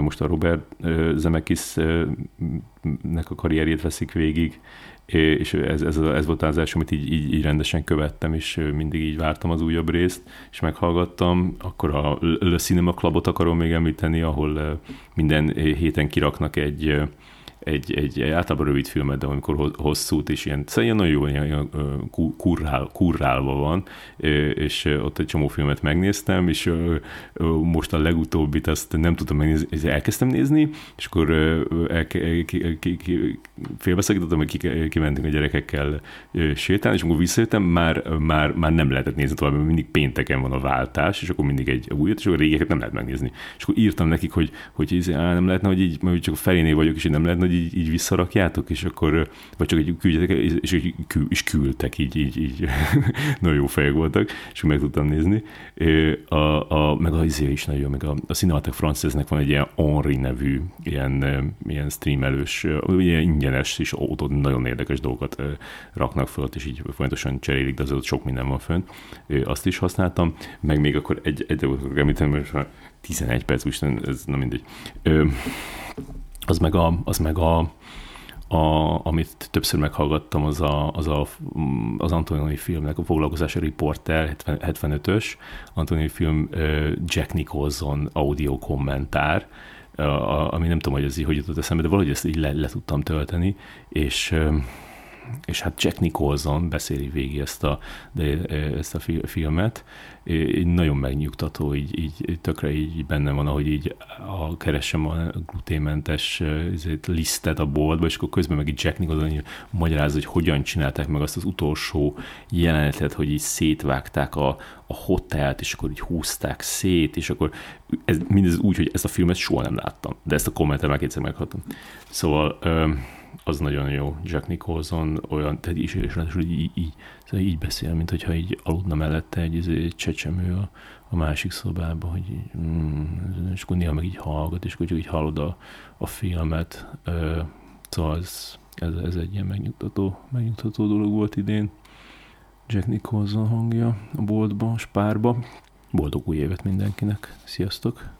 most a Robert Zemeckis-nek a karrierjét veszik végig, és ez, ez, ez volt az első, amit így, így, így rendesen követtem, és mindig így vártam az újabb részt, és meghallgattam. Akkor a Le Cinema Clubot akarom még említeni, ahol minden héten kiraknak egy egy, egy, általában rövid filmet, de amikor hosszút, és ilyen, szóval ilyen nagyon jó, ilyen, kurrál, kurrálva van, és ott egy csomó filmet megnéztem, és most a legutóbbit azt nem tudtam megnézni, elkezdtem nézni, és akkor félbeszakítottam, hogy kimentünk a gyerekekkel sétálni, és amikor visszajöttem, már, már, már nem lehetett nézni tovább, mert mindig pénteken van a váltás, és akkor mindig egy újat, és akkor régeket nem lehet megnézni. És akkor írtam nekik, hogy, hogy, hogy á, nem lehetne, hogy így, mert csak a felénél vagyok, és így nem lehetne, hogy így, így visszarakjátok, és akkor, vagy csak egy küldjetek, és, és küldtek, így, így, így nagyon jó fejek voltak, és meg tudtam nézni. A, a, meg a izé is nagyon, meg a, a Cinematek Francesnek van egy ilyen Henri nevű, ilyen, ilyen streamelős, ilyen ingyenes, és ott nagyon érdekes dolgokat raknak föl, és így folyamatosan cserélik, de azért sok minden van fönn. Azt is használtam, meg még akkor egy, egy dolgot említem, mert már 11 perc, úgyis ez nem mindegy az meg a, az meg a, a, amit többször meghallgattam, az a, az, a, az Antonioni filmnek a foglalkozása Reporter 75-ös, Antonioni film Jack Nicholson audio kommentár, ami nem tudom, hogy ez így hogy jutott eszembe, de valahogy ezt így le, le tudtam tölteni, és és hát Jack Nicholson beszéli végig ezt a, de, ezt a filmet, nagyon megnyugtató, így, így tökre így benne van, ahogy így a, keresem a gluténmentes lisztet a boltba, és akkor közben meg így Jack Nicholson így magyaráz, hogy hogyan csinálták meg azt az utolsó jelenetet, hogy így szétvágták a, a hotelt, és akkor így húzták szét, és akkor ez mindez úgy, hogy ezt a filmet soha nem láttam, de ezt a kommentet már kétszer meghattam. Szóval az nagyon jó. Jack Nicholson olyan, tehát is, és ráadásul így, így, szóval így beszél, mint hogyha így aludna mellette egy, egy csecsemő a, a másik szobában, hogy így, mm, és akkor néha meg így hallgat, és akkor így hallod a, a filmet. Szóval ez, ez, ez egy ilyen megnyugtató, megnyugtató dolog volt idén. Jack Nicholson hangja a boltba, a spárba. Boldog új évet mindenkinek. Sziasztok!